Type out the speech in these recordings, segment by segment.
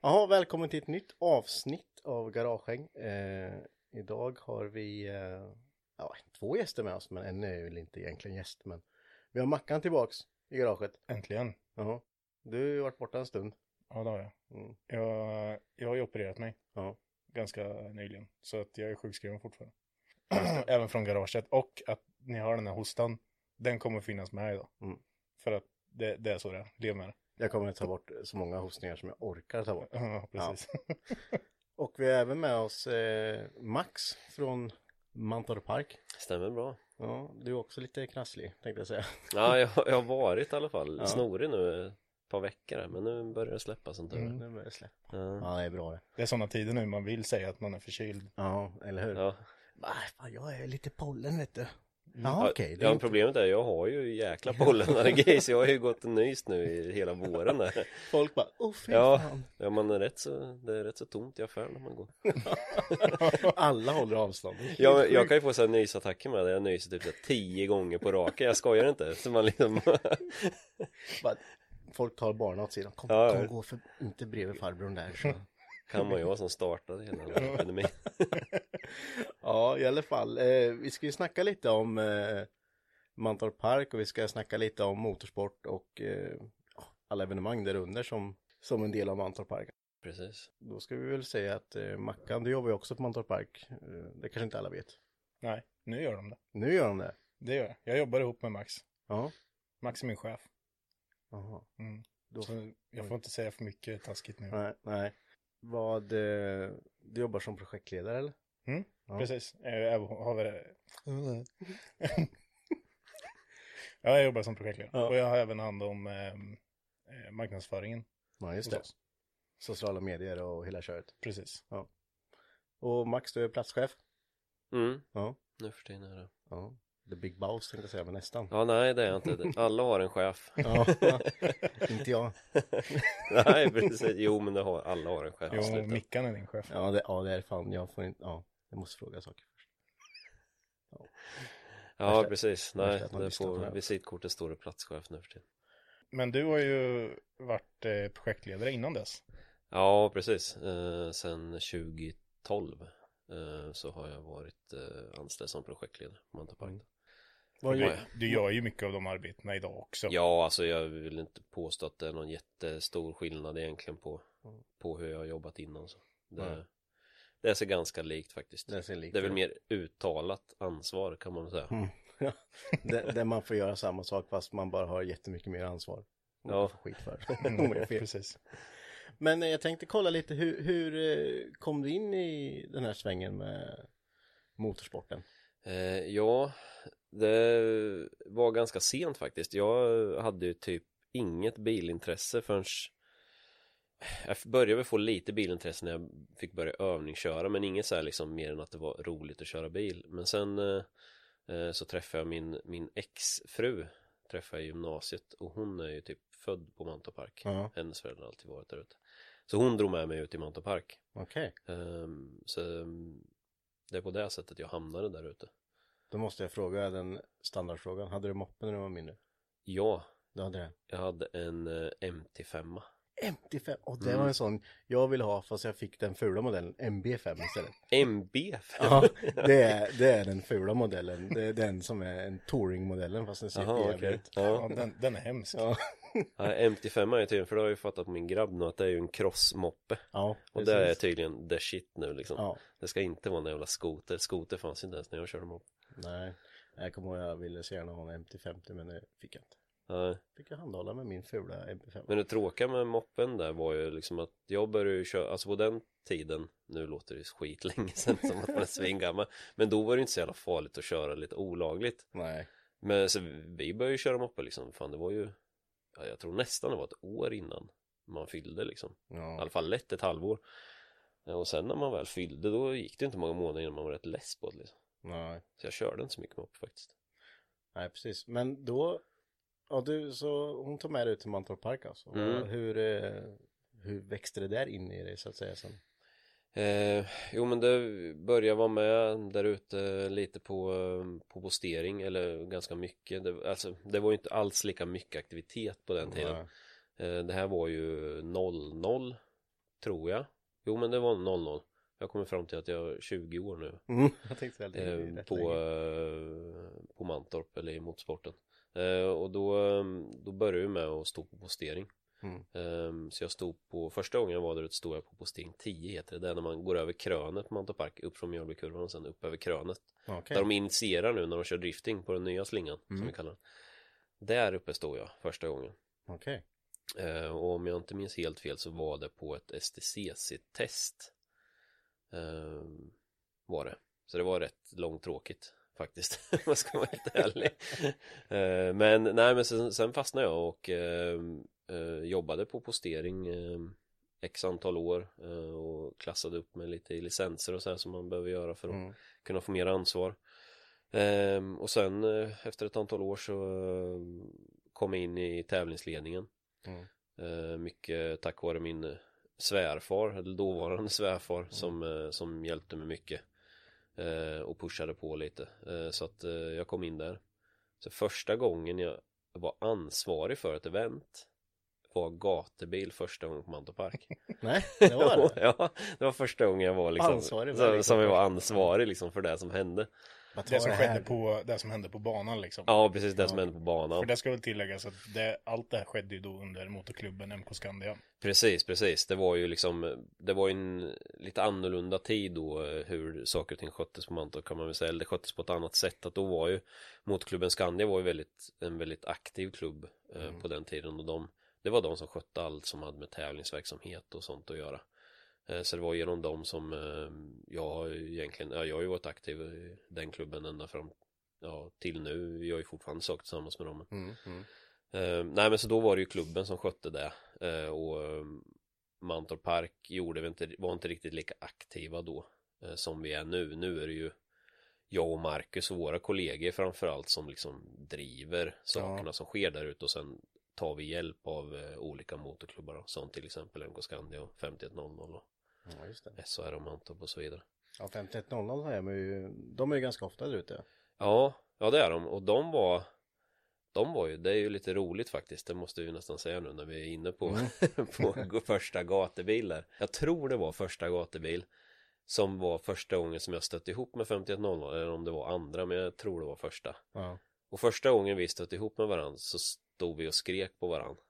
Ja, välkommen till ett nytt avsnitt av Garagehäng. Eh, idag har vi eh, ja, två gäster med oss, men en är väl inte egentligen gäst, men vi har Mackan tillbaks i garaget. Äntligen. Jaha. Du har varit borta en stund. Ja, det har jag. Mm. jag. Jag har ju opererat mig Ja. ganska nyligen. Så att jag är sjukskriven fortfarande. Även från garaget. Och att ni har den här hostan. Den kommer finnas med idag. Mm. För att det, det är så det är. Lev med det. Jag kommer att ta bort så många hostningar som jag orkar ta bort. Ja, precis. Och vi har även med oss eh, Max från Mantorp Park. Stämmer bra. Ja, du är också lite krasslig tänkte jag säga. Ja, jag, jag har varit i alla fall Ja. snorig nu ett par veckor men nu börjar det släppa som tur är. Mm. Nu börjar det släppa. Ja. Ja, det är bra det. Det är sådana tider nu man vill säga att man är förkyld. Ja, eller hur? Ja. Nej, fan, jag är lite pollen vet du. Mm. Ja, är ja, inte- problemet är jag har ju jäkla pollenallergi så jag har ju gått och nyst nu i hela våren där. Folk bara, åh fy Ja. fan. Ja, man är rätt så, det är rätt så tomt i affären när man går. Alla håller avstånd. Helt Jag, kan ju få så här nysattacker med det, jag nyser typ så här tio gånger på raken, jag skojar inte. Så man liksom, Bara, folk tar barnen åt sidan. Kom, Ja, kom ja. gå för, inte bredvid farbrorn där. Så. Kan man ju vara som startade hela den här epidemin. Ja, i alla fall. Eh, vi ska ju snacka lite om eh, Mantorp Park och vi ska snacka lite om motorsport och eh, alla evenemang där under som, som en del av Mantorp Park. Precis. Då ska vi väl säga att eh, Mackan, du jobbar ju också på Mantorp Park. Eh, det kanske inte alla vet. Nej, nu gör de det. Nu gör de det. Det gör jag. Jag jobbar ihop med Max. Ja. Max är min chef. Jaha. Mm. Då, Så jag får inte säga för mycket taskigt nu. nej, nej. Vad, eh, du jobbar som projektledare eller? Mm, Ja. Precis. Eh, Jag har väl... ja, jag jobbar som projektledare. Ja. Och jag har även hand om ehm, eh, marknadsföringen Ja, just det. Sociala medier och hela köret. Precis. Och Max, du är platschef. Mm, Ja. nu för tiden är det. Ja. The Big Boss tänkte jag säga, men nästan. Ja, nej det är jag inte. Alla har en chef. Ja, inte jag. Nej, precis. Jo, men det har, alla har en chef. Jo, Sluta. Mickan är din chef. Ja, det, ja, det är fan, jag får inte, ja, jag måste fråga saker först. Ja, Värsta- precis. Nej, det på visitkortet står det platschef nu för tiden. Men du har ju varit eh, projektledare innan dess. Ja, precis. Eh, sen 2012 eh, så har jag varit eh, anställd som projektledare på Mantorp Ja. Du gör ju mycket av de arbetena idag också. Ja, alltså jag vill inte påstå att det är någon jättestor skillnad egentligen på, på hur jag har jobbat innan. Så. Det, Mm. det är så ganska likt faktiskt. Det ser likt Det är väl mer uttalat ansvar kan man säga. Mm. Ja, där, man får göra samma sak fast man bara har jättemycket mer ansvar. Och Ja. får skit för. Mm, precis. Men eh, jag tänkte kolla lite, hur, hur eh, kom du in i den här svängen med motorsporten? Eh, ja, det var ganska sent faktiskt. Jag hade ju typ inget bilintresse förrän jag började väl få lite bilintresse när jag fick börja övningsköra men inget så här liksom mer än att det var roligt att köra bil men sen eh, eh, så träffade jag min, min exfru träffade jag i gymnasiet och hon är ju typ född på Mantorpark Ja. hennes föräldrar har alltid varit där ute så hon drog med mig ut i Mantorpark Okej. Ehm, så ehm, det är på det sättet jag hamnade där ute Då måste jag fråga den standardfrågan. Hade du moppe när du var mindre? ja Du hade det? jag hade en eh, MT5 MT5. Och det Mm. var en sån jag ville ha fast jag fick den fula modellen MB5 istället. MB5 Ja, det är, det är den fula modellen. Det är den som är en touringmodellen fast den ser Jaha, jävligt okej. ut. Ja, Ja. den, den är hemsk. Ja. Ja, MT5 är tydligen, för det har jag ju fattat på min grabb nu att det är ju en crossmoppe Ja, Och det är tydligen the shit nu liksom Ja, Det ska inte vara en jävla skoter, skoter fanns inte ens när jag körde moppe nej. Jag kommer ihåg jag ville så gärna ha en MT50 men det fick jag inte. Nej. Fick jag handhålla med min fula MP5. Men det tråkiga med moppen där var ju liksom att jag började ju köra, alltså på den tiden, nu låter det skitlänge sedan som att man är svingammal Men då var det inte så jävla farligt att köra lite olagligt Nej. Men så vi började ju köra moppe liksom, fan det var ju Jag tror nästan det var ett år innan man fyllde liksom I Ja. alla fall lätt ett halvår Ja, Och sen när man väl fyllde då gick det inte många månader innan man var rätt less på det liksom. Nej. Så jag körde inte så mycket moppe faktiskt Nej, precis. Men då, ja du, så hon tog med dig ut till Mantorp Park alltså. Mm. Hur, eh, hur växte det där in i dig så att säga sen? Eh, jo men det började vara med där ute lite på, på postering eller ganska mycket. Det, alltså, det var ju inte alls lika mycket aktivitet på den tiden. Eh, Det här var ju 00 tror jag. Jo men det var 00 Jag kommer fram till att jag är 20 år nu. Mm. Eh, på, eh, på Mantorp eller i motorsporten. Eh, Och då, eh, då började jag med att stå på postering Mm. Ehm, Så jag stod på, första gången jag var där ute stod jag på postering 10 heter det, det är när man går över krönet på Mantorp Park upp från Mjölbykurvan och sen upp över krönet Okej. Där de initierar nu när de kör drifting på den nya slingan som Mm. vi kallar den Där uppe stod jag första gången Okej. Ehm, Och om jag inte minns helt fel så var det på ett STCC-test Ehm, Var det Så det var rätt långtråkigt faktiskt om jag ska vara helt ärlig Ehm, Men nej men sen, sen fastnade jag och jobbade på postering eh, x antal år eh, och klassade upp med lite i licenser och så här som man behöver göra för att Mm. kunna få mer ansvar. Ehm, och sen eh, efter ett antal år så eh, kom jag in i tävlingsledningen. Mm. Eh, mycket tack vare min eh, svärfar, eller dåvarande svärfar som, eh, som hjälpte mig mycket eh, och pushade på lite. Eh, så att eh, jag kom in där. Så första gången jag var ansvarig för ett event var gatubil första gången på Mantorp Park Nej, det var det. ja, det var första gången jag var liksom Ansvarig för som, liksom som jag var ansvarig liksom för det som hände Det som, skedde på, det som hände på banan liksom. Ja, precis det Ja. som hände på banan För det ska väl tilläggas att det, allt det här skedde ju då under motorklubben MK Skandia. Precis, precis. Det var ju liksom Det var ju en lite annorlunda tid då Hur saker och ting sköttes på Mantorp kan man väl säga Eller det sköttes på ett annat sätt Att då var ju Motorklubben Skandia var ju väldigt En väldigt aktiv klubb eh, Mm. På den tiden och de Det var de som skötte allt som hade med tävlingsverksamhet och sånt att göra. Eh, Så det var genom dem som eh, Jag egentligen Ja jag har ju varit aktiv i den klubben ända fram Ja till nu. Jag är ju fortfarande sak tillsammans med dem. Mm, mm. Eh, nej men så då var det ju klubben som skötte det. Och Mantorp Park gjorde vi inte, var inte riktigt lika aktiva då som vi är nu. Nu är det ju jag och Marcus och våra kollegor framförallt som liksom driver sakerna som sker där ute och sen tar vi hjälp av eh, olika motorklubbar som till exempel MK Scandia och 5100 och Ja, just det. SHR och Mantorp och så vidare. Ja, 5100 är ju, de är ju ganska ofta där ute. Ja, ja det är de och de var de var ju, det är ju lite roligt faktiskt, det måste vi nästan säga nu när vi är inne på, på första gatubilar. Jag tror det var första gatubil som var första gången som jag stötte ihop med 5100 eller om det var andra, men jag tror det var första. Ja. Och första gången vi stötte ihop med varandra så stod vi och skrek på varandra.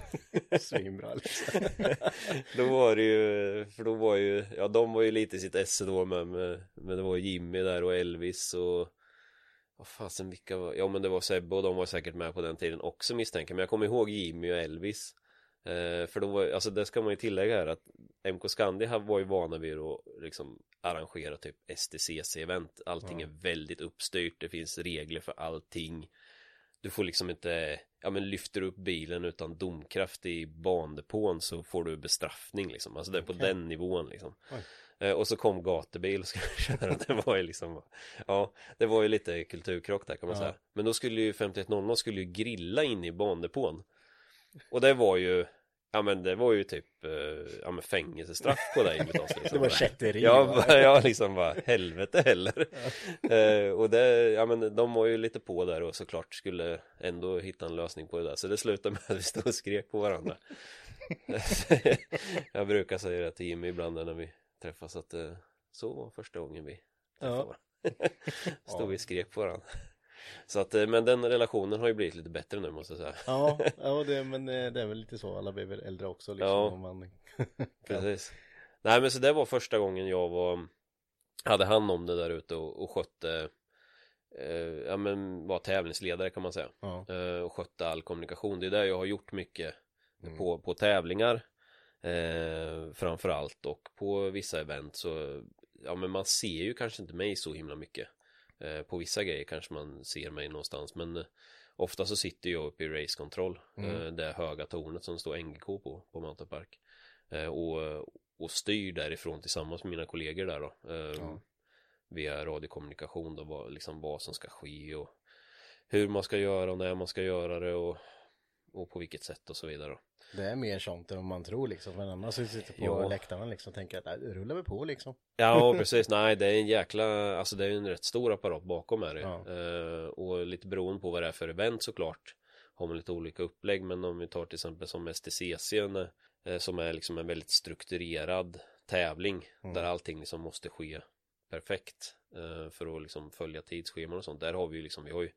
Svinbra liksom. då var det ju, för då var ju, ja de var ju lite i sitt esse då med, med, men det var Jimmy där och Elvis och vad fasen vilka var, ja men det var Sebbe och de var säkert med på den tiden också misstänker men jag kommer ihåg Jimmy och Elvis. Eh, För då var, alltså det ska man ju tillägga här att MK Scandia var ju vana vid att liksom arrangera typ STCC-event Allting är väldigt uppstyrt, det finns regler för allting du får liksom inte, ja men lyfter upp bilen utan domkraft i bandepån så får du bestraffning liksom. Alltså det är på Okej. den nivån liksom. Eh, Och så kom gatubil och skulle köra. Det var ju liksom, ja, det var ju lite kulturkrock där kan man Ja. säga. Men då skulle ju 5100 skulle ju grilla in i bandepån. Och det var ju, ja men det var ju typ, eh, ja men fängelsestraff på dig. Det var kätteri. Ja, ja, liksom bara helvete heller. Eh, och det, ja men de var ju lite på där och såklart skulle ändå hitta en lösning på det där. Så det slutade med att vi stod och skrek på varandra. jag brukar säga det till Jimmy ibland när vi träffas att eh, så var första gången vi träffade Ja. varandra. Stod vi och skrek på varandra. Så att, eh, men den relationen har ju blivit lite bättre nu måste jag säga. Ja, ja det, men eh, det är väl lite så, alla blir väl äldre också liksom. Ja. Man... Precis. Nej men så det var första gången jag var Hade hand om det där ute och, och skötte eh, Ja men var tävlingsledare kan man säga Ja. eh, Och skötte all kommunikation Det är där jag har gjort mycket Mm. på, på tävlingar eh, Framförallt och på vissa event så Ja men man ser ju kanske inte mig så himla mycket På vissa grejer kanske man ser mig någonstans men eh, Ofta så sitter jag uppe i racekontroll Mm. eh, Det höga tornet som står NGK på, på Mountain Park eh, och, och styr därifrån tillsammans med mina kollegor där då eh, Ja. Via radiokommunikation då, vad, liksom vad som ska ske och Hur man ska göra och när man ska göra det och Och på vilket sätt och så vidare. Det är mer sånt än man tror liksom. Men annars sitter på Ja. läktaren liksom och tänker att "Nej, det rullar vi på liksom. Ja precis, nej det är en jäkla Alltså det är en rätt stor apparat bakom är det Ja. eh, Och lite beroende på vad det är för event såklart Har man lite olika upplägg men om vi tar till exempel som STCC eh, Som är liksom en väldigt strukturerad tävling Mm. Där allting liksom måste ske perfekt eh, För att liksom följa tidsscheman och sånt Där har vi ju liksom, vi har ju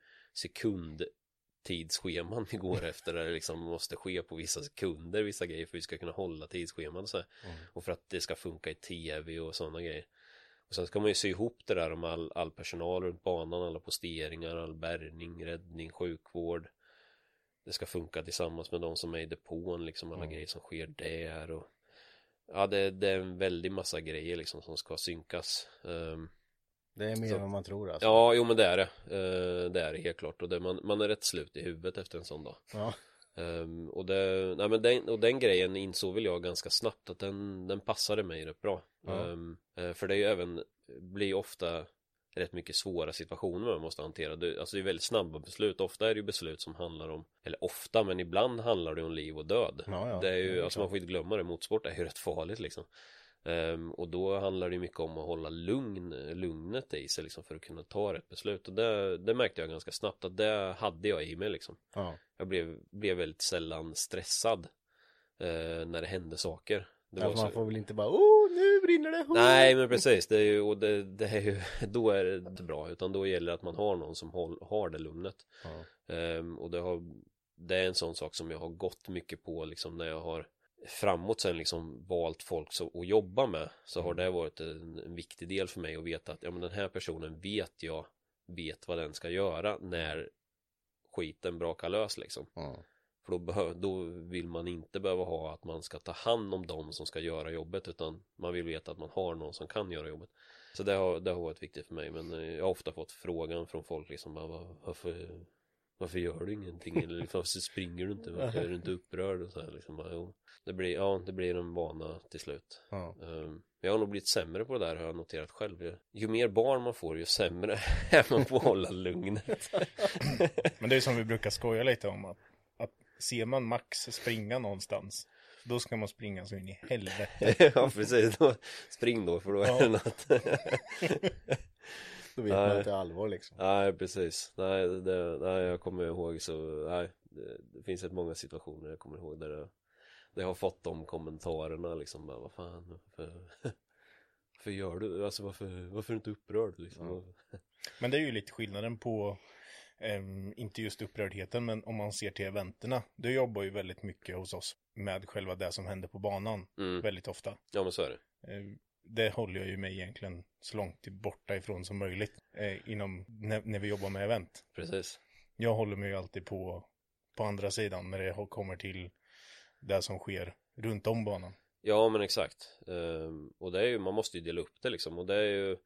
sekundtidsscheman vi går efter Där det liksom måste ske på vissa sekunder Vissa grejer för att vi ska kunna hålla tidsscheman och så. Mm. Och för att det ska funka i tv och sådana grejer Och sen ska man ju sy ihop det där med all, all personal runt banan Alla posteringar, all bärgning, räddning, sjukvård Det ska funka tillsammans med de som är i depån liksom Alla Mm. grejer som sker där och Ja det, det är en väldig massa grejer liksom som ska synkas Ehm, Det är mer Så- än vad man tror alltså. Ja, jo men det är det Eh, Det är det helt klart och det, man, man är rätt slut i huvudet efter en sån dag Ja. Ehm, och, det, nej, men den, och den grejen insåg väl jag ganska snabbt att den, den passade mig rätt bra. Ja. Eh, för det är ju även, blir ofta rätt mycket svåra situationer man måste hantera. Det, alltså det är väldigt snabba beslut. Ofta är det ju beslut som handlar om, eller ofta, men ibland handlar det om liv och död. Ja, ja, det är ju, det är alltså klart. man får inte glömma det, motorsport är ju rätt farligt liksom. Ehm, och då handlar det mycket om att hålla lugn, lugnet i sig liksom för att kunna ta rätt beslut. Och det, det märkte jag ganska snabbt att det hade jag i mig liksom. Ja. Jag blev, blev väldigt sällan stressad eh, när det hände saker. Det ja man så... får väl inte bara oh nu brinner det. Oh! Nej men precis, det är ju, och det, det är ju, då är det inte bra utan då gäller det att man har någon som håll, har det lugnet. Ja. Ehm, och det har, det är en sån sak som jag har gått mycket på liksom när jag har framåt sen liksom valt folk så, att jobba med så har det varit en, en viktig del för mig att veta att ja men den här personen vet jag vet vad den ska göra när skiten brakar lös liksom. Ja. För då, behö- då vill man inte behöva ha att man ska ta hand om dem som ska göra jobbet utan man vill veta att man har någon som kan göra jobbet. Så det har, det har varit viktigt för mig men jag har ofta fått frågan från folk liksom bara, "Va- varför, varför gör du ingenting eller liksom, varför springer du inte, varför är du inte upprörd och så här, liksom, bara, jo. det blir, ja det blir en vana till slut. Ja. Ehm, Jag har nog blivit sämre på det där har jag noterat själv. Ju mer barn man får ju sämre är man på att hålla lugnet. Men det är som vi brukar skoja lite om att, att ser man Max springa någonstans då ska man springa så in i helvete. ja precis, då, spring då för då är det något. Då vet Nej. man är allvar liksom. nej precis, nej, det, nej jag kommer ihåg så, nej det, det finns ett många situationer jag kommer ihåg där jag, där jag har fått de kommentarerna liksom, bara, vad fan, varför, varför gör du, alltså varför, varför är du inte upprörd liksom? Men det är ju lite skillnaden på, ehm, inte just upprördheten, men om man ser till eventerna. Du jobbar ju väldigt mycket hos oss med själva det som händer på banan, Mm. väldigt ofta. Ja men så är det. Eh, Det håller jag ju mig egentligen så långt borta ifrån som möjligt eh, inom, när, när vi jobbar med event. Precis. Jag håller mig ju alltid på, på andra sidan när det kommer till det som sker runt om banan. Ja men exakt Ehm, Och det är ju, man måste ju dela upp det liksom och det är ju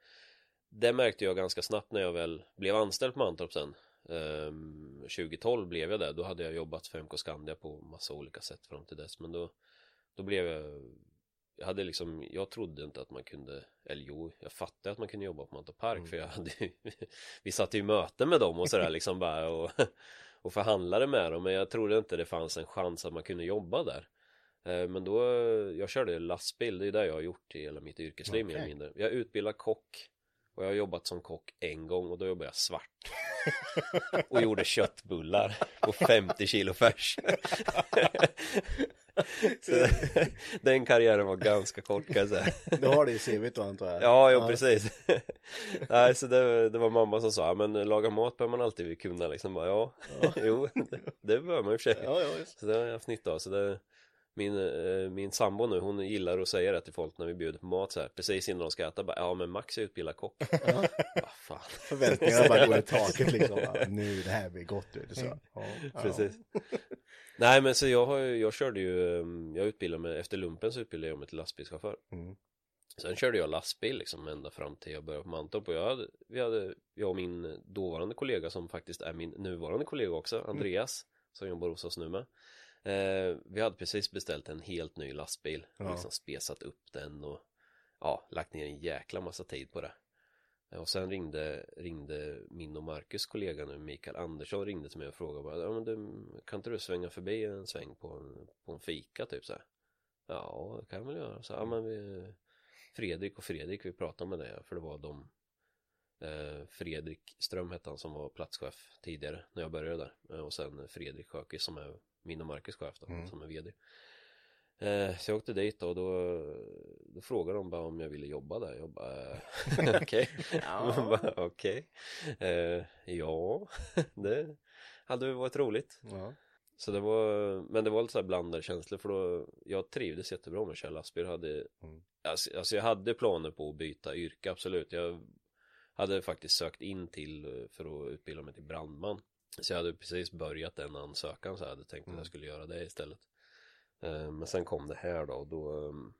Det märkte jag ganska snabbt när jag väl blev anställd på Mantorp sen Ehm, 2012 blev jag det, då hade jag jobbat för MK Skandia på massa olika sätt fram till dess men då Då blev jag Jag hade liksom, jag trodde inte att man kunde Eller jo, jag fattade att man kunde jobba på Mantorp Park för jag hade ju Vi satt i möten med dem och sådär liksom bara och Och förhandlade med dem men jag trodde inte det fanns en chans att man kunde jobba där. Eh, Men då, jag körde lastbil, det är det jag har gjort i hela mitt yrkesliv mer eller mindre. Jag är utbildad kock Och jag har jobbat som kock en gång och då jobbade jag svart. Och gjorde köttbullar på 50 kilo färs Så Den karriären var ganska kort kan jag säga Du har det i CVt då antar jag? Ja, jo precis Nej, så det, det var mamma som sa, "Ja, men laga mat bör man alltid kunna liksom bara, ja, jo, det, det bör man i och för sig Ja, ja. Så det har jag haft nytta av, så det min, eh, min sambo nu, hon gillar att säga det till folk när vi bjuder på mat så här Precis innan de ska äta, bara, ja men Max är utbildad kock Ja. Vad fan Förväntningarna bara går i taket liksom. Ja, nu det här blir gott. Så. Ja, ja. Precis Nej men så jag har ju, jag körde ju, eh, jag utbildade mig, efter lumpen så utbildade jag mig till lastbilschaufför Mm. Sen körde jag lastbil liksom ända fram till jag började på Mantorp och jag hade, vi hade, jag och min dåvarande kollega som faktiskt är min nuvarande kollega också, Andreas, som jobbar hos oss nu med. Eh, vi hade precis beställt en helt ny lastbil Ja. liksom spesat upp den och ja, lagt ner en jäkla massa tid på det. Eh, Och sen ringde, ringde min och Marcus kollega nu, Mikael Andersson, ringde till mig och frågade bara, ja men du, kan inte du svänga förbi en sväng på en, på en fika typ så här? Ja, det kan jag väl göra. Så, ja, men vi, Fredrik och Fredrik, vi pratade med det, för det var de eh, Fredrik Ström hette han som var platschef tidigare när jag började där. Eh, och sen Fredrik Sjökvist som är min och Marcus chef då, Mm. som är vd. Eh, så jag åkte dit och då, då frågade de bara om jag ville jobba där. Jag bara, eh, okej. Bara, Okej. Eh, ja, det hade varit roligt. Ja. Så det var, men det var lite så här blandade känslor för då, jag trivdes jättebra med att köra lastbil. Hade, Mm. alltså, alltså jag hade planer på att byta yrke, absolut. Jag hade faktiskt sökt in till för att utbilda mig till brandman. Så jag hade precis börjat den ansökan så jag hade tänkt att jag skulle göra det istället. Eh, Men sen kom det här då och då, ehm,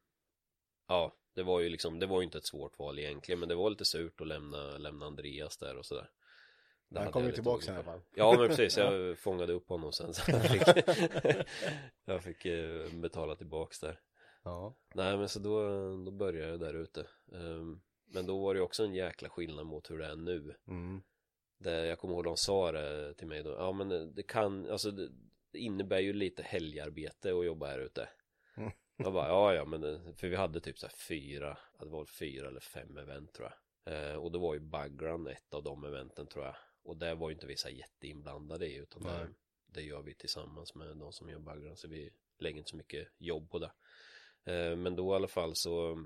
ja, det var ju liksom, det var ju inte ett svårt val egentligen, men det var lite surt att lämna, lämna Andreas där och sådär. Det Han kom ju tillbaka i alla fall. Ja men precis, jag fångade upp honom sen så jag fick, jag fick eh, betala tillbaks där. Ja. Nej men så då, då började jag där ute. Ehm, Men då var det också en jäkla skillnad mot hur det är nu. Mm. Det, jag kommer ihåg de sa det till mig då, ja men det- det kan, alltså det, det innebär ju lite helgarbete att jobba här ute. Mm. Jag bara, ja ja men det, för vi hade typ så här fyra, det var fyra eller fem event tror jag. Eh, och då var ju Bagrun ett av de eventen tror jag. Och det var ju inte vi så här jätteinblandade i utan det, det gör vi tillsammans med de som gör Bagrun så vi lägger inte så mycket jobb på det. Eh, men då i alla fall så eh,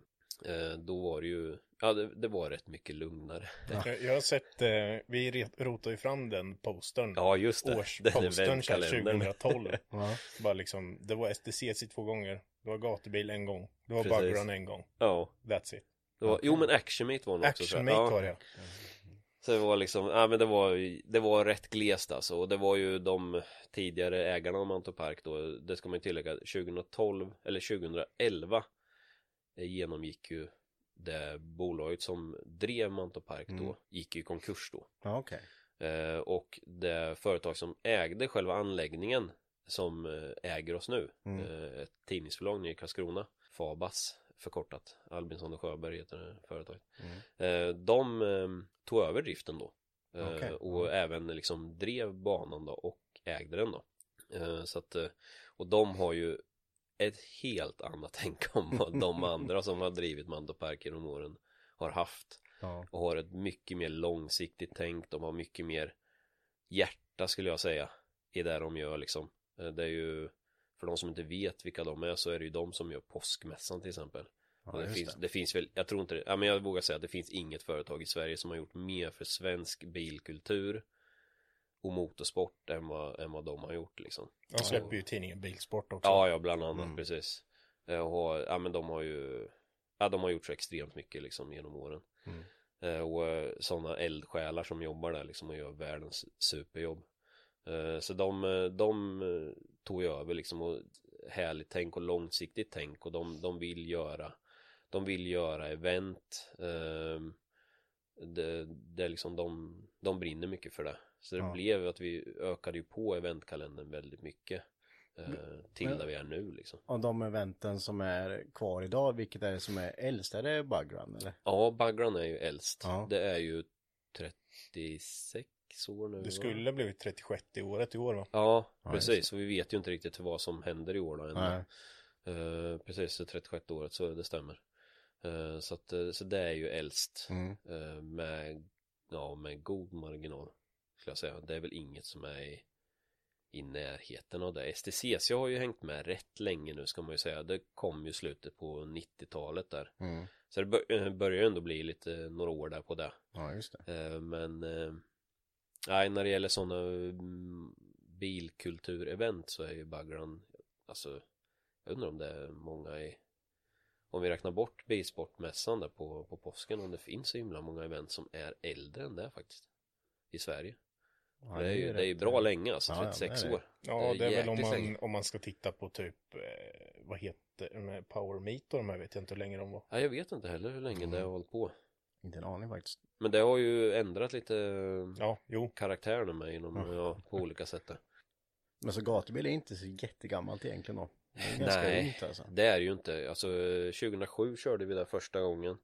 då var det ju, ja det, det var rätt mycket lugnare. Jag, jag har sett, eh, vi rotar ju fram den postern. Ja just det, den Årspostern så här eventkalendern. 2012. Ja. Bara liksom, det var STCC två gånger. Det var gatubil en gång. Det var Precis. Bugrun en gång. Ja, That's it. det var, jo men Action Meet var nog också Action ja, var det. Så det var liksom, ja men det var, det var rätt glest alltså och det var ju de tidigare ägarna av Mantorp Park då, det ska man ju tillägga, 2012 eller 2011 eh, genomgick ju det bolaget som drev Mantorp Park då, Mm. gick ju i konkurs då. Okej. Eh, och det företag som ägde själva anläggningen som eh, äger oss nu, Mm. eh, ett tidningsförlag nere i Karlskrona, Fabas förkortat, Albinsson och Sjöberg heter det företaget. Mm. Eh, de eh, tog över driften då. Eh, Okej. Och även liksom drev banan då och ägde den då. Eh, så att, eh, och de har ju ett helt annat tänk om vad de andra som har drivit Mando Park genom åren har haft. Ja. Och har ett mycket mer långsiktigt tänk. De har mycket mer hjärta skulle jag säga. I det de gör liksom. Eh, Det är ju för de som inte vet vilka de är så är det ju de som gör påskmässan till exempel. Ja, det, finns, det. det finns väl, jag tror inte det, ja men jag vågar säga att det finns inget företag i Sverige som har gjort mer för svensk bilkultur och motorsport än vad, än vad de har gjort liksom. De släpper ju tidningen Bilsport också. Ja, ja, bland annat, Mm. precis. Eh, Och, ja men de har ju, ja de har gjort så extremt mycket liksom genom åren. Mm. Eh, Och sådana eldsjälar som jobbar där liksom och gör världens superjobb. Eh, Så de, eh, de eh, tog ju över liksom och härligt tänk och långsiktigt tänk och de, de vill göra de vill göra event det, det är liksom de, de brinner mycket för det Så det Ja. blev att vi ökade ju på eventkalendern väldigt mycket eh, till men- där vi är nu liksom. Av de eventen som är kvar idag, vilket är det som är äldst? Är det Bugrun eller? Ja, Bagrun är ju äldst. Ja. Det är ju 36 år nu. Det va? skulle blivit 36 i året i år va? Ja, Ja, precis. Så vi vet ju inte riktigt vad som händer i år då. Nej. Eh, precis, det 36 året, så det stämmer. Eh, så, att, eh, så det är ju äldst Mm. eh, med, ja, med god marginal. Skulle jag säga. Det är väl inget som är i, i närheten av det. STCC har ju hängt med rätt länge nu ska man ju säga. Det kom ju slutet på 90-talet där. Mm. Så det eh, börjar ju ändå bli lite några år där på det. Ja, just det. Eh, Men eh, nej, när det gäller sådana mm, bilkulturevent så är ju Bagrun alltså jag undrar om det är många i om vi räknar bort bilsportmässan där på, på påsken om det finns så himla många event som är äldre än det faktiskt i Sverige. Ja, det är ju det är bra länge alltså, Ja, ja, 36 det är det. år. Ja, det är väl om man, om man ska titta på typ, eh, vad heter de här Power Meet och de här vet jag inte hur länge de var. Ja, jag vet inte heller hur länge Mm. det har hållit på. Inte en aning faktiskt. Men det har ju ändrat lite Ja, jo. karaktären med inom, Ja. ja, på olika sätt. där. Men så gatubil är inte så jättegammalt egentligen då. Det Nej, ungt alltså. det är det ju inte. Alltså 2007 körde vi där första gången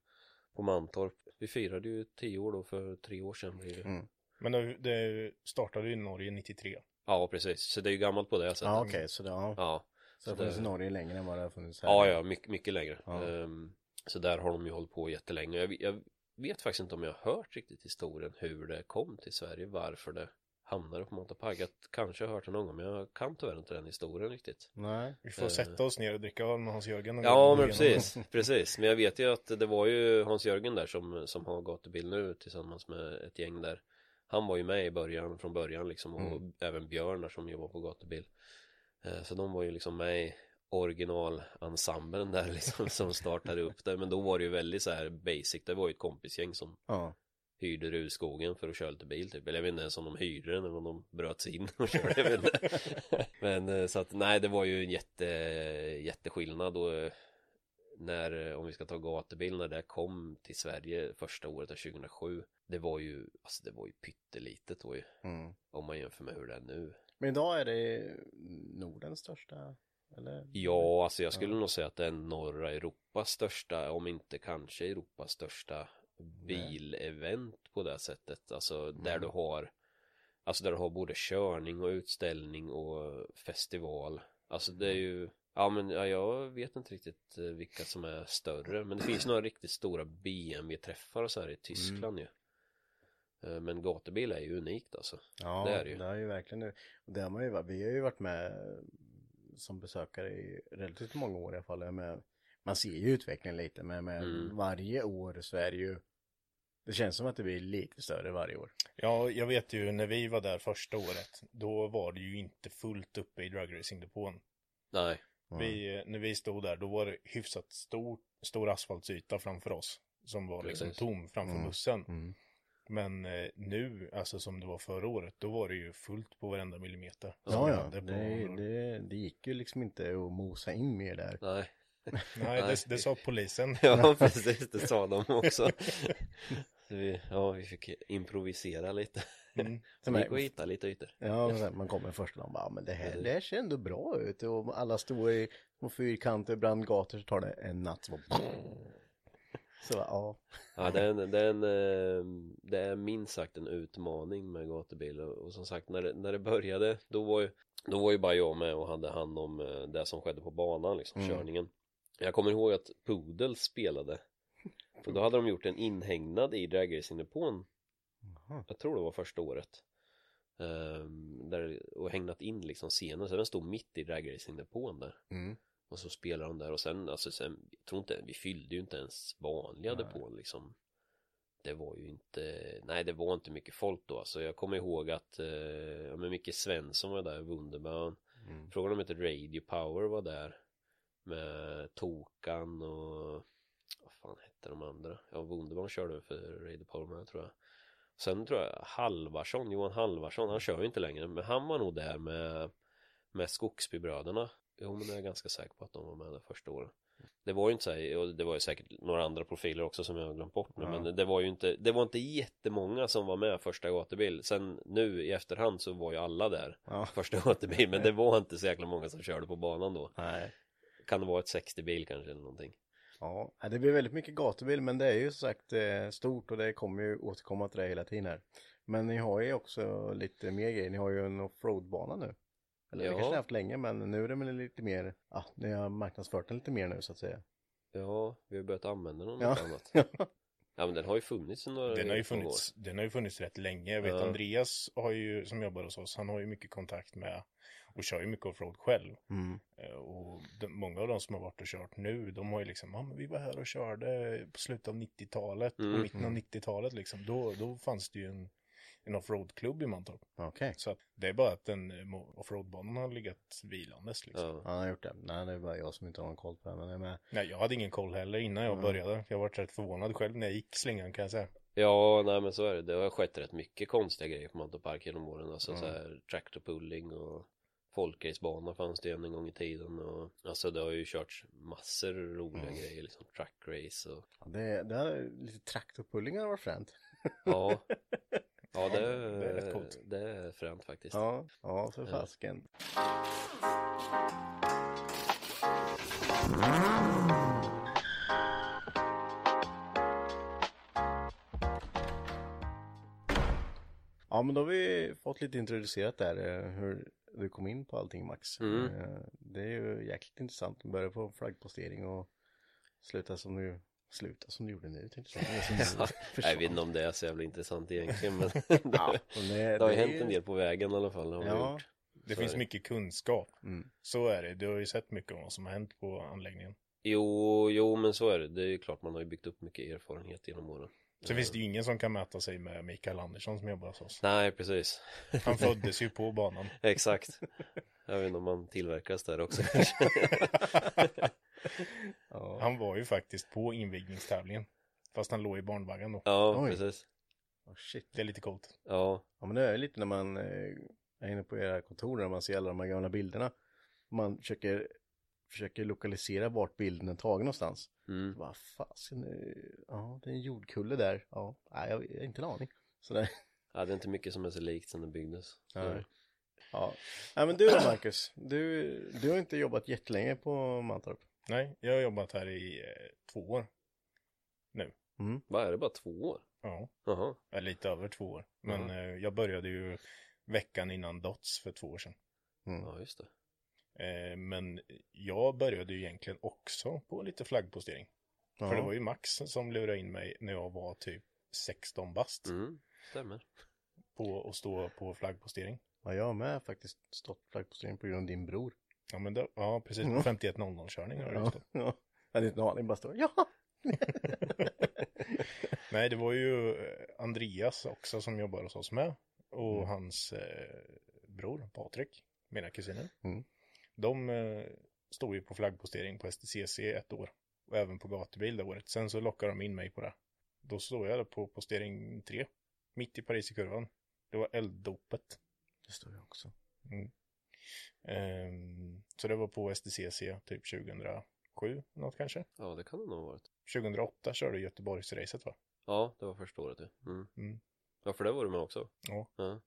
på Mantorp. Vi firade ju 10 år då för tre år sedan blir det. Mm. Men det, det startade ju i Norge 93. Ja, precis. Så det är ju gammalt på det sättet. Ja, okej, så det, ja. Ja, Så det har det- funnits i Norge längre än vad det har funnits här. ja, ja mycket, mycket längre. Ja. Ehm, så där har de ju hållit på jättelänge. Jag, jag vet faktiskt inte om jag har hört riktigt historien hur det kom till Sverige, varför det hamnade på Montapag. Jag kanske har hört det någon gång, men jag kan tyvärr inte den historien riktigt. Nej. Vi får Eh. sätta oss ner och dricka öl med Hans-Jörgen. Ja men precis, precis. Men jag vet ju att det var ju Hans-Jörgen där som, som har gatubil nu tillsammans med ett gäng där. Han var ju med i början, från början liksom och Mm. även Björn där som jobbar på gatubil. Eh, Så de var ju liksom med i originalensemblen där liksom som startade upp det. Men då var det ju väldigt så här basic. Det var ju ett kompisgäng som Ja. hyrde Rudskogen för att köra lite bil typ. Eller jag vet inte ens om de hyrde den eller om de bröt sig in och körde. Men eh, så att nej det var ju en jätte, jätteskillnad och eh, när, om vi ska ta gatubil, när det kom till Sverige första året av 2007 Det var ju, alltså det var ju pyttelitet då ju Mm. Om man jämför med hur det är nu Men idag är det Nordens största, eller? Ja, alltså jag skulle Ja. nog säga att det är norra Europas största, om inte kanske Europas största bilevent på det sättet. Alltså där Mm. du har Alltså där du har både körning och utställning och festival. Alltså det är ju Ja men ja, jag vet inte riktigt eh, vilka som är större Men det finns några riktigt stora BMW-träffar och så här i Tyskland ju Eh, Men gatubil är ju unikt alltså Ja, Det är det ju. det är ju verkligen nu. Och det har man ju, varit- vi har ju varit med som besökare i relativt många år i alla fall. Med, man ser ju utvecklingen lite, men med Mm. varje år så är det ju det känns som att det blir lite större varje år. Ja, jag vet ju när vi var där första året, då var det ju inte fullt uppe i dragracingdepån. Nej Vi, när vi stod där, då var det hyfsat stor, stor asfaltsyta framför oss. Som var liksom Precis. tom framför Mm. bussen. Mm. Men eh, nu, alltså som det var förra året, då var det ju fullt på varenda millimeter. Ja, ja, det, det, det gick ju liksom inte att mosa in mer där. Nej Nej, det, det sa polisen. Ja precis, det sa de också Så vi, Ja vi fick improvisera lite Mm. Vi gick och hitta lite ytor Ja, man kommer första dagen och bara, "Ja, men det här, det här ser ändå bra ut. Och alla står i små fyrkanter, brandgator, så tar det en natt. Så, bara, så ja. Ja det är, en, det, är en, eh, det är minst sagt en utmaning med gatubil och, och som sagt när det, när det började då var ju Då var ju bara jag med och hade hand om eh, det som skedde på banan liksom, Mm. körningen Jag kommer ihåg att Pudel spelade För då hade de gjort en inhägnad i dragracingdepån. Jag tror det var första året Ehm, där, Och hägnat in liksom scenen så den stod mitt i dragracingdepån där Mm. Och så spelade de där och sen, alltså sen, jag tror inte, vi fyllde ju inte ens vanliga Nej. depån liksom Det var ju inte, nej det var inte mycket folk då alltså jag kommer ihåg att, eh, ja men Micke Svensson var där, Wunderbaum Mm. Frågan om inte Radio Power var där Med Tokan och Vad fan hette de andra? Ja Wunderbaum körde för Radio Power med tror jag Sen tror jag Halvarsson, Johan Halvarsson, han kör ju inte längre men han var nog där med Med Skogsbybröderna Jo men jag är ganska säker på att de var med där första året Det var ju inte så här, och det var ju säkert några andra profiler också som jag har glömt bort nu, Ja. men det var ju inte, det var inte jättemånga som var med första gatubil. Sen nu i efterhand så var ju alla där Ja. första gatubil, men det var inte så jäkla många som körde på banan då. Nej. Kan det vara ett 60-bil kanske eller någonting? Ja, det blir väldigt mycket gatubil men det är ju som sagt eh, stort och det kommer ju återkomma till det hela tiden här. Men ni har ju också lite mer grejer, ni har ju en offroadbana nu. Eller det Ja. kanske ni har haft länge men nu är det väl lite mer, ja, ni har marknadsfört den lite mer nu så att säga. Ja, vi har börjat använda den Ja. något annat. Ja men den har ju funnits några Den har ju två år. funnits, den har ju funnits rätt länge. Jag vet Ja. Andreas har ju, som jobbar hos oss, han har ju mycket kontakt med och kör ju mycket offroad själv. Mm. Eh, Och de, många av de som har varit och kört nu, de har ju liksom, ja men vi var här och körde på slutet av 90-talet Mm. och mitten av 90-talet liksom. Då, då fanns det ju en, en offroad-klubb i Mantorp. Okej. Så att det är bara att den eh, mo- offroadbanan har legat vilandes liksom. Ja. Han har gjort det. Nej, det är bara jag som inte har någon koll på det men jag är med. Nej, jag hade ingen koll heller innan jag Mm. började. Jag var rätt förvånad själv när jag gick slingan kan jag säga. Ja, nej men så är det. Det har skett rätt mycket konstiga grejer på Mantorp Park genom åren. Alltså Mm. så här tractor pulling och folkracebana fanns det en gång i tiden. Och, alltså det har ju körts massor roliga Mm. grejer, liksom trackrace och Ja, det, det här, lite traktorpullingar har varit fränt. ja. Ja, det, det är rätt coolt. det är fränt faktiskt. Ja, ja för fasken. Ja men då har vi fått lite introducerat där eh, hur du kom in på allting Max. Mm. Eh, Det är ju jäkligt intressant. Du började på flaggpostering och sluta som du sluta som du gjorde nu tänkte jag jag vet inte om det är så jävla intressant egentligen men Ja, det, men det, det har ju hänt en del på vägen i alla fall. det Ja. Det Så finns det. mycket kunskap. Mm. Så är det. Du har ju sett mycket om vad som har hänt på anläggningen. Jo, jo men så är det. Det är ju klart man har ju byggt upp mycket erfarenhet genom åren. Så finns det ju ingen som kan mäta sig med Mikael Andersson som jobbar hos oss. Nej, precis. Han föddes ju på banan. Exakt. Jag vet inte om man tillverkas där också. Ja. Han var ju faktiskt på invigningstävlingen. Fast han låg i barnvagnen då. Ja, Oj. precis. Oh, shit. Det är lite coolt. Ja, Ja men det är lite när man eh, är inne på era kontor när man ser alla de här gamla bilderna. Man försöker, försöker lokalisera vart bilden är tagen någonstans. mm. Vad fasen, eh, ja det är en jordkulle där. Ja, nej jag, har inte en aning. Sådär. ja, det är inte mycket som är så likt sen det byggdes. Nej. Ja. Nej men du då Marcus, du, du har inte jobbat jättelänge på Mantorp. Nej, jag har jobbat här i eh, två år. Mm. Vad är det, bara två år? Ja, Jaha, eh, lite över två år. Men eh, jag började ju veckan innan Dots för två år sedan. Mm. ja just det. Eh, men jag började ju egentligen också på lite flaggpostering. Ja. För det var ju Max som lurade in mig när jag var typ 16 bast Mm, stämmer. på att stå på flaggpostering. ja, jag har med faktiskt stått flaggpostering på grund av din bror. Ja, men det, ja precis. På Ja. 5100 körning har det Ja, stått. ja. Jag hade inte en aning, bara stå, ja. Nej, det var ju eh, Andreas också som jobbar hos oss med. Och Mm. hans eh, bror Patrik, mina kusiner. Mm. De eh, stod ju på flaggpostering på STCC ett år. Och även på gatubil det året. Sen så lockade de in mig på det. Då stod jag på postering 3. Mitt i Paris i kurvan. Det var elddopet. Det står jag också. Mm. Ehm, så det var på STCC typ 2007, något kanske. Ja, det kan det nog ha varit. 2008 körde Göteborgsracet va? Ja, det var första året det. Mm. Mm. Ja, för det var du med också. Ja. Ja.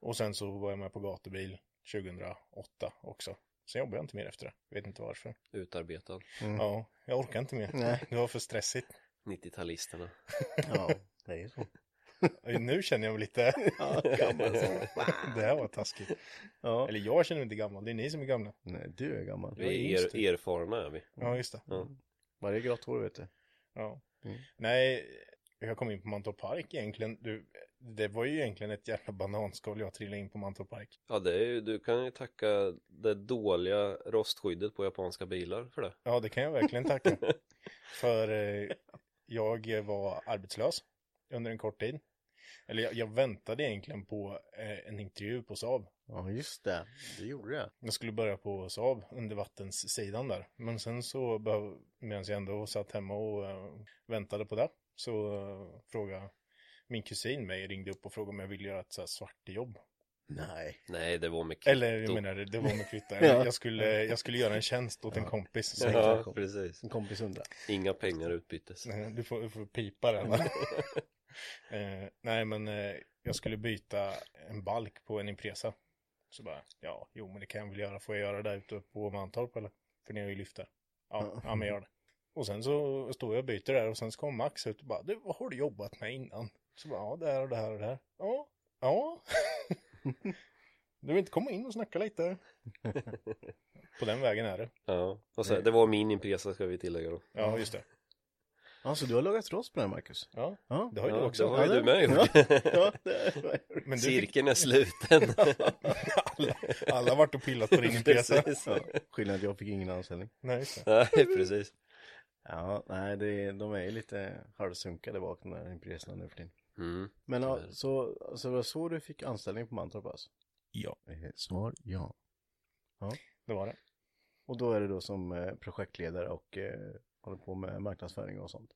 Och sen så var jag med på gatubil 2008 också. Sen jobbade jag inte mer efter det. Vet inte varför. Utarbetad. Mm. Ja, jag orkar inte mer. Nej. Det var för stressigt. 90-talisterna. Ja, det är så. Nu känner jag mig lite... Ja, gammal. Det här var taskigt. Ja. Eller jag känner mig inte gammal, det är ni som är gamla. Nej, du är gammal. Vi är just er, erfarna är vi. Ja, just det. Ja. Varje grått hår vet du. Ja. Mm. Nej, jag kom in på Mantorp Park egentligen. Du, det var ju egentligen ett jävla bananskal jag trillade in på Mantorp Park. Ja, det är ju, du kan ju tacka det dåliga rostskyddet på japanska bilar för det. Ja, det kan jag verkligen tacka. För eh, jag var arbetslös under en kort tid. Eller jag, jag väntade egentligen på eh, en intervju på Saab. Ja, just det. Det gjorde det. Jag skulle börja på Saab under vattenssidan där. Men sen så behöv, medan jag ändå satt hemma och eh, väntade på det. Så eh, frågade min kusin mig, ringde upp och frågade om jag ville göra ett så här svart jobb. Nej. Nej, det var med kvitto. Eller jag menar, det var med kvitto. Ja. Jag, skulle, jag skulle göra en tjänst åt en kompis. Så Ja, precis. En kompis undrar. Inga pengar utbyttes. Nej, Du får, du får pipa den. eh, nej, men eh, jag skulle byta en balk på en Impresa. Så bara, ja, jo, men det kan jag väl göra. Får jag göra det ute på Mantorp eller? För ni har ju lyft där. Ja, ja, men gör det. Och sen så står jag och byter där och sen så kommer Max ut och bara, du, vad har du jobbat med innan? Så bara, ja, det här och det här och det här. Ja, ja. Du vill inte komma in och snacka lite? På den vägen är det. Ja, och så, det var min Impresa ska vi tillägga då. Ja, just det. Ja, så du har lagat rost på den Marcus? Ja, Ja. det har ju du Ja, också. det har ju Ja, du med ja. Ja, Men du fick, Cirkeln är sluten. alla, alla har varit och pillat på din. Precis. ja. Skillnad att jag fick ingen anställning. Nej. Nej, precis. Ja, nej, det, de är ju lite halvsunkade bak de där impresorna nu för tiden. Mm. Men ja, så, så det var så du fick anställning på Mantorp alltså? Ja, Eh, Svar ja. det var det. Och då är det då som eh, projektledare och eh, håller på med marknadsföring och sånt.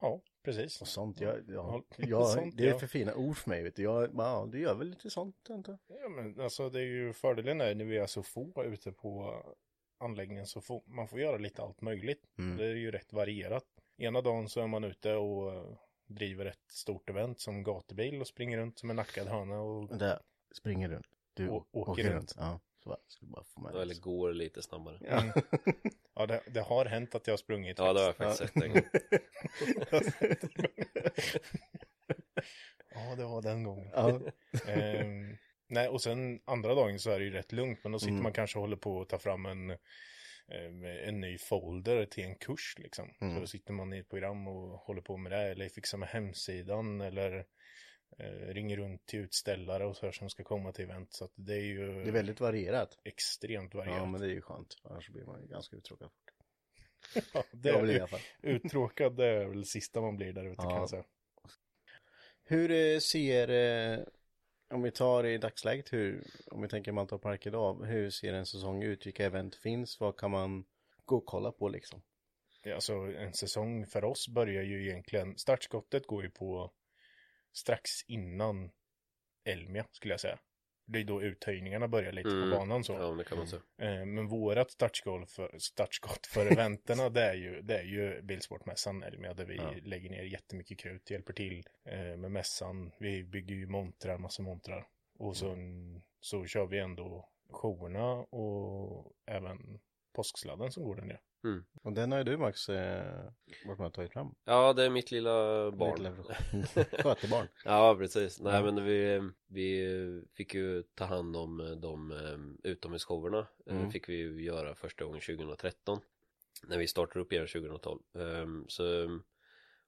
Ja, precis. Och sånt, jag, ja, Ja, jag, sånt, det är ja. för fina ord för mig vet du. Jag, ja, du gör väl lite sånt inte? Ja, men alltså det är ju fördelen är när vi är så få ute på anläggningen så får man får göra lite allt möjligt. Mm. Det är ju rätt varierat. Ena dagen så är man ute och eh, driver ett stort event som gatubil och springer runt som en nackad höna och Där, springer runt. Du åker, åker runt. runt. Ja, så bara, skulle bara få med det. Eller går lite snabbare. Ja. ja, det, det har hänt att jag har sprungit. Ja, det har jag faktiskt sett en gång. ja, det var den gången. ja. Ehm, nej, och sen andra dagen så är det ju rätt lugnt, men då sitter Mm. man kanske och håller på att ta fram en, ehm, en ny folder till en kurs liksom. Mm. Så då sitter man i ett program och håller på med det, eller fixar med hemsidan, eller eh, ringer runt till utställare och så här som ska komma till event. Så att det är ju Det är väldigt varierat. extremt varierat. Ja, men det är ju skönt. Annars blir man ju ganska uttråkad. Ja, det jag blir i är, alla fall. uttråkad, det är väl sista man blir där ute kan Ja. jag säga. Hur eh, ser, eh, om vi tar i dagsläget, hur, om vi tänker Mantorp Park idag, hur ser en säsong ut? Vilka event finns? Vad kan man gå och kolla på liksom? Ja, Alltså en säsong för oss börjar ju egentligen, startskottet går ju på strax innan Elmia skulle jag säga. Det är då uthöjningarna börjar lite Mm. på banan så. Ja, det kan man säga. Eh, Men vårat startskott för, startskott för eventerna det är ju, det är ju Bilsportmässan Elmia där vi Ja. lägger ner jättemycket krut, hjälper till eh, med mässan. Vi bygger ju montrar, massa montrar. Och så, så kör vi ändå showerna och även påsksladden som går där nere. Och den har ju du Max eh, varit med och tagit fram. Ja, det är mitt lilla barn. Skötebarn. Ja, precis. Nej, Ja. men vi, vi fick ju ta hand om de eh, utomhusshowerna. Eh, Mm. Fick vi ju göra första gången 2013. När vi startade upp igen 2012. Ehm, Så,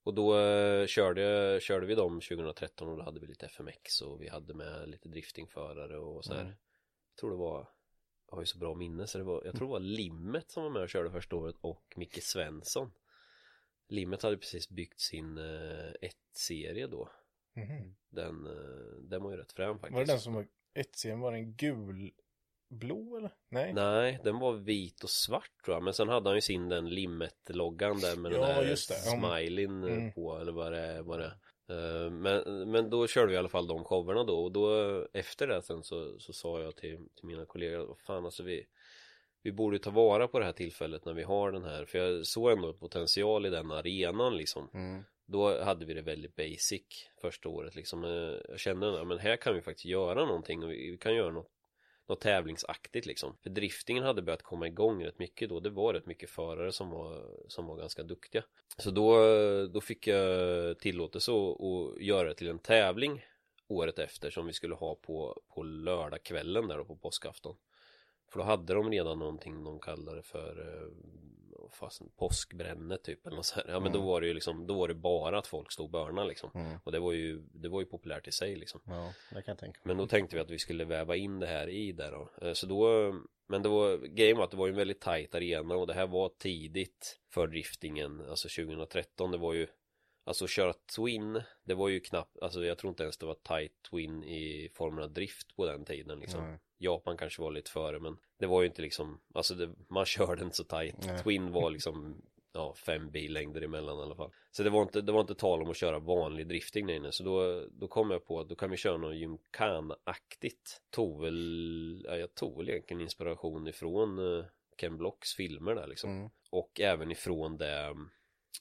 och då eh, körde, körde vi dem 2013 och då hade vi lite FMX och vi hade med lite driftingförare och så här. Mm. Jag tror det var, har ju så bra minne så det var, jag tror det var Limmet som var med och körde första året och Micke Svensson. Limmet hade precis byggt sin eh, 1-serie då. Mhm. Den, eh, den var ju rätt frän faktiskt. Var det den som var ett sen var den gul blå eller? Nej. Nej, den var vit och svart tror jag. Men sen hade han ju sin den limmet-loggan där med Ja, den där smileyn eh, Mm. på eller vad det är. Vad det är. Eh, Men, men då körde vi i alla fall de showerna då och då efter det sen så, så sa jag till, till mina kollegor vad fan alltså vi vi borde ta vara på det här tillfället när vi har den här för jag såg ändå potential i den arenan liksom Mm. då hade vi det väldigt basic första året liksom. Eh, Jag kände att men här kan vi faktiskt göra någonting och vi vi kan göra något, något tävlingsaktigt liksom. För driftingen hade börjat komma igång rätt mycket då. Det var rätt mycket förare som var, som var ganska duktiga. Så då, då fick jag tillåtelse att, att göra det till en tävling året efter som vi skulle ha på, på lördagskvällen där då på påskafton. För då hade de redan någonting de kallade för eh, fasen, påskbränne typ eller något så här. Ja men då Mm. var det ju liksom, då var det bara att folk stod och börnade liksom. Mm. Och det var ju, det var ju populärt i sig liksom. Ja, det kan jag tänka. Men då tänkte vi att vi skulle väva in det här i det då. Eh, Så då, men det var, grejen var att det var ju en väldigt tajt arena och det här var tidigt för driftingen, alltså 2013, det var ju Alltså att köra Twin, det var ju knappt, alltså jag tror inte ens det var tight Twin i formen av drift på den tiden liksom. Nej. Japan kanske var lite före men det var ju inte liksom, alltså det, man körde inte så. Nej. Twin var liksom ja, fem billängder emellan i alla fall. Så det var inte, det var inte tal om att köra vanlig drifting där inne. Så då, då kom jag på att då kan vi köra något gymkhana-aktigt. Tog väl, ja, jag tog väl egentligen inspiration ifrån uh, Ken Blocks filmer där liksom. Mm. Och även ifrån det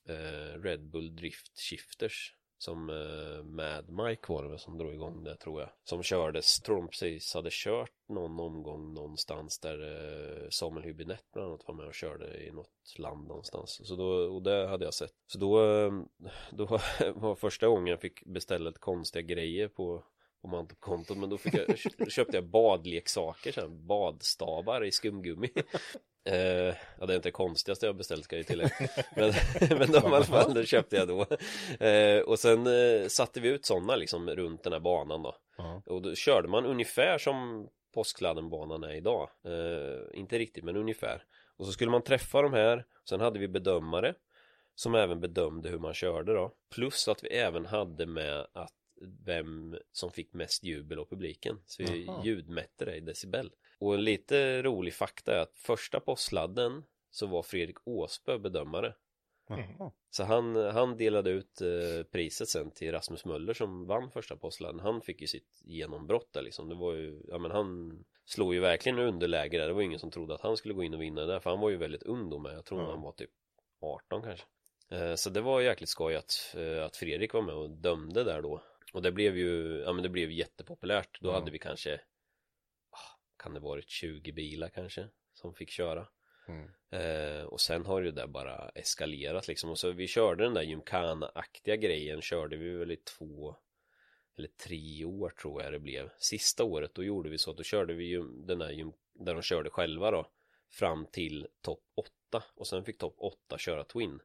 uh, Red Bull Drift Shifters. Som uh, Mad Mike var det väl som drog igång det tror jag. Som kördes, tror de precis hade kört någon omgång någonstans där eh, Samuel Hübinette bland annat var med och körde i något land någonstans. Så då, och det hade jag sett. Så då, eh, då var första gången jag fick beställa lite konstiga grejer på på Mantorp-kontot men då fick jag, köpte jag badleksaker sen, badstavar i skumgummi eh, Ja det är inte det konstigaste jag beställt ska jag tillägga Men, men de i alla fall, det köpte jag då eh, Och sen eh, satte vi ut sådana liksom runt den här banan då Ja. Och då körde man ungefär som Påskladdenbanan är idag eh, Inte riktigt men ungefär Och så skulle man träffa de här Sen hade vi bedömare Som även bedömde hur man körde då Plus att vi även hade med att vem som fick mest jubel av publiken. Så vi Jaha. ljudmätte det i decibel. Och en lite rolig fakta är att första påsladden så var Fredrik Åsbö bedömare. Jaha. Så han, han delade ut eh, priset sen till Rasmus Möller som vann första påsladden. Han fick ju sitt genombrott där liksom. Det var ju, ja men han slog ju verkligen underläge där. Det var ingen som trodde att han skulle gå in och vinna det där. För han var ju väldigt ung då med. Jag tror Ja. han var typ 18 kanske. Eh, Så det var jäkligt skoj att, eh, att Fredrik var med och dömde där då. Och det blev ju, ja men det blev jättepopulärt. Då Ja. hade vi kanske, kan det varit 20 bilar kanske som fick köra. Mm. Eh, och sen har ju det där bara eskalerat liksom. Och så vi körde den där gymkhana-aktiga grejen körde vi väl i två eller tre år tror jag det blev. Sista året då gjorde vi så att då körde vi ju den där gym, där de körde själva då fram till topp 8 och sen fick topp 8 köra Twin.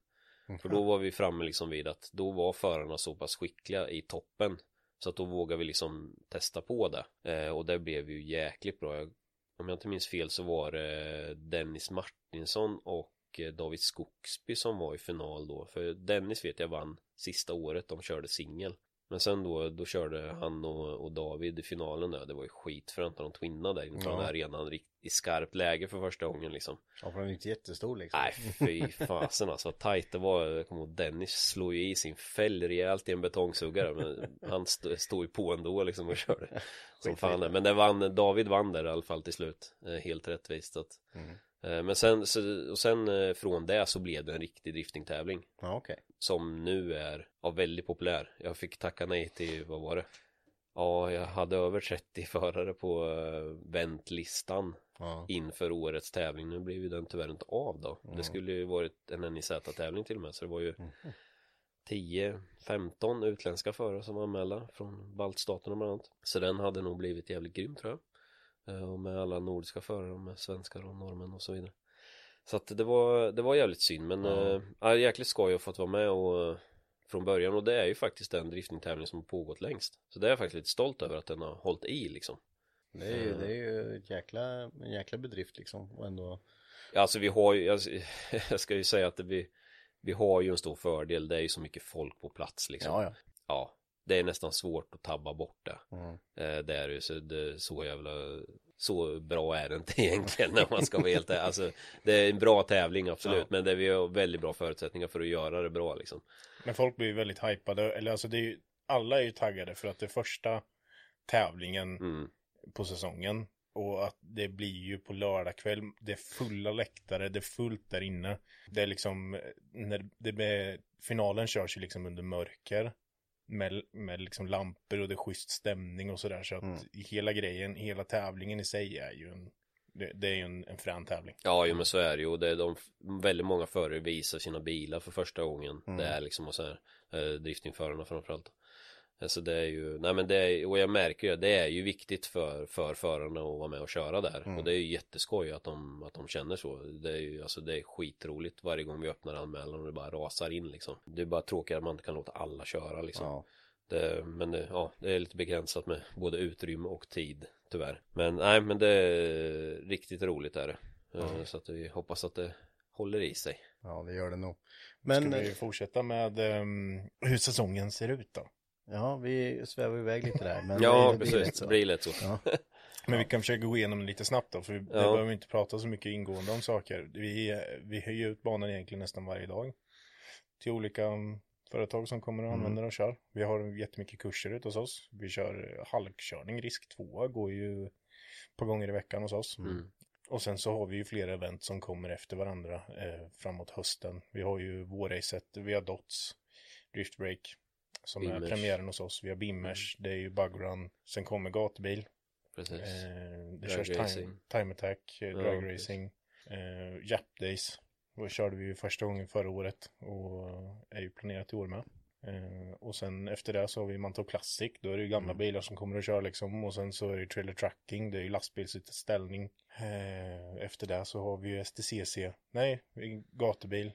För då var vi framme liksom vid att då var förarna så pass skickliga i toppen så att då vågade vi liksom testa på det. Eh, och det blev ju jäkligt bra. Jag, om jag inte minns fel så var det Dennis Martinsson och eh, David Skogsby som var i final då. För Dennis vet jag vann sista året de körde singel. Men sen då, då körde han och, och David i finalen där. Det var ju skitfränt när de twinnade där inför Ja. den här arenan i skarpt läge för första gången liksom. Ja, för den är inte jättestor liksom. Nej fy fasen alltså tajt det var. Jag kommer ihåg Dennis slog ju i sin fäll rejält i en betongsuggare. Men han st- stod ju på ändå liksom och körde. Som fan. Men det vann, David vann där i alla fall till slut. Eh, Helt rättvist. Att, Mm. eh, men sen, så, och sen eh, från det så blev det en riktig driftingtävling. Ja, okej. Som nu är ja, väldigt populär. Jag fick tacka nej till, vad var det? Ja, jag hade över 30 förare på uh, väntlistan Ja. inför årets tävling. Nu blev ju den tyvärr inte av då. Mm. Det skulle ju varit en NIZ-tävling till och med. Så det var ju Mhm. 10-15 utländska förare som var anmälda från baltstaterna bland annat. Så den hade nog blivit jävligt grym tror jag. Eh, Och med alla nordiska förare och med svenskar och norrmän och så vidare. Så att det var, det var jävligt synd men Ja. ja, jäkligt skoj att fått vara med och eh, från början och det är ju faktiskt den driftingtävling som har pågått längst. Så det är jag faktiskt lite stolt över att den har hållit i liksom. Det är ju, det är ju ett jäkla, en jäkla bedrift liksom. Och ändå. Ja, Alltså vi har ju, alltså, jag ska ju säga att det, vi, vi har ju en stor fördel, det är ju så mycket folk på plats liksom. Ja, ja. Ja, det är nästan svårt att tabba bort det. Mm. Eh, det är ju så, det, så jävla, så bra är det inte egentligen när man ska vara helt. Alltså, det är en bra tävling absolut, Ja. men det, vi har väldigt bra förutsättningar för att göra det bra liksom. Men folk blir väldigt hypade, eller alltså det är ju, alla är ju taggade för att det är första tävlingen Mm. på säsongen. Och att det blir ju på lördag kväll, det är fulla läktare, det är fullt där inne. Det är liksom, när det finalen körs ju liksom under mörker. Med, med liksom lampor och det är schysst stämning och sådär. Så att Mm. hela grejen, hela tävlingen i sig är ju en, det, det är ju en, en frän tävling. Ja, jo, men så är det ju. Och det är de, väldigt många förare visar sina bilar för första gången. Mm. Det är liksom och så här, eh, driftingförarna framförallt. Eh, Så det är ju, nej men det är, och jag märker ju att det är ju viktigt för, för förarna att vara med och köra där. Mm. Och det är ju jätteskoj att de, att de känner så. Det är ju, alltså det är skitroligt varje gång vi öppnar anmälan och det bara rasar in liksom. Det är bara tråkigt att man inte kan låta alla köra liksom. Ja. Det, men det, ja, det är lite begränsat med både utrymme och tid tyvärr. Men nej, men det är riktigt roligt är det. Eh, Så att vi hoppas att det håller i sig. ja, det gör det nog. Men, Ska vi fortsätta med ehm, hur säsongen ser ut då? Ja, vi svävar iväg lite där. Men ja, det blir precis. så. Det blir lätt så. Ja. Men vi kan försöka gå igenom lite snabbt då, för vi Ja. behöver inte prata så mycket ingående om saker. Vi, vi höjer ut banan egentligen nästan varje dag till olika mm, företag som kommer och använder och kör. Vi har jättemycket kurser ute hos oss. Vi kör halkkörning, risk 2 går ju ett par gånger i veckan hos oss. Mm. Och sen så har vi ju flera event som kommer efter varandra eh, framåt hösten. Vi har ju vårracet, vi har Dots, Drift Som är Bimmers. premiären hos oss. Vi har Bimmers, det är ju Bugrun. Sen kommer gatubil. Precis. Eh, det Drag körs time, racing. time attack, eh, Ja, drag precis. racing, eh, Jap Days. Då körde vi ju första gången förra året och är ju planerat i år med. Eh, och sen efter det så har vi Mantorp Classic. Då är det ju gamla Mm. bilar som kommer att köra liksom. Och sen så är det trailer tracking. Det är ju lastbilsutställning. Eh, efter det så har vi ju STCC. Nej, gatubil.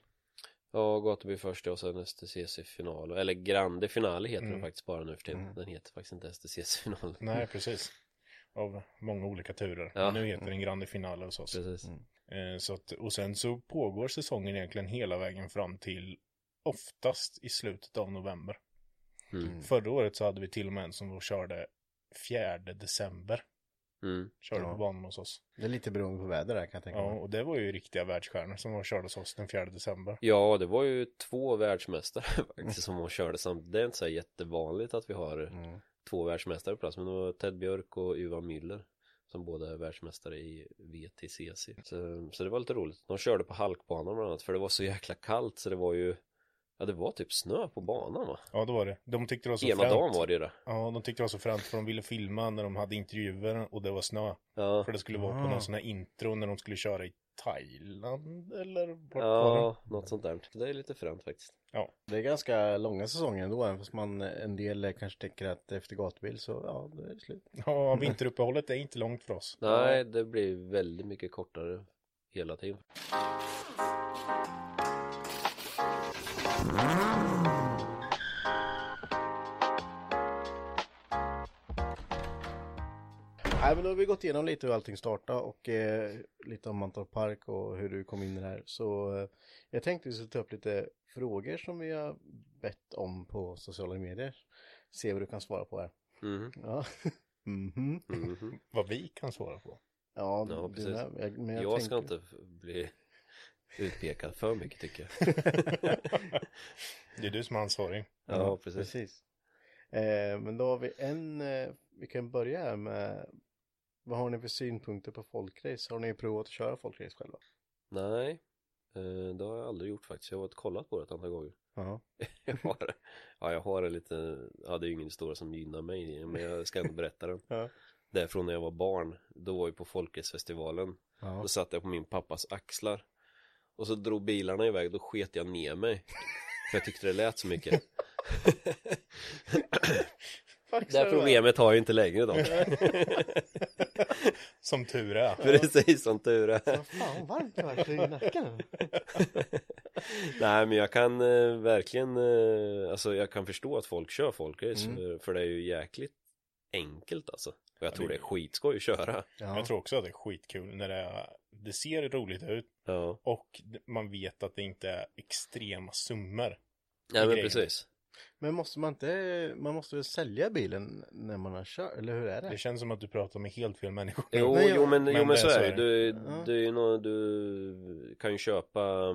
Ja, gatubil först och sen STCC final Eller Grande Finale heter den Mm. faktiskt bara nu för tiden Mm. Den heter faktiskt inte STCC final Nej, precis. Av många olika turer. Ja. Men nu heter den Grande Finale hos oss. Precis Eh, så att, och sen så pågår säsongen egentligen hela vägen fram till oftast i slutet av november. mm. Förra året så hade vi till och med en som körde 4 december. Mm. Körde Ja. på banan hos oss. Det är lite beroende på väder där kan jag tänka Ja, mig. och det var ju riktiga världsstjärnor som var körde hos oss den 4 december. Ja, det var ju två världsmästare faktiskt som var körde samtidigt. Det är inte så jättevanligt att vi har Mm. två världsmästare på plats. Men det var Ted Björk och Uva Müller som båda är världsmästare i VTCC. Så, så det var lite roligt. De körde på halkbanan bland annat för det var så jäkla kallt så det var ju Ja, det var typ snö på banan va? Ja, det var det. De tyckte det var så Ena fränt. dagen var det ju det. Ja, de tyckte det var så fränt för de ville filma när de hade intervjuer och det var snö. Ja, För det skulle vara på Ah. någon sån här intro när de skulle köra i Thailand eller vart ja något sånt där. Det är lite fränt faktiskt. Det är ganska långa säsonger ändå, även fast man en del kanske tänker att efter gatubil så ja, det är slut. Ja, vinteruppehållet är inte långt för oss. Nej, det blir väldigt mycket kortare hela tiden. Nej men då har vi gått igenom lite hur allting startade och eh, lite om Mantorp Park och hur du kom in i det här. Så eh, jag tänkte vi skulle ta upp lite frågor som vi har bett om på sociala medier. Se vad du kan svara på här. Mhm, Ja. Mhm. mhm. Vad vi kan svara på. Ja, Ja, precis. med. Jag, men Jag, ska tänker- inte bli utpekad för mycket tycker jag. Det är du som är ansvarig. Ja, precis. Precis. Eh, men då har vi en, eh, vi kan börja här med, vad har ni för synpunkter på folkrace? Har ni provat att köra folkrace själva? Nej, eh, det har jag aldrig gjort faktiskt. Jag har varit kollat på det ett antal gånger. Ja. Jag har, ja, jag har en lite, ja det är ju ingen historia som gynnar mig men jag ska ändå berätta den. Ja. Det är från när jag var barn. Då var vi på Folkrace-festivalen. Ja. Då satt jag på min pappas axlar. Och så drog bilarna iväg, då sket jag ner mig. För jag tyckte det lät så mycket. Det här problemet har jag inte längre då. Som tur är. Precis som tur är. Vad fan varmt det vart i nacken. Nej men jag kan eh, verkligen, eh, alltså jag kan förstå att folk kör folkrace Mm. för, för det är ju jäkligt enkelt alltså. Och jag tror det- det är skitskoj att köra. Ja. Jag tror också att det är skitkul när det, är, det ser roligt ut Ja, och man vet att det inte är extrema summor. ja men grejen. precis. Men måste man inte, man måste väl sälja bilen när man har kört, eller hur är det? Det känns som att du pratar med helt fel människor. Jo, Nej, jag- jo men, men jo, men så är det. Du, Ja. du, är ju nå- du kan ju köpa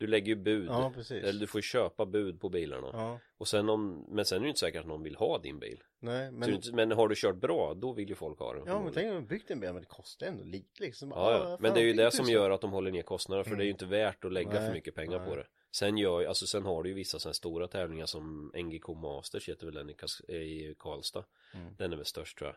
Du lägger ju bud Ja, precis. Eller du får köpa bud på bilarna Ja, Och sen om, men sen är det ju inte säkert att någon vill ha din bil nej, men, inte- men har du kört bra, då vill ju folk ha den ja men tänk om man byggt en bil, men det kostar ändå lite liksom. Ja, ja. Men det är ju det som gör att de håller ner kostnaderna för Mm. det är ju inte värt att lägga Nej, för mycket pengar på nej. det Sen gör alltså sen har du ju vissa sådana stora tävlingar som NGK Masters heter väl den i, Kas- i Karlstad Mm. Den är väl störst tror jag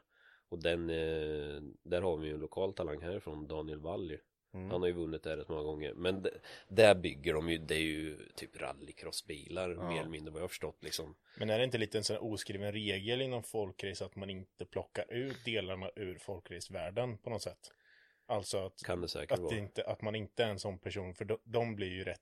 Och den, eh, där har vi ju en lokal talang härifrån, Daniel Wall. Mm. Han har ju vunnit det rätt många gånger Men d- där bygger de ju, det är ju typ rallycrossbilar Ja. mer eller mindre vad jag har förstått liksom Men är det inte lite en sån här oskriven regel inom folkrace att man inte plockar ut delarna ur folkracevärlden på något sätt? Alltså att, det att, det inte, att man inte är en sån person, för de, de blir ju rätt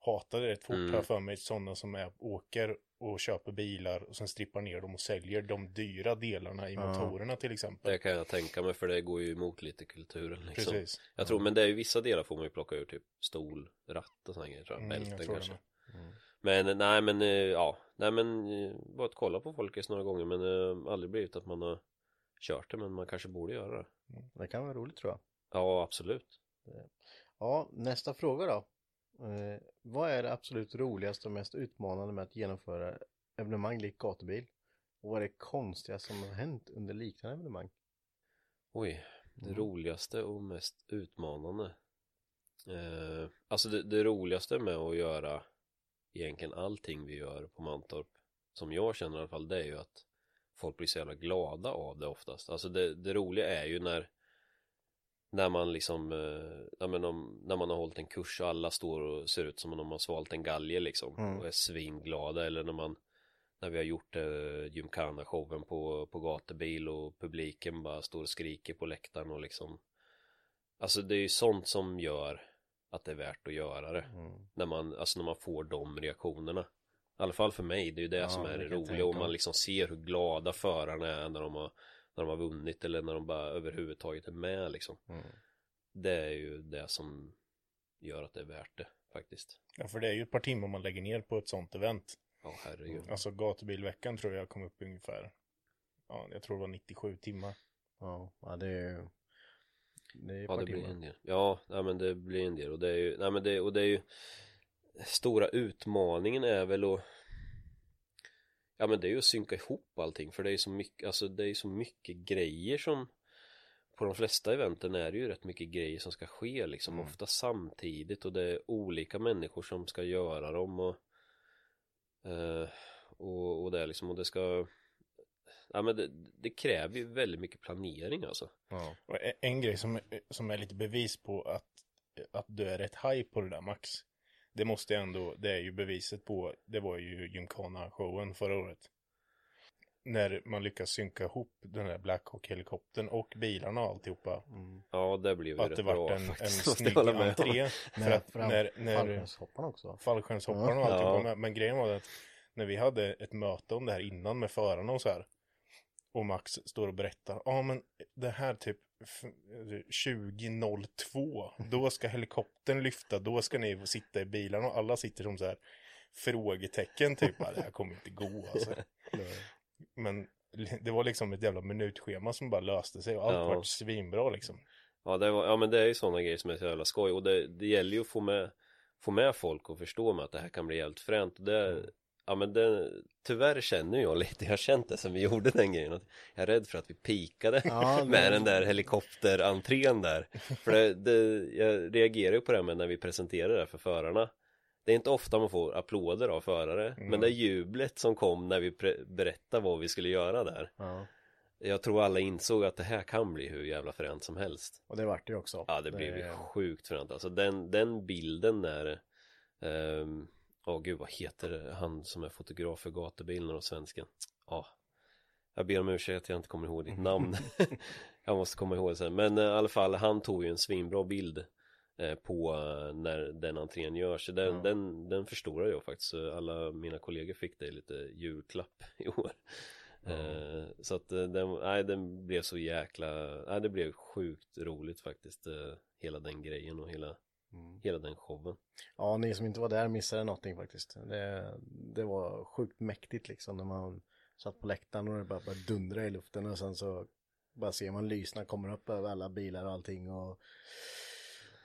hatade rätt fort Mm. jag för mig, sådana som är, åker och köper bilar och sen strippar ner dem och säljer de dyra delarna i Ja. motorerna till exempel. Det kan jag tänka mig för det går ju emot lite kulturen liksom Precis. Jag tror, men det är ju vissa delar får man ju plocka ur typ stol, ratt och sådana grejer tror jag, Mm, bälten jag tror kanske det med. Men nej men eh, ja, nej men eh, bara att kolla på Folkis några gånger men eh, aldrig blivit att man har kört det men man kanske borde göra det. Det kan vara roligt tror jag. Ja, absolut. Ja, nästa fråga då. Eh, vad är det absolut roligaste och mest utmanande med att genomföra evenemang likt gatubil? Och vad är det konstigaste som har hänt under liknande evenemang? Oj, det Mm. roligaste och mest utmanande. Eh, alltså det, det roligaste med att göra egentligen allting vi gör på Mantorp, som jag känner i alla fall, det är ju att folk blir så jävla glada av det oftast. Alltså det, det roliga är ju när när man liksom, eh, ja, men om, när man har hållit en kurs och alla står och ser ut som om de har svalt en galge liksom Mm. och är svinglada eller när man när vi har gjort eh, gymkhana-showen på, på gatubil och publiken bara står och skriker på läktaren och liksom Alltså det är ju sånt som gör att det är värt att göra det Mm. när man, alltså när man får de reaktionerna I alla fall för mig, det är ju det Ja, som är det roliga och man liksom ser hur glada förarna är när de har när de har vunnit eller när de bara överhuvudtaget är med liksom Mm. Det är ju det som gör att det är värt det faktiskt Ja, för det är ju ett par timmar man lägger ner på ett sånt event. Ja herregud Alltså gatubilveckan tror jag kom upp ungefär, ja, jag tror det var 97 timmar. Ja, ja, det är ju... Det är ett Ja det blir timmar. en del Ja, nej, men det blir en del och det är ju, nej men det, och det är ju Stora utmaningen är väl att Ja men det är ju att synka ihop allting för det är så mycket, alltså det är så mycket grejer som På de flesta eventen är det ju rätt mycket grejer som ska ske liksom Mm. ofta samtidigt och det är olika människor som ska göra dem och eh, och, och det är liksom och det ska Ja men det, det kräver ju väldigt mycket planering alltså Ja. Och en grej som, som är lite bevis på att, att du är rätt high på det där Max. Det måste jag ändå, det är ju beviset på, det var ju Gymkhana-showen förra året. När man lyckas synka ihop den där Blackhawk-helikoptern och bilarna och alltihopa. Mm. Ja det blev ju att rätt det bra vart en, en snygg entré. För När, att när, när fallskärmshopparna också. fallskärmshopparna och alltihopa. Ja. Men, men grejen var att när vi hade ett möte om det här innan med förarna och så här. Och Max står och berättar, ja men det här typ f- 2002, då ska helikoptern lyfta, då ska ni sitta i bilarna och alla sitter som så här frågetecken typ, "Ja, det här kommer inte gå alltså. Men det var liksom ett jävla minutschema som bara löste sig och allt Ja. vart svinbra liksom. Ja, det var, ja men det är ju sådana grejer som är så jävla skoj och det, det gäller ju att få med Få med folk och förstå med att det här kan bli helt fränt och det Ja men det, tyvärr känner jag lite, jag har känt det sen vi gjorde den grejen att Jag är rädd för att vi pikade Ja, det- med den där helikopterentrén där. För det, det, jag reagerar ju på det med när vi presenterar det för förarna. Det är inte ofta man får applåder av förare Men det jublet som kom när vi pre- berättade vad vi skulle göra där. Ja. Jag tror alla insåg att det här kan bli hur jävla fränt som helst. Och det vart det också. Ja det blev ju sjukt fränt. Alltså den, den bilden när ehm, Åh gud vad heter han som är fotograf för gatubilen och svensken? Ja. Jag ber om ursäkt att jag inte kommer ihåg ditt namn. Jag måste komma ihåg det sen. Men eh, i alla fall han tog ju en svinbra bild eh, På eh, när den entrén görs. Den, Ja. den, den förstorar jag faktiskt. Alla mina kollegor fick det lite julklapp i år. Eh, Så att eh, den, nej den blev så jäkla, nej det blev sjukt roligt faktiskt eh, Hela den grejen och hela, Mm. hela den showen Ja, ni som inte var där missade någonting faktiskt. Det, det var sjukt mäktigt liksom när man satt på läktaren och det bara började dundra i luften och sen så bara ser man lysna kommer upp över alla bilar och allting och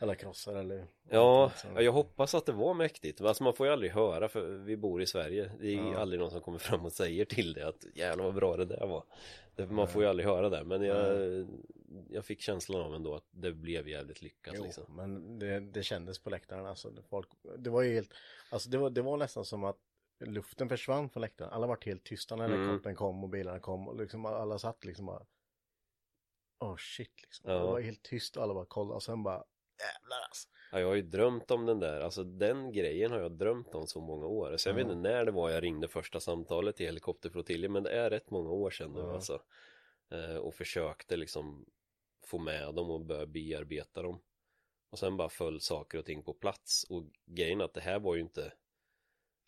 alla krossar eller Ja, jag hoppas att det var mäktigt Alltså man får ju aldrig höra för vi bor i Sverige Det är Ja. aldrig någon som kommer fram och säger till det att jävlar vad bra det där var Man får ju aldrig höra det men jag, jag fick känslan av ändå att det blev jävligt lyckat Jo, liksom men det, det kändes på läktaren alltså. Folk, det var ju helt, alltså det var, det var nästan som att luften försvann från läktaren. Alla var helt tysta när Mm. helikoptern kom och bilarna kom och liksom alla satt liksom bara Oh shit liksom. Ja. Det var helt tyst och alla bara kollade och sen bara jävlar alltså. Ja, jag har ju drömt om den där, alltså den grejen har jag drömt om så många år. Så jag vet Ja. inte när det var jag ringde första samtalet till helikopterflottiljen Men det är rätt många år sedan nu alltså. Eh, Och försökte liksom få med dem och börja bearbeta dem. Och sen bara föll saker och ting på plats. Och grejen är att det här var ju inte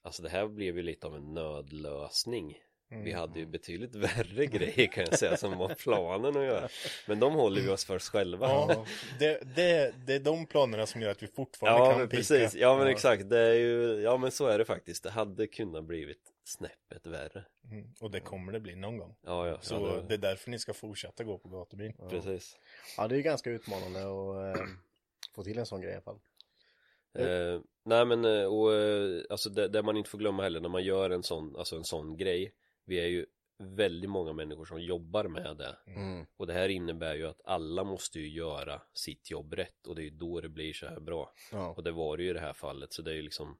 Alltså det här blev ju lite av en nödlösning Vi hade ju betydligt värre grejer kan jag säga som var planen att göra. Men de håller vi oss för oss själva. Ja, det, det, det är de planerna som gör att vi fortfarande Ja kan men pika. precis, ja men exakt det är ju, ja men så är det faktiskt Det hade kunnat blivit snäppet värre Mm, och det kommer det bli någon gång. Ja ja, Så ja, det är därför ni ska fortsätta gå på gatubil. precis Ja, det är ju ganska utmanande att eh, få till en sån grej i alla fall. eh, Nej men eh, och eh, alltså det, det man inte får glömma heller när man gör en sån, alltså en sån grej Vi är ju väldigt många människor som jobbar med det Mm. Och det här innebär ju att alla måste ju göra sitt jobb rätt och det är ju då det blir så här bra Ja. Och det var det ju i det här fallet så det är ju liksom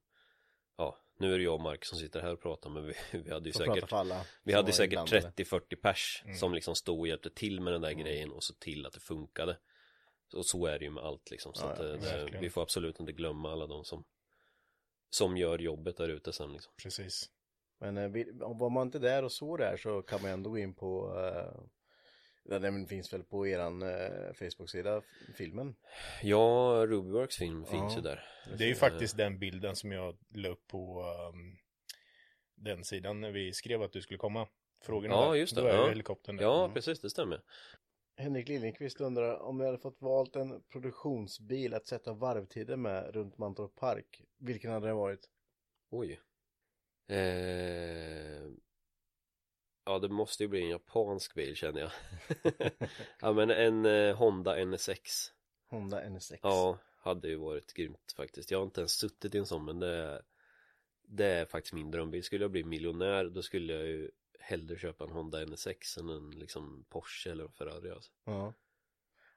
Ja, nu är det jag och Mark som sitter här och pratar men vi, vi hade ju prata säkert. Vi hade säkert inblandade. 30-40 pers som liksom stod och hjälpte till med den där grejen och så till att det funkade Och så är det ju med allt liksom så Ja, att ja, det, det, verkligen. vi får absolut inte glömma alla de som Som gör jobbet där ute sen liksom Precis. Men eh, var man inte där och så där så kan man ändå gå in på eh, den finns väl på eran eh, Facebook-sida, filmen. Ja, Rubyworks film finns Ja. ju där Det är ju faktiskt den bilden som jag la upp på um, den sidan när vi skrev att du skulle komma. Frågorna Ja, där. just det, Då är ja. helikoptern där. Ja, Mm. precis, det stämmer Henrik Liljenqvist undrar om ni hade fått valt en produktionsbil att sätta varvtider med runt Mantorp Park. Vilken hade det varit? Oj eh... Ja, det måste ju bli en japansk bil känner jag Ja men en eh, Honda NSX Honda NSX. Ja, hade ju varit grymt faktiskt. Jag har inte ens suttit i en sån men det är, det är faktiskt min drömbil. Skulle jag bli miljonär då skulle jag ju hellre köpa en Honda NSX än en liksom Porsche eller en Ferrari alltså. Ja.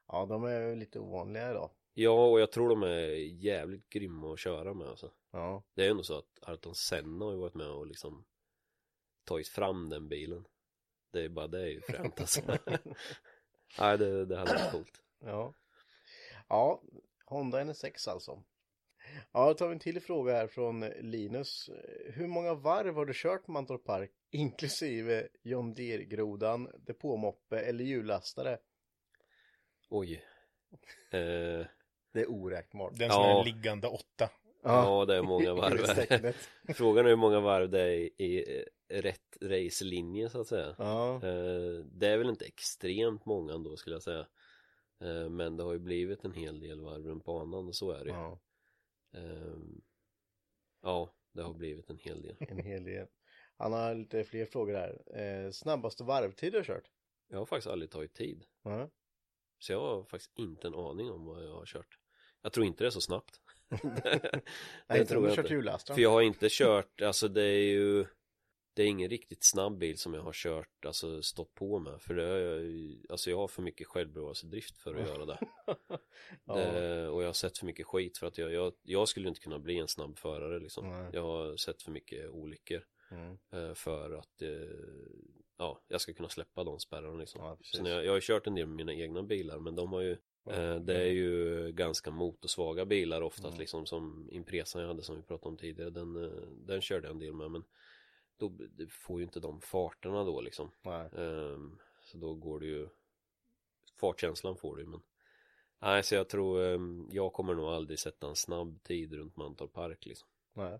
Ja, de är ju lite ovanliga idag. Ja, och jag tror de är jävligt grymma att köra med alltså. Ja. Det är ändå så att Ayrton Senna har ju varit med och liksom tagit fram den bilen. Det är bara det är ju fränt alltså. Nej, det, det hade varit coolt. Ja. Ja, Honda NSX alltså. Ja, då tar vi en till fråga här från Linus. Hur många varv har du kört på Mantorp Park inklusive John Deere-grodan, depåmoppe eller hjullastare? Oj. Eh, Det är oräknbart. Den som Ja. är liggande åtta. Ja, det är många varv. Frågan är hur många varv det är i, i rätt racelinje så att säga. Ja. Eh, Det är väl inte extremt många ändå skulle jag säga. Eh, Men det har ju blivit en hel del varv runt banan och så är det ju. ja, Ehm, Ja, det har blivit en hel del. en hel del. Han har lite fler frågor här. Eh, snabbaste varvtid du har kört? Jag har faktiskt aldrig tagit tid. Ja. Så jag har faktiskt inte en aning om vad jag har kört. Jag tror inte det är så snabbt. Nej, inte om du jag kört inte. hjullastaren. För jag har inte kört, alltså det är ju Det är ingen riktigt snabb bil som jag har kört, alltså stått på med För det har jag alltså jag har för mycket självbevarelsedrift för att göra det. Ja. det Och jag har sett för mycket skit för att jag, jag, jag skulle inte kunna bli en snabb förare liksom Nej. Jag har sett för mycket olyckor Mm. eh, För att eh, Ja, jag ska kunna släppa de spärrarna liksom Ja. Så jag, jag har ju kört en del med mina egna bilar men de har ju eh, Det är ju ganska motorsvaga bilar oftast Mm. liksom som Impresan jag hade som vi pratade om tidigare Den, eh, den körde jag en del med men Då får ju inte de farterna då liksom. Ehm, Så då går det ju Fartkänslan får du men Nej så jag tror ehm, Jag kommer nog aldrig sätta en snabb tid runt Mantorp Park liksom Nej.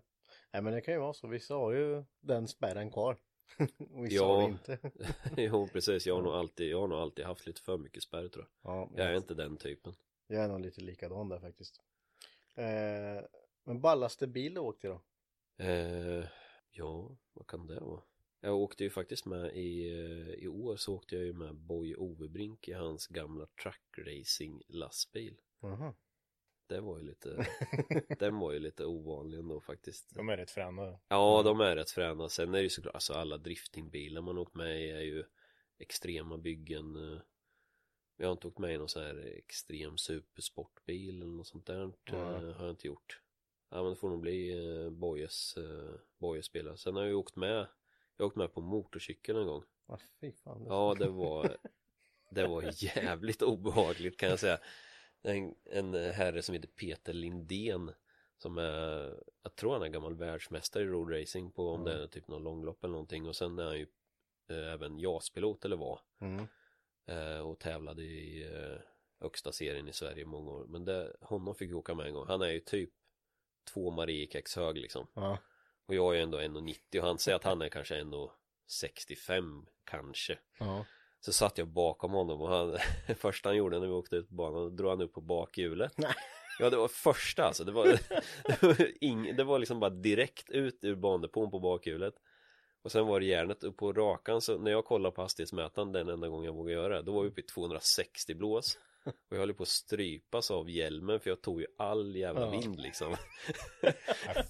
Nej men det kan ju vara så. Vissa har ju den spärren kvar. Och vissa Ja. har inte. Jo precis jag har nog alltid Jag har nog alltid haft lite för mycket spärr tror jag Ja, Jag är inte den typen jag är nog lite likadan där faktiskt. Eh, men ballaste bil du åkte då? Eh, ja, vad kan det vara? Jag åkte ju faktiskt med i, eh, i år så åkte jag ju med Boy Overbrink i hans gamla truckracing lastbil. Jaha. Det var ju lite, den var ju lite ovanlig ändå faktiskt. De är rätt fräna. Ja, de är rätt fräna. Sen är det ju såklart, alltså alla driftingbilar man åkt med i är ju extrema byggen. eh. Jag har inte åkt med i någon sån här extrem supersportbil eller något sånt där. Nej. Har jag inte gjort. Ja men det får nog bli eh, Bojes, Bojes bilar. Sen har jag ju åkt med, jag har åkt med på motorcykel en gång. Ah, fy fan. Ja det var, det var jävligt obehagligt kan jag säga. En, en herre som heter Peter Lindén som är, jag tror han är gammal världsmästare i roadracing på om det är typ någon långlopp eller någonting. Och sen är han ju eh, även JAS-pilot eller var. Mm. eh, och tävlade i eh, högsta serien i Sverige många år. Men det, honom fick vi åka med en gång. Han är ju typ två Mariekex hög liksom. Ja. och jag är ju ändå 1,90 och han säger att han är kanske 65 kanske. Så satt jag bakom honom och han, första han gjorde när vi åkte ut på banan, då drog han upp på bakhjulet. Nej. Ja det var första alltså, det var, det var, ing, det var liksom bara direkt ut ur bandepån på bakhjulet. Och sen var det järnet upp på rakan så när jag kollade på hastighetsmätaren den enda gången jag vågade göra det, då var vi uppe i 260 blås. Och jag höll på att strypas av hjälmen för jag tog ju all jävla Ja. vind liksom. Ja,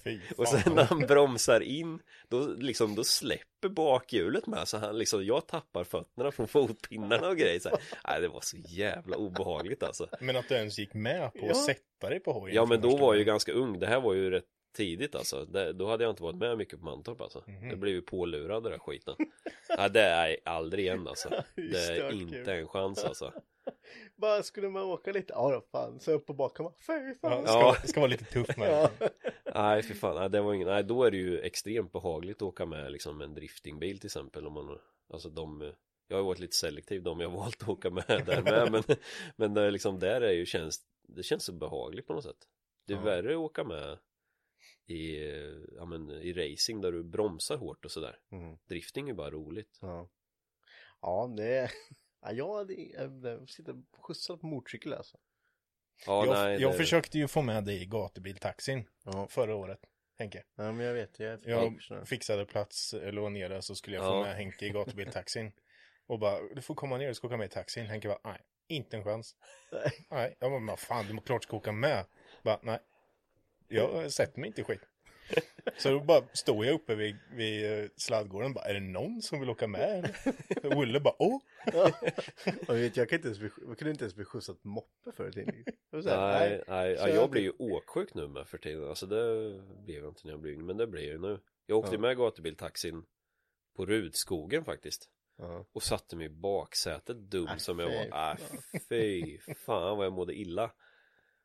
Och sen när han bromsar in Då liksom, då släpper bakhjulet med så han liksom, jag tappar fötterna från fotpinnarna och grejer så här. Nej det var så jävla obehagligt alltså Men att du ens gick med på Ja. att sätta dig på hojen Ja men då var jag ju ganska ung, det här var ju rätt tidigt alltså det, Då hade jag inte varit med mycket på Mantorp alltså Mhm. Jag blev ju pålurad den där skiten Nej det är aldrig igen alltså Det är inte en chans alltså Bara skulle man åka lite, ja då fan, så upp på bakom, bara, fy fan. Ja, ska, ska vara lite tuff med Ja. Nej för fan, nej, det var ingen, nej då är det ju extremt behagligt att åka med liksom en driftingbil till exempel om man Alltså de Jag har varit lite selektiv de jag har valt att åka med där med men Men det är liksom där är ju känns Det känns så behagligt på något sätt Det är Ja. värre att åka med i, ja, men, i racing där du bromsar hårt och sådär Mm. Drifting är bara roligt Ja. Ja, det är, ja, jag hade, jag, jag sitter och skjutsar på motorcykel alltså. Ja jag nej jag det, försökte ju få med dig i gatubiltaxin Ja. förra året, Henke. Ja, men jag vet, jag Jag fixade plats, eh, låg nere så skulle jag få Ja. med Henke i gatubiltaxin. Och bara, du får komma ner, du ska åka med i taxin. Henke bara, nej, inte en chans. Nej. Jag bara, fan, du må klart ska åka med. Bara, nej. Jag sätter mig inte i skit. Så då bara stod jag uppe vid, vid eh, sladdgården bara, är det någon som vill åka med? Och Olle bara, åh! Och vet, jag, kan inte ens bli, jag kunde inte ens bli skjutsad på moppe förr i tiden. Nej, nej, ja, jag- jag blir ju åksjuk nu med för tiden Alltså det blev jag inte när jag blev yngre Men det blir jag ju nu Jag åkte Ja. med gatubiltaxin På Rudskogen faktiskt Ja. Och satte mig i baksätet dum Äh, som jag var äh, Fy fan vad jag mådde illa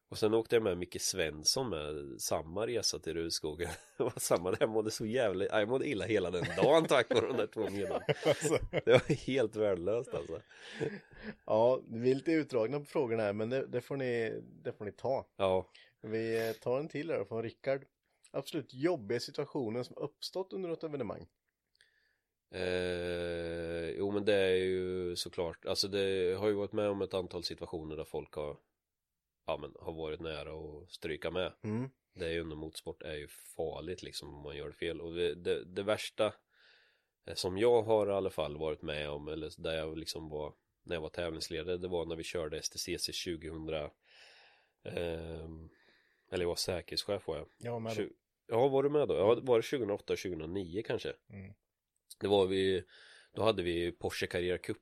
Och sen åkte jag med Micke Svensson med Samma resa till Rudskogen Det var samma, jag mådde så jävla äh, Jag mådde illa hela den dagen tack vare de där två middagarna Alltså, Det var helt värdelöst alltså ja, vi är lite utdragna på frågorna här, men det, det, får, ni, det får ni ta. Ja Vi tar en till här från Rickard. Absolut jobbiga situationen som uppstått under något evenemang. Eh, jo men det är ju såklart, alltså det har ju varit med om ett antal situationer där folk har Ja men har varit nära att stryka med Mm. Det är ju under motorsport är ju farligt liksom om man gör fel och det, det, det värsta eh, Som jag har i alla fall varit med om eller där jag liksom var När jag var tävlingsledare det var när vi körde STCC 2000 eh, Eller jag var säkerhetschef var jag jag med då. Tju- Ja, var du med då? Ja, var det 2008 2009 kanske? Mm. Det var vi Då hade vi Porsche Carrera Cup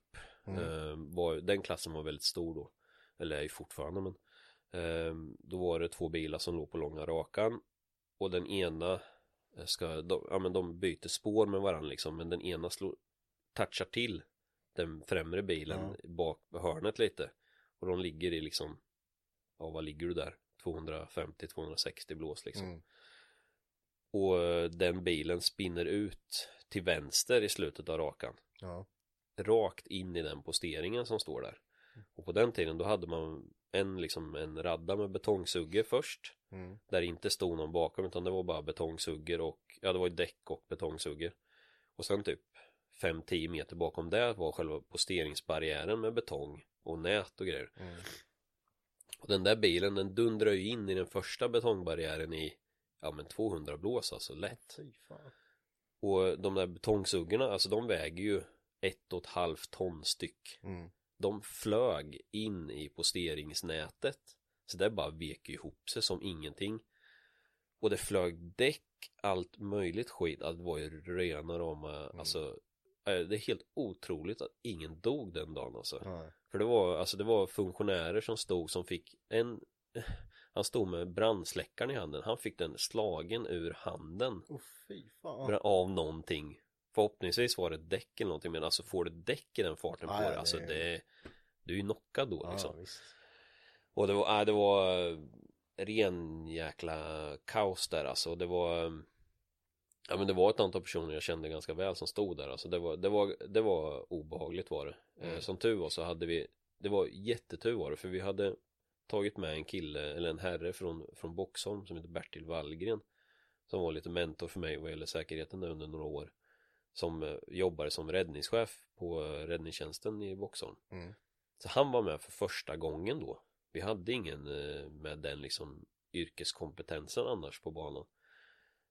Mm. eh, var, Den klassen var väldigt stor då Eller är ju fortfarande men Då var det två bilar som låg på långa rakan Och den ena eh, ska, de, ja men de byter spår med varandra liksom Men den ena slår Touchar till Den främre bilen bak på hörnet lite Och de ligger i liksom Ja vad ligger du där? 250-260 blås liksom Mm. och eh, den bilen spinner ut till vänster i slutet av rakan. Ja. Rakt in i den posteringen som står där. Och på den tiden då hade man en, liksom, en radda med betongsugger först. Mm. Där det inte stod någon bakom utan det var bara betongsugger och ja det var ju däck och betongsugger. Och sen typ 5-10 meter bakom det var själva posteringsbarriären med betong och nät och grejer. Mm. Och den där bilen den dundrar ju in i den första betongbarriären i ja men 200 blås alltså lätt. Och de där betongsuggerna, alltså de väger ju ett och ett halvt ton styck. Mm. De flög in i posteringsnätet. Så det bara vek ihop sig som ingenting. Och det flög däck, allt möjligt skit. Att det var ju rena rama, alltså. eh, Det är helt otroligt att ingen dog den dagen alltså. Ja. För det var, alltså det var funktionärer som stod som fick en Han stod med brandsläckaren i handen Han fick den slagen ur handen Oh, fy fan. Av någonting Förhoppningsvis var det ett däck eller någonting Men alltså får du däck i den farten Ja, på ja, det Alltså det- det Du är ju knockad då liksom. visst. Och det var, äh, det var eh, Ren jäkla kaos där alltså. Det var eh, Ja men det var ett antal personer jag kände ganska väl som stod där alltså. Det var, det var, det var obehagligt var det. Mm. eh, Som tur var så hade vi Det var jättetur var det för vi hade Tagit med en kille eller en herre från, från Boxholm som heter Bertil Wallgren Som var lite mentor för mig vad gäller säkerheten där under några år som eh, jobbar som räddningschef på eh, räddningstjänsten i Boxholm. Mm. Så han var med för första gången då. Vi hade ingen eh, med den liksom yrkeskompetensen annars på banan.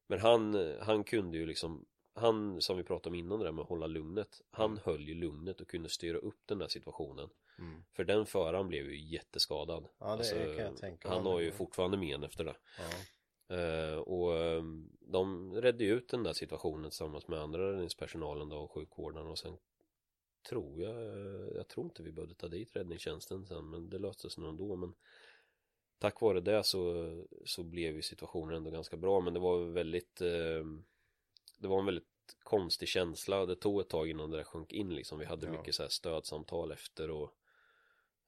Men han, han kunde ju liksom han som vi pratade om innan det där med att hålla lugnet Han Mm. höll ju lugnet och kunde styra upp den där situationen Mm. För den föraren blev ju jätteskadad Alltså, Ja, det kan jag tänka Han har ju fortfarande men efter det Ja. Eh, och eh, de redde ut den där situationen tillsammans med andra räddningspersonalen då och sjukvården och sen tror jag, eh, jag tror inte vi behövde ta dit räddningstjänsten sen men det löstes nog ändå. Men tack vare det så, så blev ju situationen ändå ganska bra. Men det var väldigt eh, det var en väldigt konstig känsla. Det tog ett tag innan det där sjönk in liksom. Vi hade Ja. mycket så här stödsamtal efter och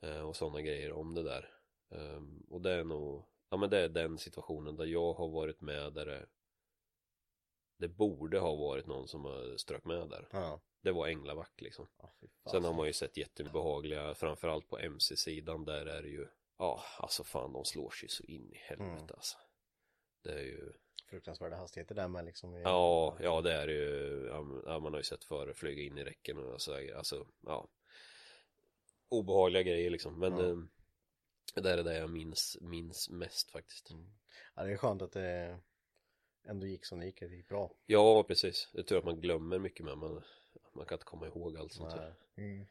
eh, och sådana grejer om det där. Ehm, och det är nog ja men det är den situationen där jag har varit med där det det borde ha varit någon som har strök med där Ja. det var Änglavakt liksom fan. sen har man ju sett jättebehagliga framförallt på MC-sidan där är det ju ja alltså fan de slår sig så in i helvete Mm. alltså det är ju Fruktansvärda hastigheter där med liksom. i- Ja, ja det är ju, ja, man har ju sett före flyga in i räcken och så, alltså, ja Obehagliga grejer liksom, men Ja. Det är det där jag minns, minns mest faktiskt Mm. Ja, det är skönt att det ändå gick som det gick, det gick bra. Ja, precis, det tror jag att man glömmer mycket med, man, man kan inte komma ihåg allt sånt Nej. Mm.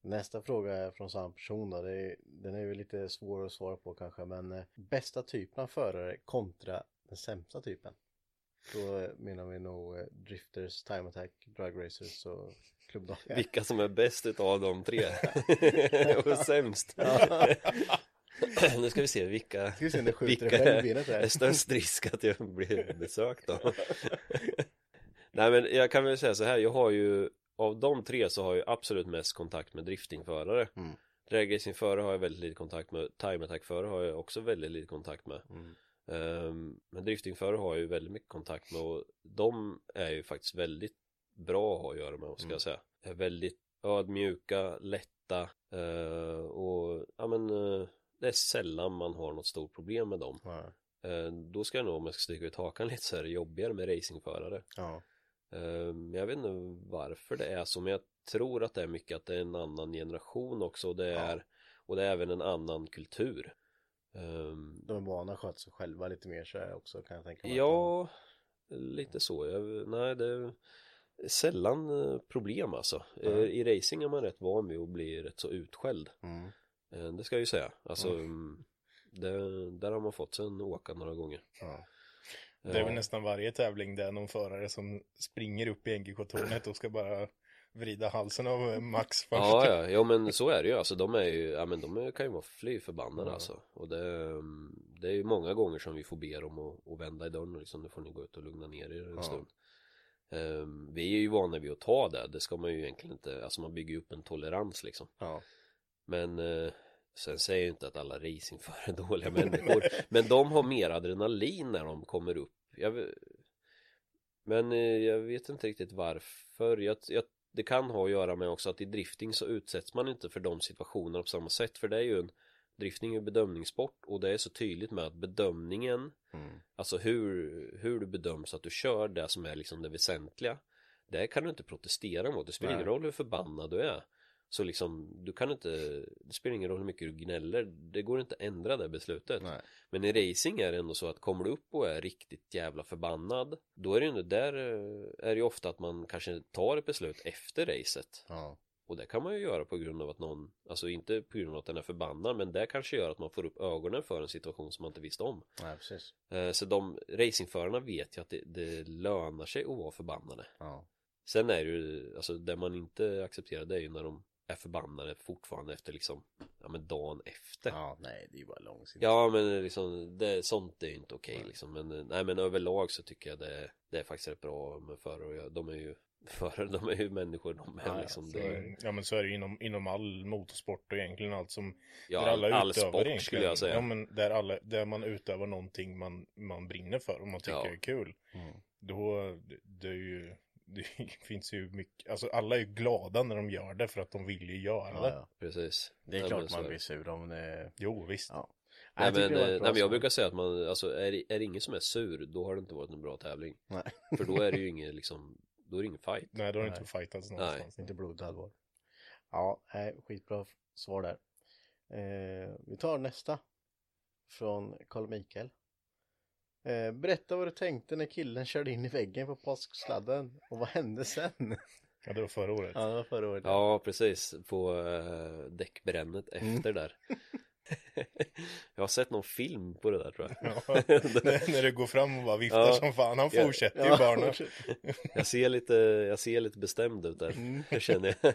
Nästa fråga är från samma person då. Det är, den är ju lite svår att svara på kanske, men eh, bästa typen av förare kontra den sämsta typen. Då menar vi nog eh, drifters, time attack, drag racers och klubbdagar. Vilka som är bäst utav de tre och sämst Nu ska vi se vilka Ska vi se Vilka är störst risk att jag blir besökt av? Nej men jag kan väl säga så här, jag har ju Av de tre så har jag absolut mest kontakt med driftingförare Mm. Dragracingförare har jag väldigt lite kontakt med Time attack-förare har jag också väldigt lite kontakt med Mm. Ehm, Men driftingförare har jag ju väldigt mycket kontakt med och de är ju faktiskt väldigt bra att ha att göra med ska Mm. jag säga är Väldigt ödmjuka, lätta eh, och ja men eh, det är sällan man har något stort problem med dem Ja. Eh, Då ska jag nog, om jag ska sticka ut hakan lite så är det jobbigare med racingförare Ja. Eh, Jag vet inte varför det är så men jag tror att det är mycket att det är en annan generation också och det Ja. är Och det är även en annan kultur Ehm, De är vana att sköta sig själva lite mer så här också kan jag tänka mig. Ja, lite så. Jag, nej, det är sällan eh, problem alltså. Ja. Eh, I racing är man rätt van vid att bli rätt så utskälld. Mm. Eh, Det ska jag ju säga. Alltså, Mm. mm, det, där har man fått sig en åka några gånger. Ja. Det är väl nästan varje tävling där någon förare som springer upp i NGK-tornet och ska bara vrida halsen av eh, Max först. Ja, ja, ja men så är det ju. Alltså de är ju, ja men de är, kan ju vara fly förbannade Ja. alltså. Och det, mm, det är ju många gånger som vi får be dem att, att vända i dörren och liksom, nu får ni gå ut och lugna ner er en Ja. stund. Ehm, vi är ju vana vid att ta det, det ska man ju egentligen inte, alltså man bygger ju upp en tolerans liksom. Ja. Men eh, sen säger jag inte att alla racingförare är dåliga människor. men de har mer adrenalin när de kommer upp. Jag, men eh, jag vet inte riktigt varför. Jag, jag, det kan ha att göra med också att i drifting så utsätts man inte för de situationerna på samma sätt. För det är ju en Drifting är bedömningssport och det är så tydligt med att bedömningen Mm. Alltså hur, hur du bedöms att du kör det som är liksom det väsentliga Det kan du inte protestera mot, det spelar ingen roll hur förbannad du är Så liksom, du kan inte Det spelar ingen roll hur mycket du gnäller Det går inte att ändra det beslutet Nej. Men i racing är det ändå så att kommer du upp och är riktigt jävla förbannad Då är det ju där eh, är det ju ofta att man kanske tar ett beslut efter racet Ja. och det kan man ju göra på grund av att någon Alltså inte på grund av att den är förbannad Men det kanske gör att man får upp ögonen för en situation som man inte visste om Nej, precis. Eh, Så de racingförarna vet ju att det, det lönar sig att vara förbannade Ja. Sen är det ju, alltså det man inte accepterar det är ju när de är förbannade fortfarande efter liksom Ja men dagen efter Ja, Ja, nej, det är ju bara långsiktigt. men liksom det, sånt är ju inte okej liksom Men nej men överlag så tycker jag det, det är faktiskt rätt bra med förare de är ju Förare, de är ju människor de är Ja, ja, liksom det, Mm, Ja men så är det ju inom, inom all motorsport och egentligen allt som Ja, där alla all, all utövar sport egentligen. skulle jag säga Ja men där, alla, där man utövar någonting man, man brinner för och man tycker Ja. är kul. Mm. Då, det, det är ju, det finns ju mycket, alltså alla är ju glada när de gör det för att de vill ju göra Ja, det. ja. Precis Det är Ja, klart men så man är det. blir sur om det... Jo visst. Ja. Nej jag tycker men, det eh, nej, men jag brukar säga att man, alltså är, det- är det ingen som är sur då har det inte varit en bra tävling Nej. För då är det ju inget liksom då är det ingen fight. Nej, då har det Nej. inte fightats Nej. någonstans. Inte blodallvar. Ja, nej, skitbra svar där. Eh, vi tar nästa. Från Carl Mikael. Eh, berätta vad du tänkte när killen körde in i väggen på påsksladden och vad hände sen? Ja, det var förra året. ja, det var förra året. Ja, precis. På äh, däckbrännet Mm. efter där. jag har sett någon film på det där tror jag. Ja, när, du går fram och bara viftar Ja. som fan. Han Ja. fortsätter ju Ja, bara nu. fortsätt. Jag ser lite, jag ser lite bestämd ut där. Mm. Det känner jag.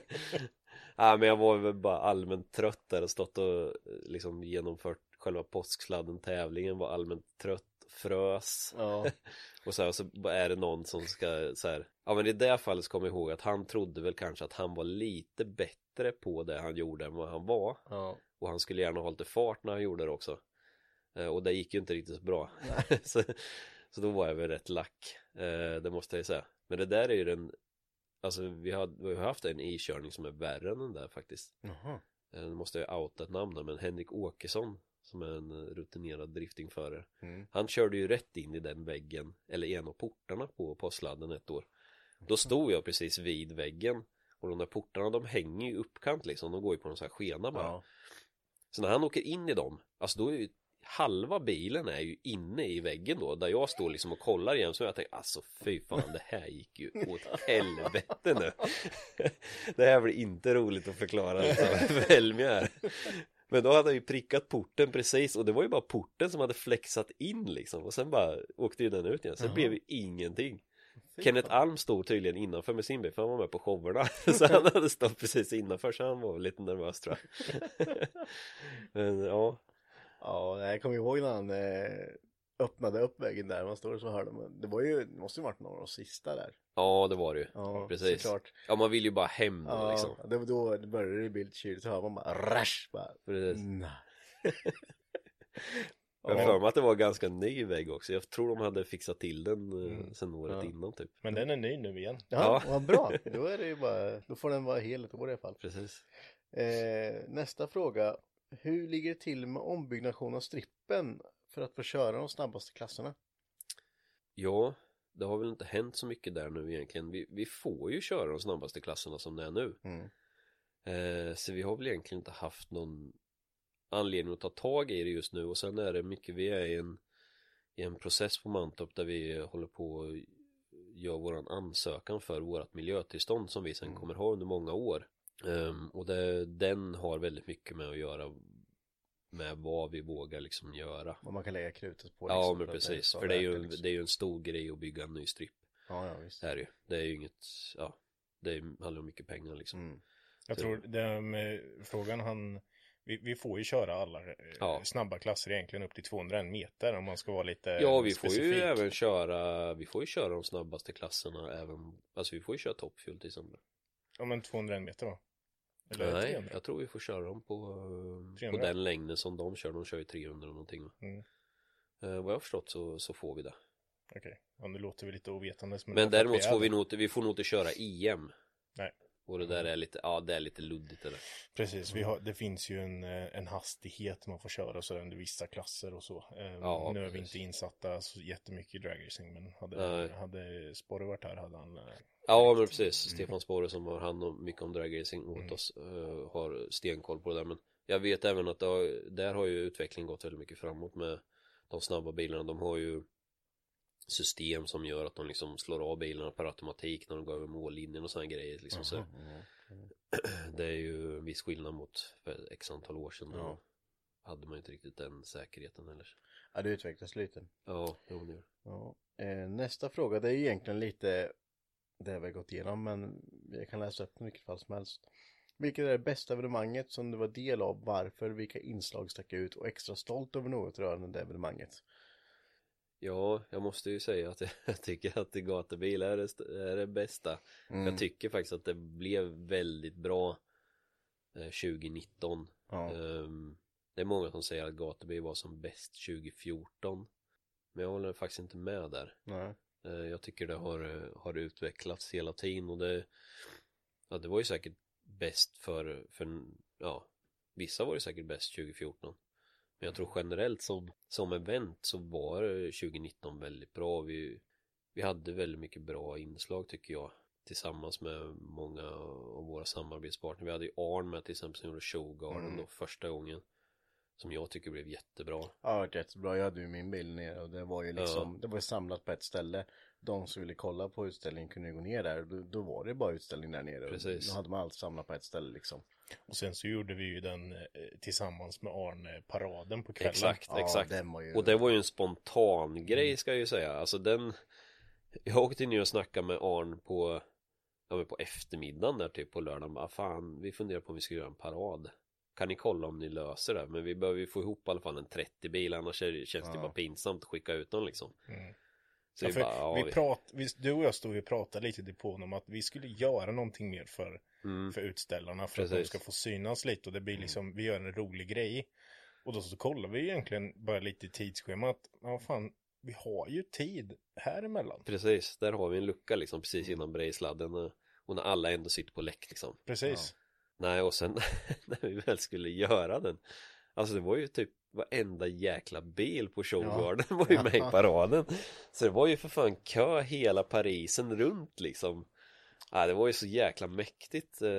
Ja, men jag var väl bara allmänt trött där och stått och eh, liksom genomfört själva påsksladden tävlingen var allmänt trött, frös. Ja, och så, här, så är det någon som ska så här. Ja men i det fallet så kommer jag ihåg att han trodde väl kanske att han var lite bättre på det han gjorde än vad han var. Ja. och han skulle gärna ha lite fart när han gjorde det också. Eh, och det gick ju inte riktigt så bra. Så, så då var jag väl rätt lack. Eh, det måste jag ju säga. Men det där är ju den alltså vi har, vi har haft en ikörning som är värre än den där faktiskt. Jaha. Eh, nu måste jag outa ett namn där, men Henrik Åkesson som är en eh, rutinerad driftingförare. Mm. han körde ju rätt in i den väggen eller en av portarna på påsladden ett år. Då stod jag precis vid väggen och de där portarna de hänger ju uppkant liksom. De går ju på en sån här skena bara. Ja. så när han åker in i dem alltså då är ju halva bilen är ju inne i väggen då där jag står liksom och kollar igen så jag tänker alltså fy fan det här gick ju åt helvete nu. Det här blir inte roligt att förklara för Elmia här men då hade han ju prickat porten precis och det var ju bara porten som hade flexat in liksom. Och sen bara åkte ju den ut igen. Så det Jaha. blev ju ingenting. Fy Kenneth fan. Alm stod tydligen innanför med sin bil för han var med på showerna. Så han hade stått precis innanför så han var lite nervös tror jag. Men ja. Ja, jag kommer ihåg när han eh, öppnade upp väggen där. Man står och så hörde man. Det var ju, det måste ju varit några av de sista där. Ja det var det ju Ja, Precis. såklart. Ja man vill ju bara hem då Ja, liksom det var då det började det bli lite kyligt. Så hör man bara rasch. Bara, Precis. nej. Jag har för mig att det var ganska ny vägg också Jag tror de hade fixat till den eh, Mm. sen året Ja. innan typ Men den är ny nu igen. Ja, Ja. vad bra. Då är det ju bara, då får den vara hel ett år i alla fall. Precis Eh, nästa fråga. Hur ligger det till med ombyggnation av strippen för att få köra de snabbaste klasserna? Ja Det har väl inte hänt så mycket där nu egentligen Vi, vi får ju köra de snabbaste klasserna som det är nu Mm. Eh, så vi har väl egentligen inte haft någon anledning att ta tag i det just nu och sen är det mycket, vi är i en, i en process på Mantorp där vi håller på och gör våran ansökan för vårat miljötillstånd som vi sen Mm. kommer ha under många år. Ehm, och det, den har väldigt mycket med att göra med vad vi vågar liksom göra. Vad man kan lägga krutet på. Ja liksom, men för att precis, för det är, ju, liksom. det är ju en stor grej att bygga en ny stripp. Ja, ja visst. Det är det ju. Det är ju inget, ja, det är, handlar om mycket pengar liksom. Mm. Jag Så- tror det med frågan han vi, vi får ju köra alla eh, Ja. snabba klasser egentligen upp till 201 meter om man ska vara lite Ja, vi får ju specifik. även köra, vi får ju köra de snabbaste klasserna även, alltså vi får ju köra toppfuel till exempel. Ja men 201 meter va? Eller Nej, 300? jag tror vi får köra dem på, eh, på 300. den längden som de kör, de kör ju 300 och någonting. Mm. Eh, vad jag har förstått så, så får vi det. Okej, ja, nu låter vi lite ovetandes. Men att däremot är får vi nog inte, vi får nog inte köra EM. Nej. Och det där är lite, ja det är lite luddigt det där. Precis, vi har, det finns ju en, eh, en hastighet man får köra så under vissa klasser och så. Eh, Ja, nu är vi inte insatta så jättemycket i dragracing men hade, hade Sporre varit här hade han eh, Ja men precis, Stefan Sporre som har hand om mycket om dragracing åt Mm. oss eh, har stenkoll på det där men jag vet även att har, där har ju utvecklingen gått väldigt mycket framåt med de snabba bilarna, de har ju system som gör att de liksom slår av bilarna per automatik när de går över mållinjen och sådana grejer liksom så Jaha, ja. det är ju en viss skillnad mot för x antal år sedan då Ja. hade man ju inte riktigt den säkerheten heller ja, det utvecklas lite. ja, det gör det. Ja. Eh, nästa fråga, det är egentligen lite det vi har gått igenom, men jag kan läsa upp den i vilket fall som helst. Vilket är det bästa evenemanget som du var del av? Varför? Vilka inslag stack ut? Och extra stolt över något rörande det evenemanget? Ja, jag måste ju säga att jag tycker att gatubil är det, är det bästa Mm. Jag tycker faktiskt att det blev väldigt bra eh, 2019 Ja. Ehm, Det är många som säger att gatubil var som bäst 2014 Men jag håller faktiskt inte med där Nej. Eh, Jag tycker det har, eh, har utvecklats hela tiden och det Ja det var ju säkert bäst för, för ja Vissa var ju säkert bäst 2014 Men jag tror generellt som, som event så var eh, 2019 väldigt bra Vi, vi hade väldigt mycket bra inslag tycker jag tillsammans med många av våra samarbetspartner. Vi hade ju Arn med till exempel som gjorde Showgarden Mm. då första gången. Som jag tycker blev jättebra. Ja, jättebra. Jag hade ju min bil nere och det var ju liksom, det var ju samlat på ett ställe. De som ville kolla på utställningen kunde ju gå ner där. Då, då var det bara utställning där nere. Precis. Då hade man allt samlat på ett ställe liksom. Och sen så gjorde vi ju den eh, tillsammans med Arne paraden på kvällen. Exakt, Ja, exakt. var ju- Och det var ju en spontan Mm. grej ska jag ju säga. Alltså den Jag åkte ner och snackade med Arn på Ja men på eftermiddagen där typ på lördagen. Bara, fan vi funderar på om vi ska göra en parad. Kan ni kolla om ni löser det? Men vi behöver ju få ihop i alla fall en 30 bil annars känns det Ja. bara pinsamt att skicka ut någon liksom. Mm. Ja, bara, ja, vi vi, prat, vi, du och jag stod och pratade lite i depån om att vi skulle göra någonting mer för, mm, för utställarna för att de Precis. ska få synas lite och det blir liksom, vi gör en rolig grej. Och då så kollar vi egentligen bara lite i tidsschemat, ja fan, vi har ju tid här emellan. precis, där har vi en lucka liksom precis innan Brejsladden och, och när alla ändå sitter på läck liksom. Precis. Nej och sen när vi väl skulle göra den Alltså det var ju typ varenda jäkla bil på Showgarden var ju med i paraden. Så det var ju för fan kö hela Parisen runt liksom. Nej det var ju så jäkla mäktigt. Eh,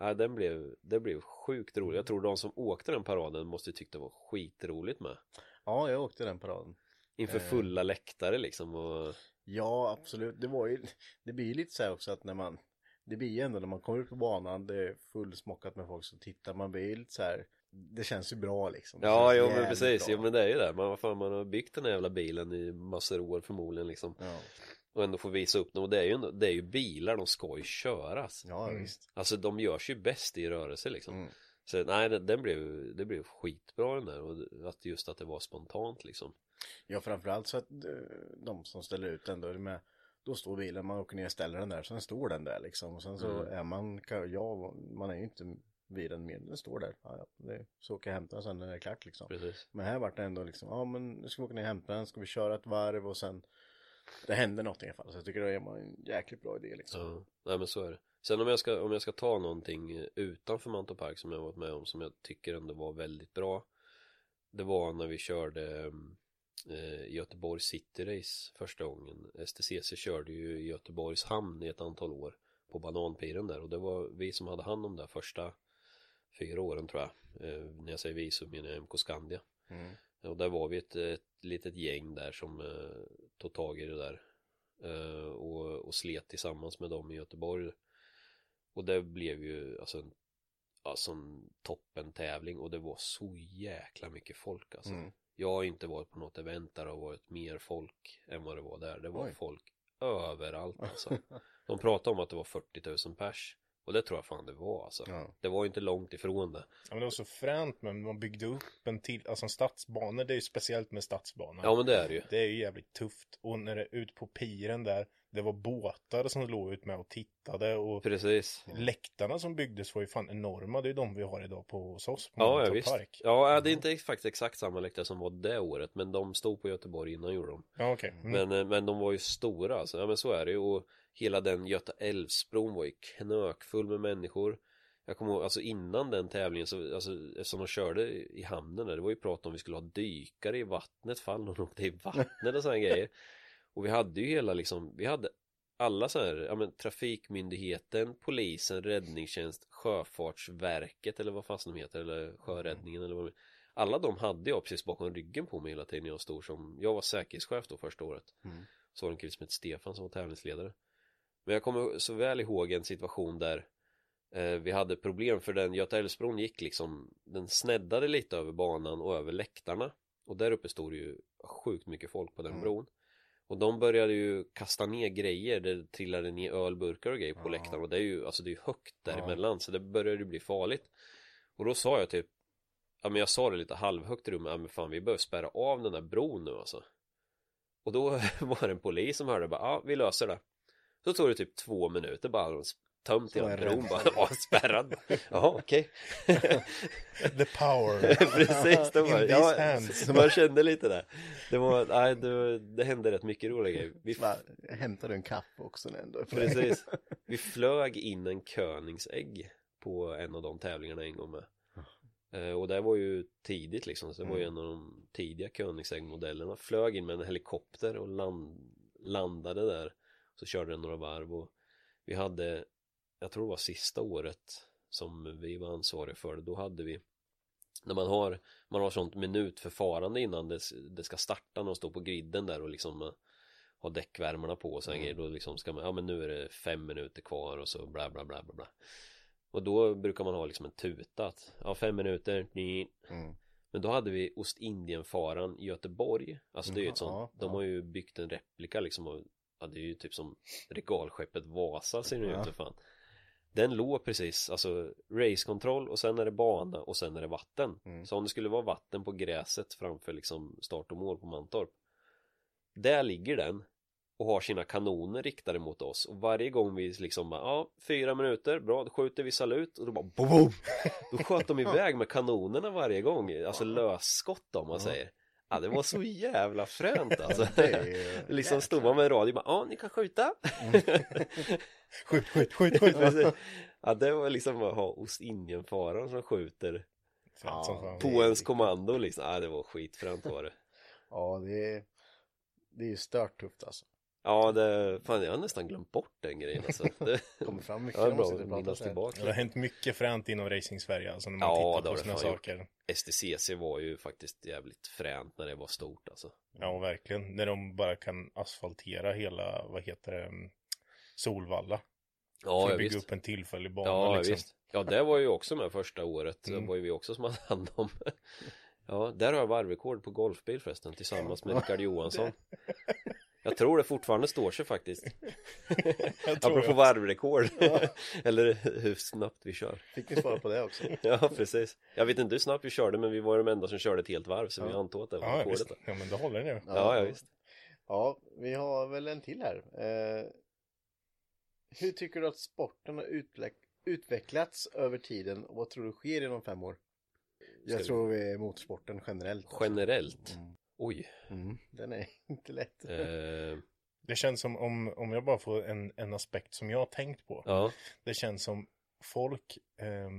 Nej den blev, det blev sjukt roligt Jag tror de som åkte den paraden måste ju tyckt det var skitroligt med. Ja, jag åkte den paraden. Inför Eh. fulla läktare liksom och Ja, absolut. Det var ju, det blir ju lite så här också att när man, det blir ju ändå när man kommer ut på banan, det är fullsmockat med folk som tittar, man blir lite så här, det känns ju bra liksom. Ja jo men precis, bra. jo men det är ju det man, vad fan, man har byggt den här jävla bilen i massor år förmodligen liksom Ja, och ändå få visa upp den och det är ju, ändå- det är ju bilar, de ska ju köras ja Mm. visst. Alltså de görs ju bäst i rörelse liksom Mm. Så nej, det, den blev, det blev skitbra den där och att just att det var spontant liksom Ja, framförallt så att eh, de som ställer ut den då är det med, då står bilen, man åker ner och ställer den där, sen står den där liksom. Och sen så Mm. är man, ja, man är ju inte vid den mer, den står där. Ja, ja, det, så åker jag hämta den sen när det är klart liksom. Precis Men här vart det ändå liksom, ja men nu ska vi åka ner och hämta den, ska vi köra ett varv och sen det händer något i alla fall. Så jag tycker det är en jäkligt bra idé liksom. Ja, nej men så är det Sen om jag ska, om jag ska ta någonting utanför Mantorp Park som jag varit med om som jag tycker ändå var väldigt bra Det var när vi körde eh, Göteborg City Race första gången STCC körde ju i Göteborgs hamn i ett antal år på bananpiren där och det var vi som hade hand om det första fyra åren tror jag. Eh, när jag säger vi så menar jag MK Skandia. Mm. och där var vi ett, ett litet gäng där som eh, tog tag i det där eh, och, och slet tillsammans med dem i Göteborg. Och det blev ju alltså en, alltså en toppen tävling och det var så jäkla mycket folk alltså. Mm. jag har inte varit på något event där det har varit mer folk än vad det var där. Det var Oj. folk överallt alltså. De pratade om att det var 40 000 pers och det tror jag fan det var alltså Ja. det var inte långt ifrån det Ja, men det var så fränt men man byggde upp en till, alltså en stadsbana, det är ju speciellt med stadsbanor. ja men det är det ju Det är ju jävligt tufft. Och när det är ut på piren där, det var båtar som låg ut med och tittade och precis läktarna som byggdes var ju fan enorma. Det är de vi har idag på hos oss på Ja, ja visst. Park. Ja, det är inte faktiskt exakt samma läktare som var det året, men de stod på Göteborg innan gjorde de. Ja, okej. Mm. Men, eh, men de var ju stora alltså, ja men så är det ju. Och hela den Göta Älvsbron var ju knökfull med människor. Jag kommer ihåg, alltså innan den tävlingen så, alltså eftersom de körde i hamnen där, det var ju prat om vi skulle ha dykare i vattnet fall någon åkte i vattnet och sådana grejer. Och vi hade ju hela liksom, vi hade alla så här, ja men Trafikmyndigheten, polisen, räddningstjänst, Sjöfartsverket eller vad fasen de heter, eller Sjöräddningen eller vad de Alla de hade jag precis bakom ryggen på mig hela tiden jag stod som, jag var säkerhetschef då första året. Mm. Så var det en kille som hette Stefan som var tävlingsledare. Men jag kommer så väl ihåg en situation där eh, vi hade problem för den Göta Älvsbron gick liksom, den sneddade lite över banan och över läktarna. Och där uppe stod det ju sjukt mycket folk på den Mm. bron. Och de började ju kasta ner grejer, det trillade ner ölburkar och grejer på Ja. läktaren och det är ju, alltså det är ju högt Ja. däremellan så det började ju bli farligt. Och då sa jag typ, ja men jag sa det lite halvhögt i rummet, ja men fan vi behöver spärra av den där bron nu alltså. Och då var det en polis som hörde bara, ja vi löser det. Så tog det typ två minuter bara, de tömt hela bron bara, ja spärrad. Jaha okej. The power. Precis, det var, In ja, man kände lite där. Det var, nej det, det hände rätt mycket roliga grejer. Vi Va, hämtar du en kaffe också ändå? Precis. Vi flög in en Königsegg på en av de tävlingarna en gång med. Eh, Och det var ju tidigt liksom, så det var ju en av de tidiga Koenigsegg-modellerna. Flög in med en helikopter och land, landade där. Så körde den några varv och Vi hade, jag tror det var sista året som vi var ansvariga för det, då hade vi när man har, man har sånt minutförfarande innan det, det ska starta när de står på griden där och liksom eh, har däckvärmarna på och så mm. då liksom ska man, ja men nu är det fem minuter kvar och så bla bla bla bla bla och då brukar man ha liksom en tuta att, ja fem minuter, ni. Mm. Men då hade vi Ostindien-faran i Göteborg Alltså det är ju ett sånt, ja, de har ju byggt en replika liksom och, ja, det är ju typ som regalskeppet Vasa ser det ut fan. Den låg precis, alltså racekontroll och sen är det bana och sen är det vatten. Mm. Så om det skulle vara vatten på gräset framför liksom start och mål på Mantorp Där ligger den och har sina kanoner riktade mot oss. Och varje gång vi liksom ja, fyra minuter, bra, då skjuter vi salut och då bara boom, boom! Då sköt de iväg med kanonerna varje gång, alltså lösskott om man säger Ja det var så jävla fränt alltså. Liksom stod man med radio bara, ja ni kan skjuta. Skjut, skjut, skjut, skjut Ja det var liksom att ha Ostindien-faran som skjuter. Ja, På ens kommando liksom, ja det var skitfränt var det. Ja det är Det är ju stört tufft alltså Ja, det, fan jag har nästan glömt bort den grejen alltså. Det kommer fram mycket. Ja, bra minnas tillbaka. Det har hänt mycket fränt inom racing-Sverige alltså när man ja, tittar på sådana saker. STCC var ju faktiskt jävligt fränt när det var stort alltså. Ja, verkligen. När de bara kan asfaltera hela, vad heter det, mm, Solvalla. Ja, för att bygga visst. upp en tillfällig bana ja, liksom. Visst. Ja, det var ju också med första året. Mm. Det var ju vi också som hade hand om. Ja, där har jag varvrekord på golfbil förresten tillsammans med Rickard Johansson. Jag tror det fortfarande står sig faktiskt Apropå varvrekord Eller hur snabbt vi kör Fick vi svara på det också Ja precis Jag vet inte hur snabbt vi körde men vi var de enda som körde ett helt varv så ja. vi antog att det var ja, visst. Ja men det håller nu ja. ja visst Ja vi har väl en till här eh, Hur tycker du att sporten har utveck utvecklats över tiden och vad tror du sker inom fem år? Jag Ska tror vi är motorsporten generellt Generellt? Mm. Oj. Mm, den är inte lätt. Eh... Det känns som om, om jag bara får en, en aspekt som jag har tänkt på. Ja. Det känns som folk, eh,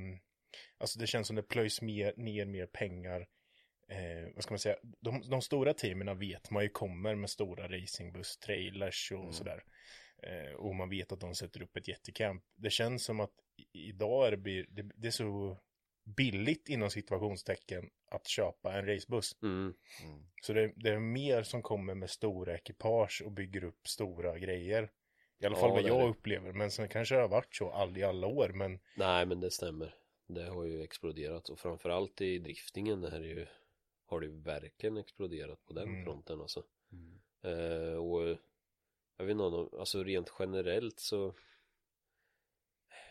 alltså det känns som det plöjs mer, ner mer pengar. Eh, vad ska man säga, de, de stora teamen vet man ju kommer med stora racingbuss, trailers och mm. sådär. Eh, och man vet att de sätter upp ett jättecamp. Det känns som att idag är det, det, det är så billigt inom situationstecken att köpa en racebuss. Mm. Mm. Så det, det, är mer som kommer med stora ekipage och bygger upp stora grejer. I alla fall ja, vad jag upplever, men sen kanske det har varit så all, i alla år, men Nej, men det stämmer. Det har ju exploderat och framförallt i driftingen det här är ju har det verkligen exploderat på den mm. fronten alltså. Mm. Eh, och jag vet inte, alltså rent generellt så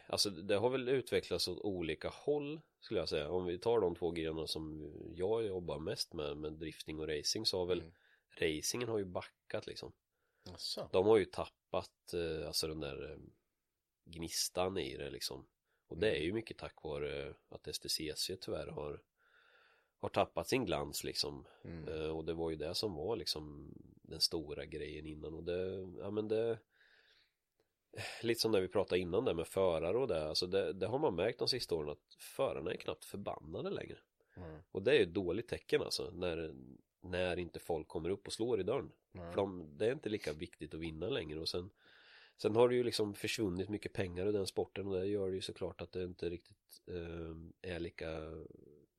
Alltså det har väl utvecklats åt olika håll skulle jag säga. Om vi tar de två grenarna som jag jobbar mest med, med drifting och racing så har väl mm. racingen har ju backat liksom. Asså. De har ju tappat eh, alltså den där eh, gnistan i det liksom. Och det är ju mm. mycket tack vare att STCC tyvärr har har tappat sin glans liksom. Mm. Eh, och det var ju det som var liksom den stora grejen innan och det, ja men det lite som när vi pratade innan där med förare och det, alltså det, det har man märkt de sista åren att förarna är knappt förbannade längre. Mm. Och det är ju ett dåligt tecken alltså när, när inte folk kommer upp och slår i dörren. Mm. För de, det är inte lika viktigt att vinna längre och sen Sen har det ju liksom försvunnit mycket pengar i den sporten och det gör det ju såklart att det inte riktigt eh, är lika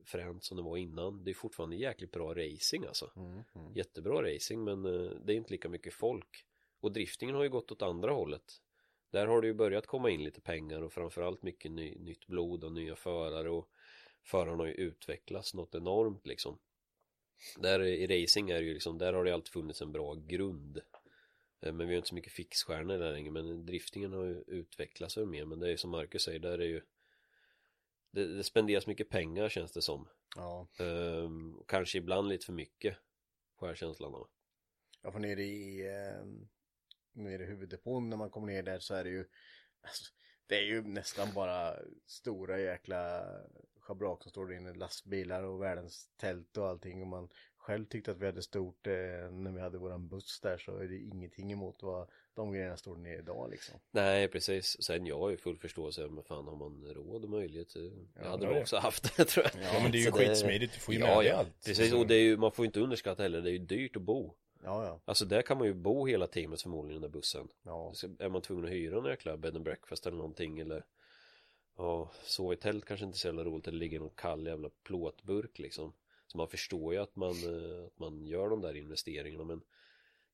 fränt som det var innan. Det är fortfarande jäkligt bra racing alltså. Mm, mm. Jättebra racing men eh, det är inte lika mycket folk. Och driftingen har ju gått åt andra hållet. Där har det ju börjat komma in lite pengar och framförallt mycket ny, nytt blod och nya förare och förarna har ju utvecklats något enormt liksom. Där i racing är det ju liksom, där har det alltid funnits en bra grund. Eh, men vi har inte så mycket fixstjärnor där längre, men driftingen har ju utvecklats mer, men det är som Marcus säger, där är ju det, det spenderas mycket pengar känns det som. Ja. Ehm, kanske ibland lite för mycket, får jag känslan av. Ja, för nere i, eh, nere i huvuddepån. När man kommer ner där så är det ju alltså, det är ju nästan bara stora jäkla schabrak som står inne, lastbilar och världens tält och allting. Och man själv tyckte att vi hade stort eh, när vi hade våran buss där så är det ingenting emot vad de grejerna står ner idag liksom. Nej precis, sen jag har ju full förståelse men fan har man råd och möjlighet jag ja, hade nog också haft det tror jag. Ja men det är ju så skitsmidigt, du får ju ja, med ja, allt. Precis och det är ju, man får ju inte underskatta heller, det är ju dyrt att bo. Ja, ja. Alltså där kan man ju bo hela teamet förmodligen i den där bussen. Ja, Så är man tvungen att hyra en jäkla bed and breakfast eller någonting eller Ja, sova i tält kanske inte är så jävla roligt eller ligga i någon kall jävla plåtburk liksom. Så man förstår ju att man, eh, att man gör de där investeringarna men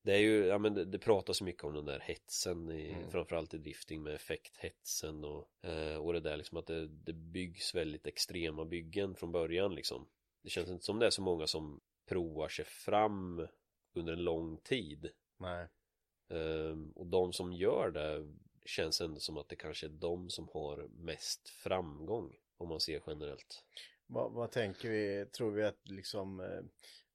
Det är ju, ja men det, det pratas mycket om den där hetsen i, Mm. framförallt i drifting med effekthetsen och, eh, och det där liksom att det, det byggs väldigt extrema byggen från början liksom. Det känns inte som det är så många som provar sig fram under en lång tid. nej. Ehm, och de som gör det känns ändå som att det kanske är de som har mest framgång om man ser generellt. Vad, vad tänker vi? Tror vi att liksom eh,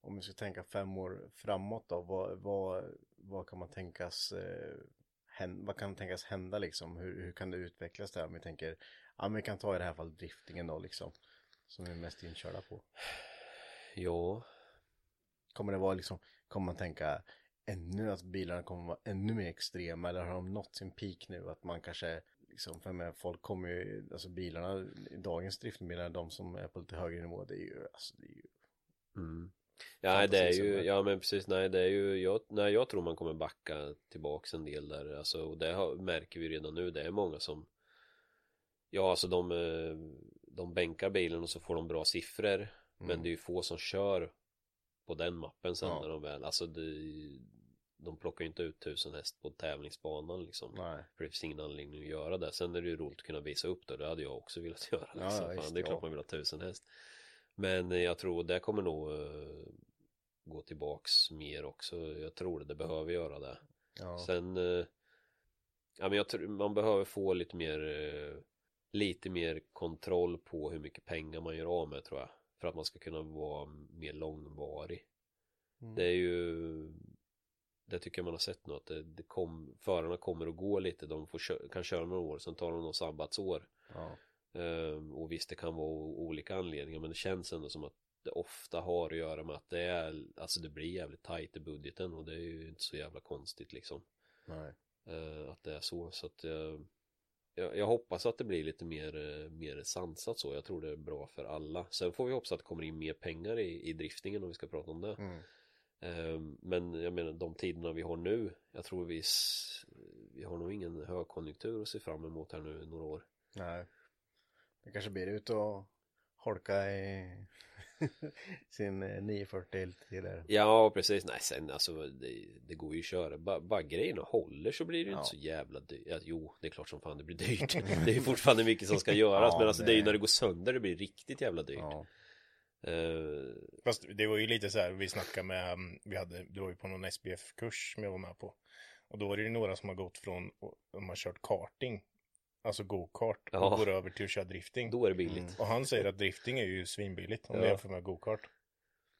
om vi ska tänka fem år framåt då, vad, vad, vad kan man tänkas eh, hän, vad kan tänkas hända liksom? Hur, hur kan det utvecklas där? Om vi tänker, ja men vi kan ta i det här fallet driftingen då liksom. Som vi är mest inkörda på. Ja, Kommer det vara liksom, kommer man tänka ännu att bilarna kommer vara ännu mer extrema eller har de nått sin peak nu? Att man kanske, liksom, för med folk kommer ju, alltså bilarna, dagens driftbilar, de som är på lite högre nivå, det är ju, alltså det är ju mm. Ja, det är ju, ja men precis, nej det är ju, jag, nej, jag tror man kommer backa tillbaks en del där, alltså, och det har, märker vi redan nu, det är många som Ja, alltså de, eh, de bänkar bilen och så får de bra siffror, men Mm. det är ju få som kör på den mappen sen Ja. när de väl, alltså det, de plockar ju inte ut tusen häst på tävlingsbanan liksom. Nej. För det finns ingen anledning att göra det. Sen är det ju roligt att kunna visa upp det. Det hade jag också velat göra. Liksom. ja, Fan, det är klart ja. man vill ha tusen häst. Men eh, jag tror det kommer nog eh, gå tillbaks mer också. Jag tror det, det behöver göra det. Ja. Sen eh, ja, men jag tror man behöver få lite mer eh, lite mer kontroll på hur mycket pengar man gör av med tror jag. För att man ska kunna vara mer långvarig. Mm. Det är ju Det tycker jag man har sett nu att det, det kom, förarna kommer och går lite. De får kan köra några år, sen tar de något sabbatsår. Ja. Ehm, och visst det kan vara olika anledningar men det känns ändå som att det ofta har att göra med att det är Alltså det blir jävligt tajt i budgeten och det är ju inte så jävla konstigt liksom Nej. eh, Att det är så så att eh, jag, jag hoppas att det blir lite mer, eh, mer sansat så Jag tror det är bra för alla Sen får vi hoppas att det kommer in mer pengar i, i driftingen om vi ska prata om det Mm. Ehm, Men jag menar de tiderna vi har nu Jag tror vi Vi har nog ingen högkonjunktur att se fram emot här nu några år Nej. Det kanske blir ut och holka i sin eh, 940 LT där. Ja precis, nej sen alltså det, det går ju att köra, bara, bara grejerna håller så blir det ju Ja. inte så jävla dyrt ja, Jo, det är klart som fan det blir dyrt Det är ju fortfarande mycket som ska göras Ja, men alltså det... är ju det- när det går sönder det blir riktigt jävla dyrt Ja. Eh, Fast det var ju lite så här, vi snackade med, um, vi hade, det var ju på någon SBF-kurs som jag var med på. Och då var det ju några som har gått från, de har kört karting, alltså go-kart, Ja. och går över till att köra drifting. Då är det billigt Och han säger att drifting är ju svinbilligt om Ja. du jämför med go-kart.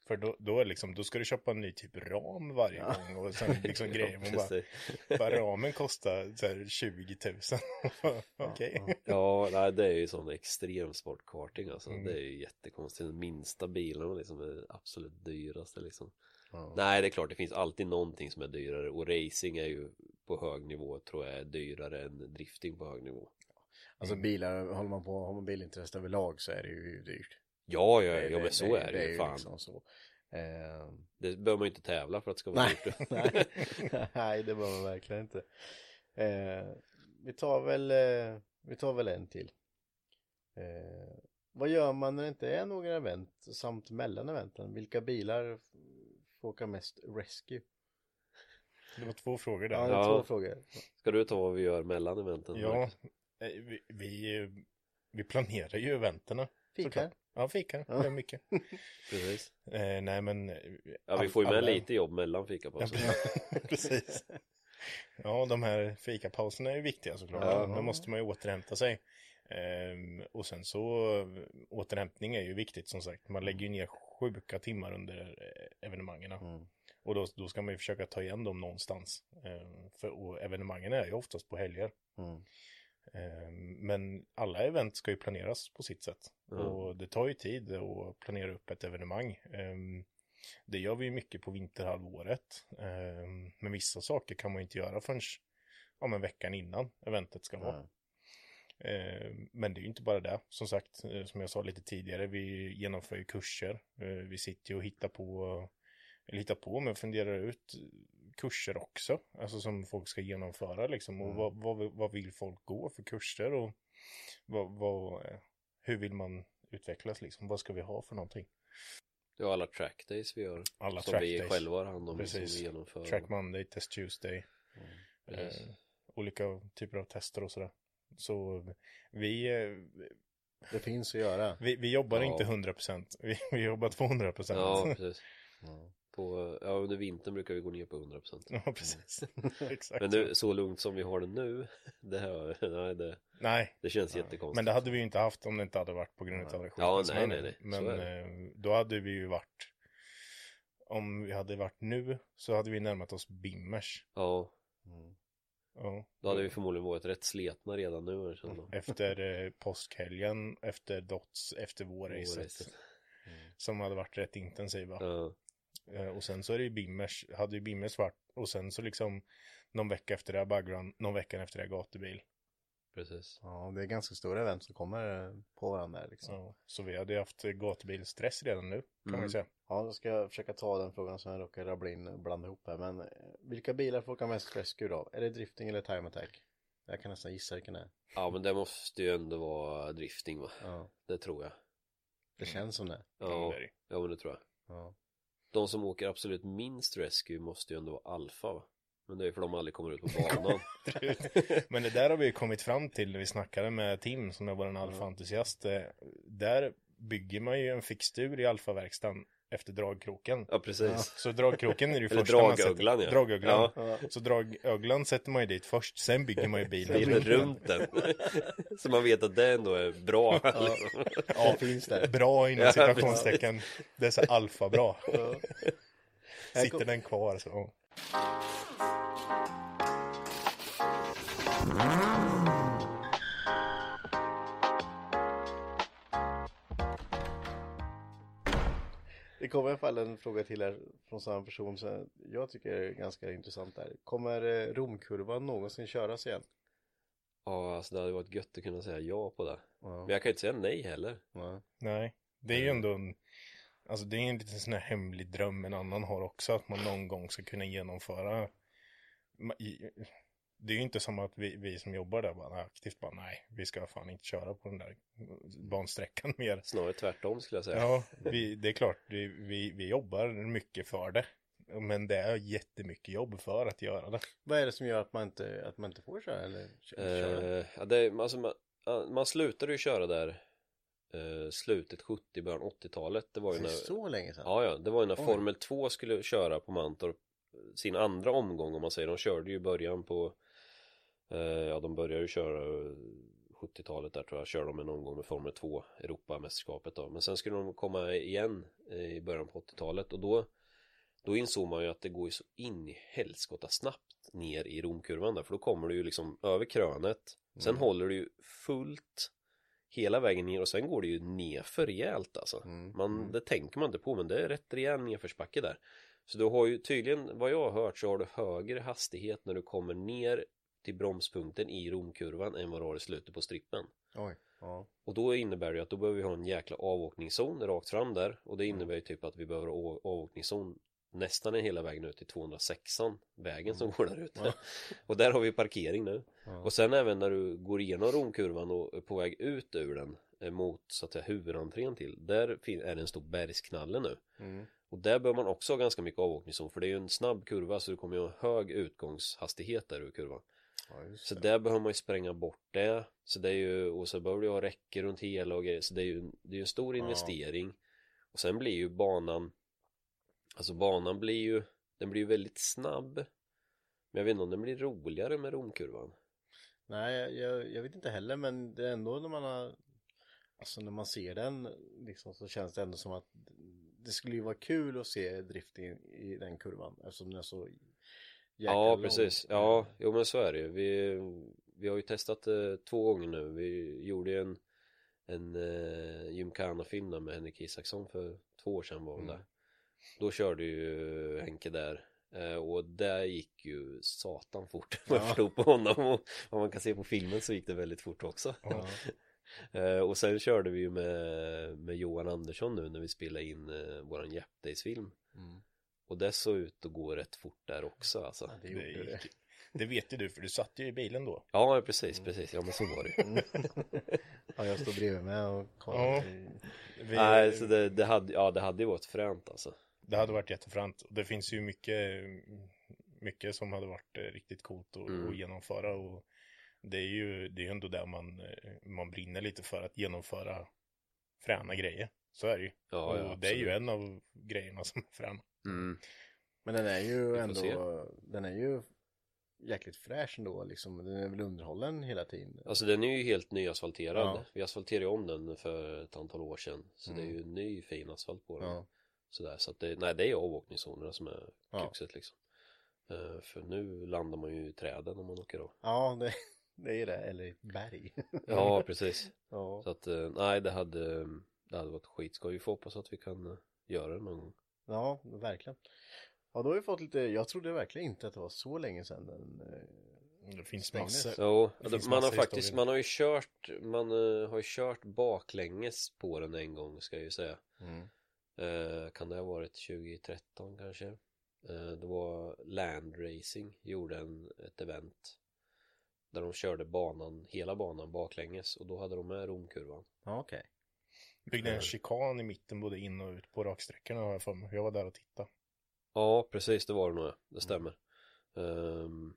För då, då är liksom, då ska du köpa en ny typ ram varje gång och sen liksom grejer. Man bara, bara ramen kostar så här 20 000. Okej. Ja, nej, det är ju sån extrem sportkarting alltså Mm. Det är ju jättekonstigt, den minsta bilarna liksom är absolut dyraste liksom Ja. Nej, det är klart det finns alltid någonting som är dyrare och racing är ju på hög nivå tror jag är dyrare än drifting på hög nivå Alltså bilar, håller man på, har man bilintresse överlag så är det ju dyrt. Ja, ja, Det- ja men så det- är det, det ju fan liksom så. Eh, Det behöver man ju inte tävla för att det ska vara Nej, dyrt nej, nej, det behöver man verkligen inte. Eh, vi tar väl, eh, vi tar väl en till. Eh, vad gör man när det inte är några event samt mellan eventen? Vilka bilar får åka mest rescue? Det var två frågor Ja, där. det är Ja. två frågor. Ska du ta vad vi gör mellan eventen? Ja, eh, vi, vi, vi planerar ju eventerna. Fikar? såklart. Ja, fikar. Ja. Det är mycket. Precis Eh, nej, men... eh, Ja, vi får ju med alla- lite jobb mellan fikapausen Ja, precis. Ja, de här fikapauserna är viktiga såklart. Ja. Då måste man ju återhämta sig. Ehm, och sen så eh, återhämtning är ju viktigt som sagt. Man lägger ju ner sjuka timmar under evenemangen. Mm. Och då, då ska man ju försöka ta igen dem någonstans. Ehm, för, och evenemangen är ju oftast på helger. Mm. Ehm, Men alla event ska ju planeras på sitt sätt. Mm. Och det tar ju tid att planera upp ett evenemang. Ehm, Det gör vi ju mycket på vinterhalvåret. Men vissa saker kan man ju inte göra förrän om en veckan innan eventet ska vara. Ja. Ehm, Men det är ju inte bara det. Som sagt, eh, som jag sa lite tidigare, vi genomför ju kurser. Eh, Vi sitter ju och hittar på eller hitta på, men funderar ut kurser också. Alltså som folk ska genomföra liksom. Och Mm. vad, vad, vad vill folk gå för kurser och vad, vad, hur vill man utvecklas liksom? Vad ska vi ha för någonting? Ja, alla trackdays vi gör. Alla som track vi days. själva har hand om. Som Precis. vi genomför. Track Monday, Test Tuesday. Precis. Eh, olika typer av tester och sådär. Så vi, eh, Det finns att göra. vi, vi jobbar Ja. inte 100%. Vi, vi jobbar 200%. Ja, precis. Ja. På, ja, under vintern brukar vi gå ner på 100%. Ja, precis. Exakt. Men nu, så lugnt som vi har det nu, det, här, nej, det, Nej, det känns jättekonstigt. men det hade vi ju inte haft om det inte hade varit på grund av det Ja, nej, nej, nej. Men eh, då hade vi ju varit, om vi hade varit nu så hade vi närmat oss Bimmers. Ja, Mm. Ja. då hade vi förmodligen varit rätt sletna redan nu. man. Efter eh, påskhelgen, efter Dots, efter vårracet. Vårracet. Som hade varit rätt intensiva. Ja, och sen så är det ju Bimmers, hade ju Bimmers varit, och sen så liksom någon vecka efter det här Bagrun, någon vecka efter det här gatubil. precis. Ja, det är ganska stora event som kommer eh, på varandra liksom. Så, så vi hade ju haft gatubilstress redan nu, kan man Mm. ju säga. Ja, då ska jag försöka ta den frågan som jag råkar rabbla in och blanda ihop här. Men eh, vilka bilar får åka mest rescue då? Är det drifting eller time attack? Jag kan nästan gissa vilken det är. Ja, men det måste ju ändå vara drifting va? Ja, Det tror jag. det känns som det. Ja, Ja, ja men det tror jag. Ja. De som åker absolut minst rescue måste ju ändå vara alfa va? Men det är för de aldrig kommer ut på banan. Men det där har vi ju kommit fram till när vi snackade med Tim som är vår alfa-entusiast. Eh, Där bygger man ju en fixtur i alfaverkstan efter dragkroken. Ja, precis. Så dragkroken är det ju Eller första man dragöglan, sätter. ja. Dragöglan. Ja. Så dragöglan sätter man ju dit först, sen bygger man ju bilen. Bilen runt den. Så man vet att det ändå är bra. liksom. Ja, finns där. Bra inom Ja, citationstecken. Det är så alfa-bra. Här Sitter den kvar så. Det kommer i alla fall en fråga till här från samma person som jag tycker är ganska intressant där. Kommer eh, Romkurvan någonsin köras igen? Ja, alltså det hade varit gött att kunna säga ja på det. Ja. Men jag kan ju inte säga nej heller. Ja. Nej, det är ju ändå en, alltså det är en liten sån här hemlig dröm en annan har också, att man någon gång ska kunna genomföra. I- Det är ju inte som att vi, vi som jobbar där bara aktivt bara nej, vi ska fan inte köra på den där bansträckan mer. Snarare tvärtom skulle jag säga. Ja, vi, det är klart, vi, vi, vi jobbar mycket för det. Men det är jättemycket jobb för att göra det. Vad är det som gör att man inte, att man inte får köra eller kö- köra? Eh, ja, det, är- alltså, man, man slutade ju köra där eh, slutet 70, början 80-talet. Det var ju Det när, är så länge sedan? ja, ja, det var ju när Oj. Formel 2 skulle köra på Mantorp sin andra omgång om man säger. De körde ju i början på eh, ja, de började ju köra eh, 70-talet där tror jag, körde de en omgång med Formel 2 Europamästerskapet då. Men sen skulle de komma igen eh, i början på 80-talet och då då insåg man ju att det går ju så in i helskotta snabbt ner i Romkurvan där för då kommer du ju liksom över krönet sen Mm. håller du ju fullt hela vägen ner och sen går det ju nerför rejält alltså Mm. man, Mm. det tänker man inte på men det är rätt rejäl nedförsbacke där så du har ju tydligen vad jag har hört så har du högre hastighet när du kommer ner till bromspunkten i Romkurvan än vad du har i slutet på strippen Oj. Ja. och då innebär det att då behöver vi ha en jäkla avåkningszon rakt fram där och det innebär ju typ att vi behöver ha av- avåkningszon nästan en hela vägen ut till 206 vägen som går där ute. Ja. Och där har vi parkering nu. Ja. Och sen även när du går igenom Romkurvan och är på väg ut ur den eh, mot så att säga huvudentrén till. Där är det en stor bergsknalle nu. Mm. Och där bör man också ha ganska mycket avåkningszon för det är ju en snabb kurva så du kommer ju ha hög utgångshastighet där ur kurvan. Ja, Så det. där behöver man ju spränga bort det. Så det är ju, och så behöver du ha räcke runt hela och grejer. Så det är ju det är en stor investering. Och sen blir ju banan, alltså banan blir ju, den blir ju väldigt snabb. Men jag vet inte om den blir roligare med romkurvan. Nej, jag- jag, vet inte heller, men det är ändå när man har, alltså när man ser den, liksom, så känns det ändå som att det skulle ju vara kul att se drifting i den kurvan, eftersom den är så Ja, precis. Ja, jo men så är det ju. Vi, vi har ju testat eh, två gånger nu. Vi gjorde ju en, en eh, Gymkhana-film där med Henrik Isaksson för två år sedan var väl Mm. det. Då körde ju Henke där. Eh, och där gick ju satan fort. Man Ja. förstod på honom och vad man kan se på filmen så gick det väldigt fort också. Ja. Eh, och sen körde vi ju med, med Johan Andersson nu när vi spelade in eh, våran Jap Days-film. Mm. Och det såg ut att gå rätt fort där också alltså. Ja, det Det, det. det vet ju du för du satt ju i bilen då. Ja, precis, precis. Ja, men så var det ju. Ja, jag står bredvid med och kollar. Ja. Vi, Nej, så det, det hade, ja det hade ju varit fränt alltså. Det hade varit jättefränt. Det finns ju mycket, mycket som hade varit eh, riktigt coolt att, Mm. att genomföra och det är ju det är ju ändå där man, eh, man brinner lite för att genomföra fräna grejer. Så är det ju. Ja, ja, och det är ju en av grejerna som är fräna. Mm. Men den är ju ändå, se. den är ju jäkligt fräsch ändå liksom. Den är väl underhållen hela tiden. Alltså den är ju helt nyasfalterad. Ja. Vi asfalterade om den för ett antal år sedan. Så det är Mm. ju ny fin asfalt på den. Ja. Sådär, så att det, nej det är avåkningszonerna som är Ja. kruxet liksom. Eh, för nu landar man ju i träden om man åker av. Ja, det, det är det. Eller i berg. Ja, precis. ja. Så att eh, nej det hade, det hade varit skitskoj. Vi får hoppas att vi kan eh, göra det någon gång. Ja, verkligen. Ja, då har vi fått lite, jag trodde verkligen inte att det var så länge sedan den eh, Det finns Stängdes. massor. Jo, Det finns man har faktiskt, man har ju kört, man eh, har ju kört baklänges på den en gång ska jag ju säga. mm. Eh, kan det ha varit 2013 kanske? Eh, det var Land Racing gjorde en, ett event där de körde banan, hela banan baklänges och då hade de med romkurvan. Ja, okej. Byggde en chikan i mitten både in och ut på raksträckorna har jag för mig. Jag var där och tittade. Ja, precis det var det nog ja. det stämmer. Ehm,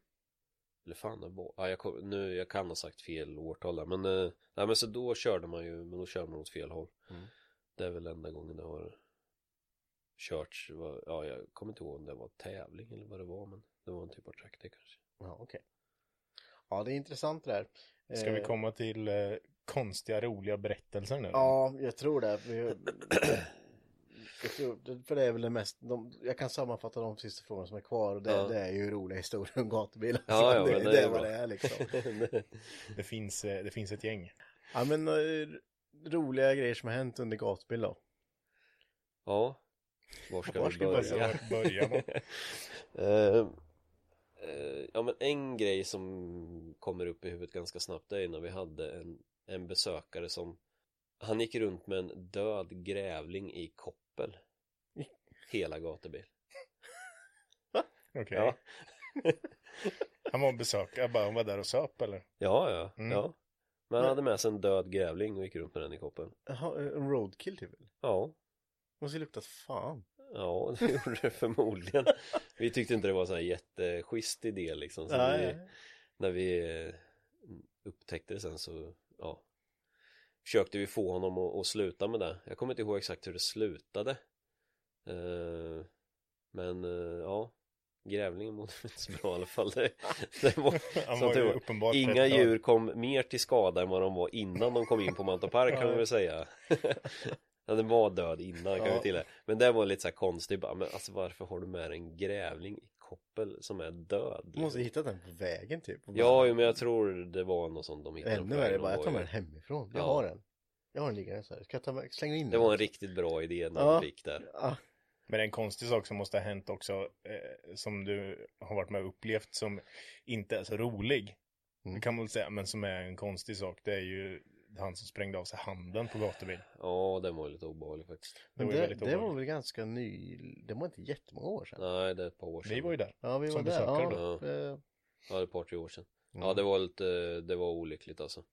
eller fan det var, ja, jag, kom, nu, jag kan ha sagt fel årtal där men, eh, nej, men så då körde man ju, men då körde man åt fel håll. Mm. Det är väl enda gången det har körts, var, ja jag kommer inte ihåg om det var tävling eller vad det var men det var en typ av track day kanske. Ja, okej. Ja, det är intressant det där. Ska vi Eh, komma till eh, konstiga, roliga berättelser nu? Ja, jag tror det. Jag tror, för det är väl det mest, de, jag kan sammanfatta de sista frågorna som är kvar och det, Ja. det är ju roliga historier om gatubilar. Ja, ja, det, det, det är vad det är liksom. Det, finns, eh, det finns ett gäng. Ja, men eh, roliga grejer som har hänt under gatubil då. ja, var ska Var ska vi börja? Man? Eh, ja men en grej som kommer upp i huvudet ganska snabbt är när vi hade en, en besökare som Han gick runt med en död grävling i koppel Hela gatubil Okej. Ja, Han var besökare, bara han var där och söp eller? ja, ja, Mm. ja Men han hade med sig en död grävling och gick runt med den i koppel Jaha, en roadkill typ? eller? Ja, Måste ju luktat fan. ja det gjorde det förmodligen Vi tyckte inte det var sån här jätteschysst idé liksom så Nej, vi, när vi eh, upptäckte det sen så ja. Försökte vi få honom att, att sluta med det? Jag kommer inte ihåg exakt hur det slutade. Eh, men eh, ja. Grävlingen mådde inte så bra i alla fall. Det, det var, Han som var inga djur kom mer till skada än vad de var innan de kom in på Manta Park kan man väl säga. Ja, den var död innan kan Ja. vi tillägga. Men det var lite så här konstigt. Bara, men alltså varför har du med en grävling koppel som är död? Du måste ha hittat den på vägen typ. Ja, jo, men jag tror det var något sånt de hittade Ännu på värre, vägen. bara De jag tar med den hemifrån. Jag Ja. har den. Jag har den liggande så här. Ska jag ta med, slänga in den? Det var en riktigt bra idé när Ja. de fick där Ja, Men en konstig sak som måste ha hänt också eh, som du har varit med och upplevt som inte är så rolig. Mm. Det kan man väl säga, men som är en konstig sak. Det är ju han som sprängde av sig handen på gatubil. Ja, den var ju lite obehaglig faktiskt men var ju det, väldigt det var väl ganska ny, det var inte jättemånga år sedan. Nej, det är ett par år sedan Vi var ju där. Ja, vi var Som där. besökare Ja, då. eh, Ja, det är ett par, tre år sedan Mm. Ja, det var lite, det var olyckligt alltså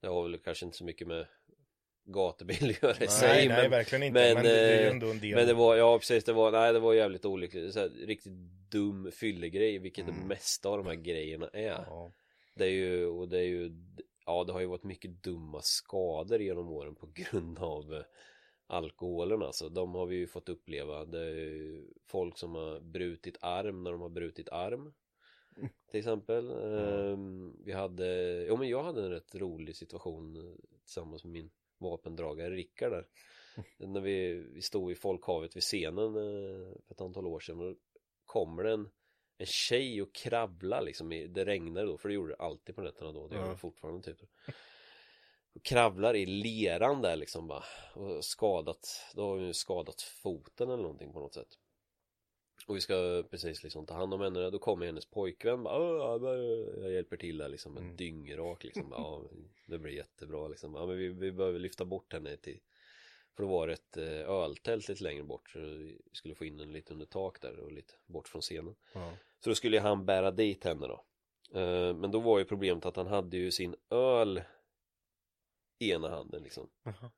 Det har väl kanske inte så mycket med gatubil att göra i Nej, sig nej, men, verkligen inte. men, Men, det, det är ju eh, ändå en del. men det var, ja precis, det var, nej det var jävligt olyckligt så här, Riktigt dum fyllegrej, vilket det Mm. mesta av de här grejerna är ja. Det är ju, och det är ju, ja det har ju varit mycket dumma skador genom åren på grund av eh, alkoholen alltså. De har vi ju fått uppleva. Det är ju folk som har brutit arm när de har brutit arm. Till exempel. Ehm, vi hade, jo men jag hade en rätt rolig situation eh, tillsammans med min vapendragare Rickard där. När vi, vi stod i folkhavet vid scenen eh, för ett antal år sedan då kommer det en en tjej och kravla liksom i, det regnade då för det gjorde det alltid på nätterna då det gör det fortfarande typ och kravlar i leran där liksom bara och skadat då har hon ju skadat foten eller någonting på något sätt och vi ska precis liksom ta hand om henne då kommer hennes pojkvän bara, "Åh, ja, men jag hjälper till där liksom med Mm. dyngrak liksom ja det blir jättebra liksom ja, men vi, vi behöver lyfta bort henne till För då var det ett eh, öltält lite längre bort så vi skulle få in den lite under tak där och lite bort från scenen. Ja. Så då skulle han bära dit henne då. Eh, Men då var ju problemet att han hade ju sin öl i ena handen liksom.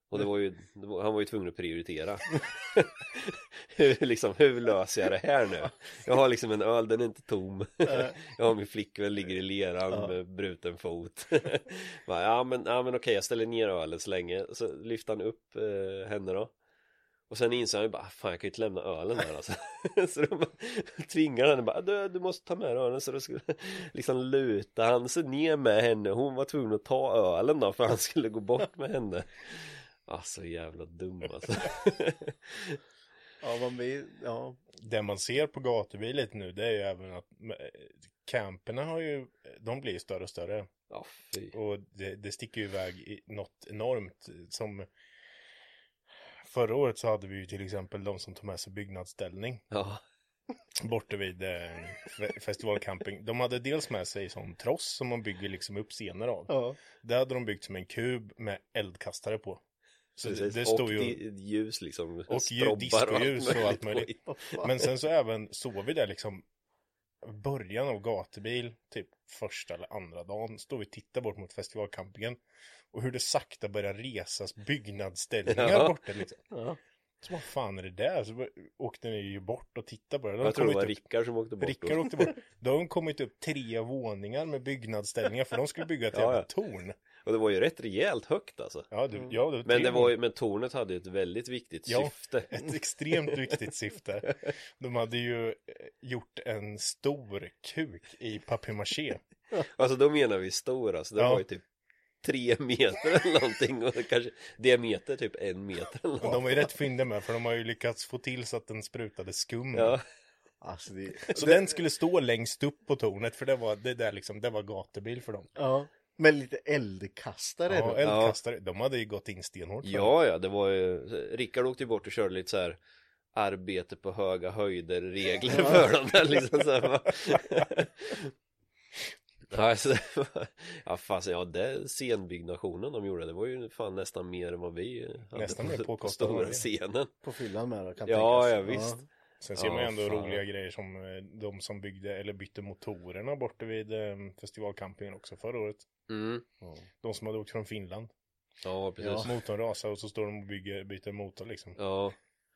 Och det var ju, det var, han var ju tvungen att prioritera. hur, liksom, hur löser jag det här nu? Jag har liksom en öl, den är inte tom. jag har min flickvän, ligger i leran Ja. med bruten fot. Ja men, ja, men okej, jag ställer ner ölen så länge. Så lyfter han upp eh, henne då. Och sen inser han ju bara, fan jag kan ju inte lämna ölen här alltså. så bara, tvingar han henne bara, du, du måste ta med ölen. Så då skulle liksom luta han sig ner med henne. Hon var tvungen att ta ölen då för han skulle gå bort med henne. Alltså jävla dum alltså. Ja, man blir, ja. Det man ser på gatubil lite nu det är ju även att eh, camperna har ju, de blir ju större och större. Ja fy. Och det, det sticker ju iväg i något enormt som Förra året så hade vi ju till exempel de som tog med sig byggnadsställning Ja. borta vid eh, fe- festivalcamping. De hade dels med sig sån tross som man bygger liksom upp scener av. Ja. Det hade de byggt som en kub med eldkastare på. Så det, Precis. det stod och ju... ljus liksom. Och diskoljus och allt möjligt. Men sen så även såg vi där liksom början av gatubil, typ första eller andra dagen, står vi och tittar bort mot festivalcampingen och hur det sakta börjar resas byggnadsställningar Ja. borta liksom. Ja. Så vad fan är det där? Så åkte ni ju bort och tittade på det. De Jag tror det var upp- Rickard som åkte bort Rickard åkte bort. Då har kommit upp tre våningar med byggnadsställningar för de skulle bygga ett Ja, jävla torn. Och det var ju rätt rejält högt alltså. Ja, det, ja, det var Men det var ju, men tornet hade ju ett väldigt viktigt Ja. syfte. Ett extremt viktigt syfte. De hade ju eh, gjort en stor kuk i papier-maché. Alltså då menar vi stor alltså. Det Ja. var ju typ tre meter eller någonting och kanske diameter typ en meter eller Och de något. var ju rätt fyndiga med för de har ju lyckats få till så att den sprutade skum. Ja, Alltså det, Så den skulle stå längst upp på tornet för det var, det där liksom, det var gatubil för dem. ja. Men lite eldkastare Ja, då. eldkastare, de hade ju gått in stenhårt ja, ja, det var ju Rickard åkte ju bort och körde lite så här arbete på höga höjder regler för dem där liksom så här, Ja, alltså, det var- ja fasen, ja det scenbyggnationen de gjorde det var ju fan nästan mer än vad vi hade Nästan på, mer på stora scenen På fyllan med kan Ja, tänkas. ja, visst. Sen ser man ju Ja, ändå fan. roliga grejer som eh, de som byggde eller bytte motorerna borta vid eh, festivalcampingen också förra året. mm. De som hade åkt från Finland. Ja, precis Motorn rasade och så står de och bygger, byter motor liksom. Ja,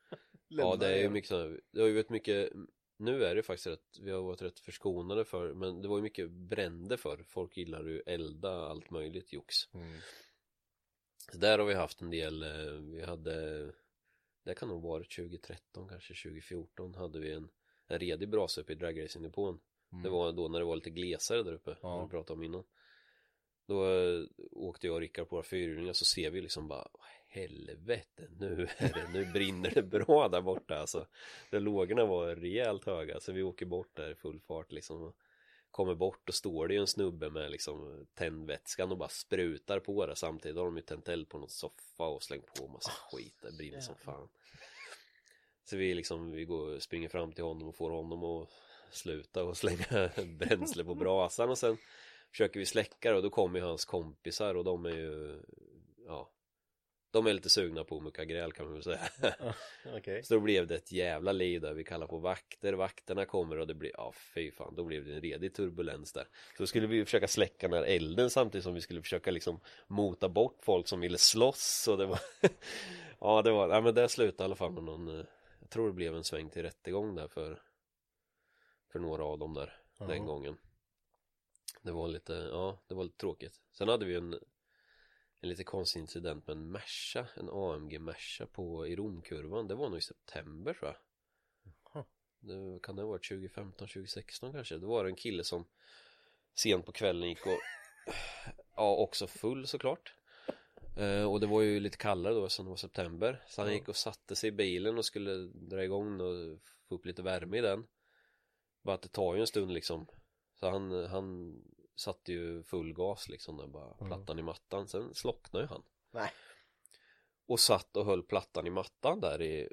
ja det är ju mycket så Det har ju varit mycket Nu är det faktiskt rätt Vi har varit rätt förskonade för Men det var ju mycket bränder för Folk gillar ju elda allt möjligt jox Mm. Så där har vi haft en del eh, Vi hade Det kan nog varit 2013 kanske 2014 Hade vi en En redig brasa uppe i dragracingdepån Det var då när det var lite glesare där uppe Mm. Ja. Som vi pratade om innan Då eh, åkte jag och Rickard på våra fyrhjulingar så ser vi liksom bara "Åh, Helvete nu är det, nu brinner det bra där borta alltså. Där lågorna var rejält höga så vi åker bort där i full fart liksom Kommer bort och står det ju en snubbe med liksom tändvätskan och bara sprutar på det. Samtidigt har de ju tänt eld på något soffa och slängt på massa skit. Det brinner som fan. Så vi liksom, vi går, springer fram till honom och får honom att sluta och slänga bränsle på brasan. Och sen försöker vi släcka det och då kommer ju hans kompisar och de är ju ja de är lite sugna på mucka gräl kan man väl säga. Okej. så då blev det ett jävla liv där. Vi kallar på vakter vakterna kommer och det blir ja fy fan då blev det en redig turbulens där. Så skulle vi försöka släcka den här elden samtidigt som vi skulle försöka liksom mota bort folk som ville slåss och det var ja det var ja men det slutade i alla fall med någon eh, jag tror det blev en sväng till rättegång där för för några av dem där den Ja. gången. Det var lite, ja det var lite tråkigt. Sen hade vi en En lite konstig incident med en Merca En AMG Merca på i Romkurvan. Det var nog i september tror jag. Jaha. det, Kan det ha varit 2015, 2016 kanske. Det var en kille som Sent på kvällen gick och Ja också full såklart. Eh, Och det var ju lite kallare då som det var september. Så han Ja. gick och satte sig i bilen och skulle dra igång och få upp lite värme i den. Bara att det tar ju en stund liksom. Så han, han satte ju full gas liksom där bara Mm. plattan i mattan Sen slocknade ju han Nej. Och satt och höll plattan i mattan där i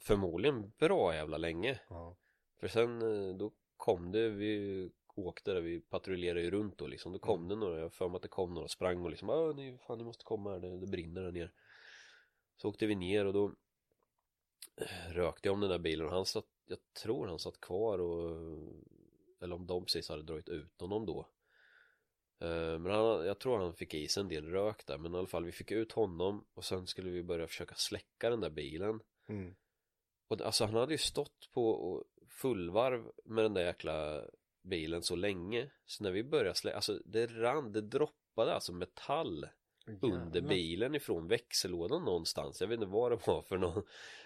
Förmodligen bra jävla länge Ja. För sen eh, då kom det Vi åkte där, vi patrullerade ju runt då liksom Då kom det några, jag för mig att det kom några sprang och liksom ah, ni, fan ni måste komma här, det, det brinner där nere Så åkte vi ner och då eh, rökte jag om den där bilen och han satt, jag tror han satt kvar och eller om de precis hade dragit ut honom då. Eh, Men han, jag tror han fick i sig en del rök där men i alla fall vi fick ut honom och sen skulle vi börja försöka släcka den där bilen. Mm. Och alltså han hade ju stått på fullvarv med den där jäkla bilen så länge. Så när vi började släcka, alltså det rann, det droppade alltså metall under bilen ifrån växellådan någonstans. Jag vet inte vad det var för någon.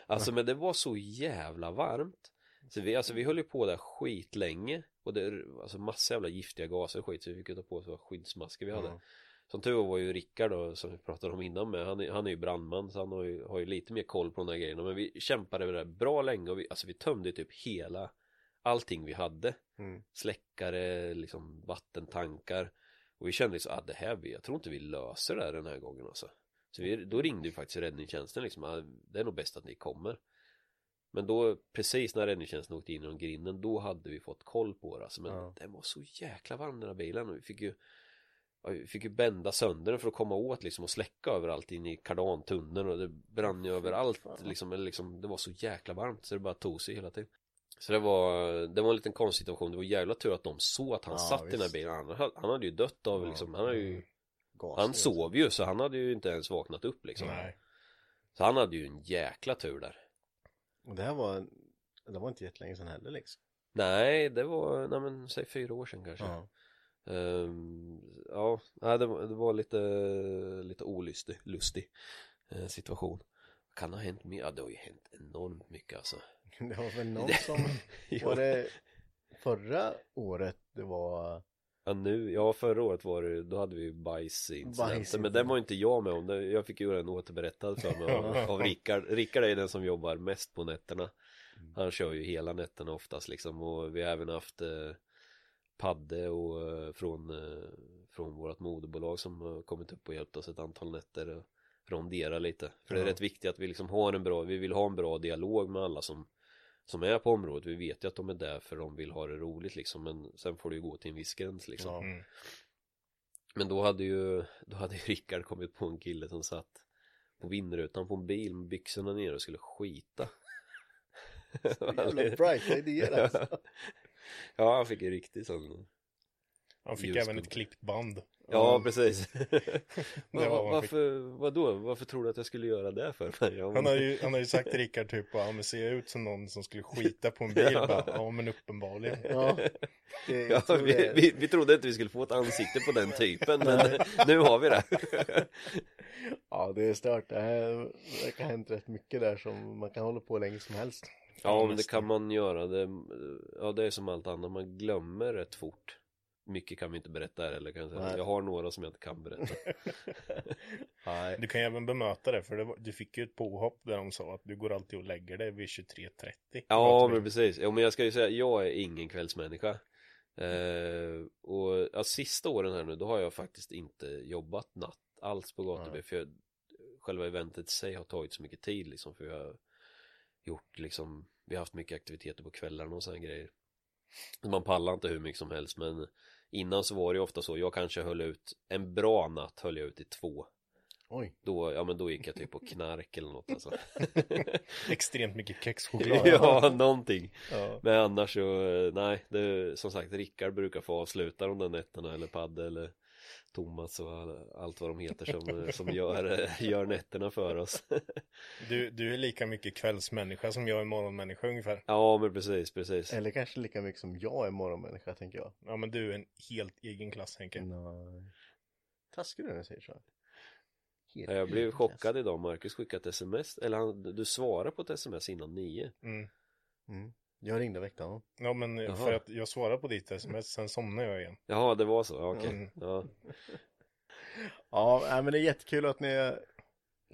Alltså men det var så jävla varmt Så vi, alltså vi höll ju på där skitlänge Och det, alltså massa jävla giftiga gaser och skit Så vi fick ju ta på oss skyddsmasker vi hade. Ja. Som tur var var ju Rickard då som vi pratade om innan med han är, han är ju brandman så han har ju, har ju lite mer koll på de där grejerna. Men vi kämpade med det där bra länge och vi, alltså vi tömde typ hela Allting vi hade. Mm. Släckare, liksom vattentankar. Och vi kände liksom, ah, det här, jag tror inte vi löser det här den här gången alltså. Så vi, då ringde ju faktiskt räddningstjänsten liksom, ah, det är nog bäst att ni kommer Men då, precis när räddningstjänsten åkte in genom grinden, då hade vi fått koll på det alltså, Men Ja. den var så jäkla varm den här bilen och vi fick ju ja, vi fick ju bända sönder den för att komma åt liksom och släcka överallt in i kardantunneln och det brann ju överallt liksom, eller liksom, det var så jäkla varmt så det bara tog sig hela tiden Så det var, det var en liten konstig situation, det var jävla tur att de såg att han Ja, satt i den här visst. bilen, han, hade- han hade ju dött av Ja. liksom, han hade ju Gaser, Han alltså. sov ju så han hade ju inte ens vaknat upp liksom Nej. Så han hade ju en jäkla tur där Och det här var, det var inte jättelänge sedan heller liksom. Nej, det var, nej men säg fyra år sedan kanske Ja. Ehm, ja, nej, det, var, det var lite, lite olustig lustig, eh, situation. Kan ha hänt mer? Ja, det har ju hänt enormt mycket alltså. Det var väl någon som, var det förra året det var, Ja, nu, ja förra året var det, då hade vi ju bajsincidenten. Bajsincident. Men den var inte jag med om. Jag fick ju den återberättad för mig av, av Rickard. Rickard är den som jobbar mest på nätterna. Han kör ju hela nätterna oftast liksom. Och vi har även haft eh, Padde och eh, från, eh, från vårt moderbolag som har kommit upp och hjälpt oss ett antal nätter. och Rondera lite. För det är rätt viktigt att vi liksom har en bra, vi vill ha en bra dialog med alla som som är på området, vi vet ju att de är där för de vill ha det roligt liksom. Men sen får det ju gå till en viss gräns liksom. Mm. Men då hade ju, då hade ju Rickard kommit på en kille som satt på vindrutan på en bil med byxorna nere och skulle skita. Jävla bright idéer alltså. Ja, han fick ju riktigt sån Han fick även det. ett klippt band. Ja, precis vad Va- han fick. Varför, vadå? Varför tror du att jag skulle göra det för? Men- Han har ju, han har ju sagt till Rickard typ, ja men ser jag ut som någon som skulle skita på en bil? Ja. Bara, ja men uppenbarligen. Ja, det, Ja, vi, det- vi, vi trodde inte vi skulle få ett ansikte på den typen men nu har vi det Ja, det är stört. Det här verkar ha hänt rätt mycket där som man kan hålla på länge som helst. Ja men det kan man göra det, Ja det är som allt annat, man glömmer rätt fort Mycket kan vi inte berätta här eller kan jag säga Nej. Jag har några som jag inte kan berätta Nej. Du kan ju även bemöta det, för det var, du fick ju ett påhopp där de sa att du går alltid och lägger dig vid 23.30. Ja men precis, ja, men jag ska ju säga, jag är ingen kvällsmänniska eh, Och ja, sista åren här nu, då har jag faktiskt inte jobbat natt alls på gatubil Nej. För jag, själva eventet i sig har tagit så mycket tid liksom För jag har gjort liksom, vi har haft mycket aktiviteter på kvällarna och sådana grejer Man pallar inte hur mycket som helst men Innan så var det ju ofta så, jag kanske höll ut En bra natt höll jag ut i två Oj. Då, ja men då gick jag typ på knark eller något alltså Extremt mycket kexchoklad. Ja, någonting Ja. Men annars så, nej, det, som sagt Rickard brukar få avsluta de där nätterna eller Padde eller Thomas och all, allt vad de heter som, som gör, gör nätterna för oss Du, du är lika mycket kvällsmänniska som jag är morgonmänniska ungefär. Ja men precis, precis Eller kanske lika mycket som jag är morgonmänniska tänker jag. Ja men du är en helt egen klass Henke. Nej. Taskig du när du säger så. Helt Ja, Jag blev chockad klass. idag, Marcus skickade ett sms, eller han, du svarade på ett sms innan nio Mm. Mm. Jag ringde och väckte honom. Ja men Jaha. för att jag svarade på ditt sms, sen somnade jag igen. Jaha, det var så, Ja, okej Mm. ja. Ja, men det är jättekul att ni har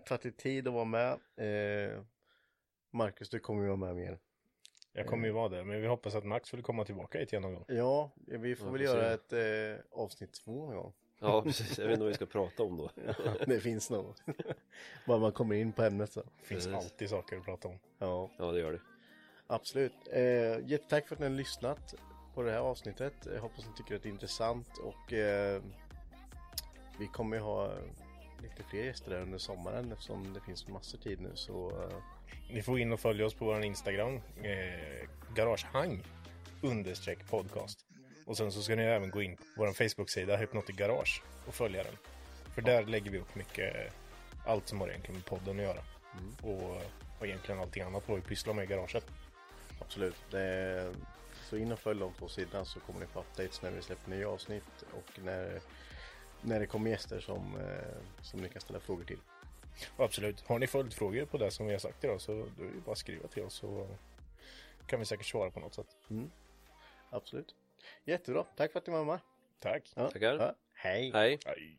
tagit er tid att vara med. Eh, Marcus, du kommer ju vara med mer. Jag kommer ju vara där, men vi hoppas att Max vill komma tillbaka hit igen någon gång. Ja, vi får Ja, väl göra ett eh, avsnitt två någon gång. ja, precis, jag vet inte vad vi ska prata om då Ja, det finns nog. Bara man kommer in på ämnet så. Det finns Precis. alltid saker att prata om. Ja, Ja, det gör det absolut. Eh, jättetack för att ni har lyssnat på det här avsnittet. Jag hoppas ni tycker att det är intressant och eh, vi kommer ju ha lite fler gäster där under sommaren eftersom det finns massor tid nu så eh, Ni får in och följa oss på vår Instagram, eh, Garagehang understreck podcast. Och sen så ska ni även gå in på vår Facebook-sida Hypnotic Garage och följa den. För där lägger vi upp mycket, allt som har egentligen med podden att göra. Och, och egentligen allting annat vad vi pysslar med i garaget. Absolut. Det, så in och följ de två sidorna så kommer ni få updates när vi släpper nya avsnitt och när, när det kommer gäster som, eh, som ni kan ställa frågor till. Absolut, har ni följdfrågor på det som vi har sagt idag så då är det bara att skriva till oss så kan vi säkert svara på något sätt. Absolut. Jättebra. Tack för att ni var med. Tack! Ja. Tackar. Ja. Hej. Hej. Hej.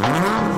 Mm-hmm.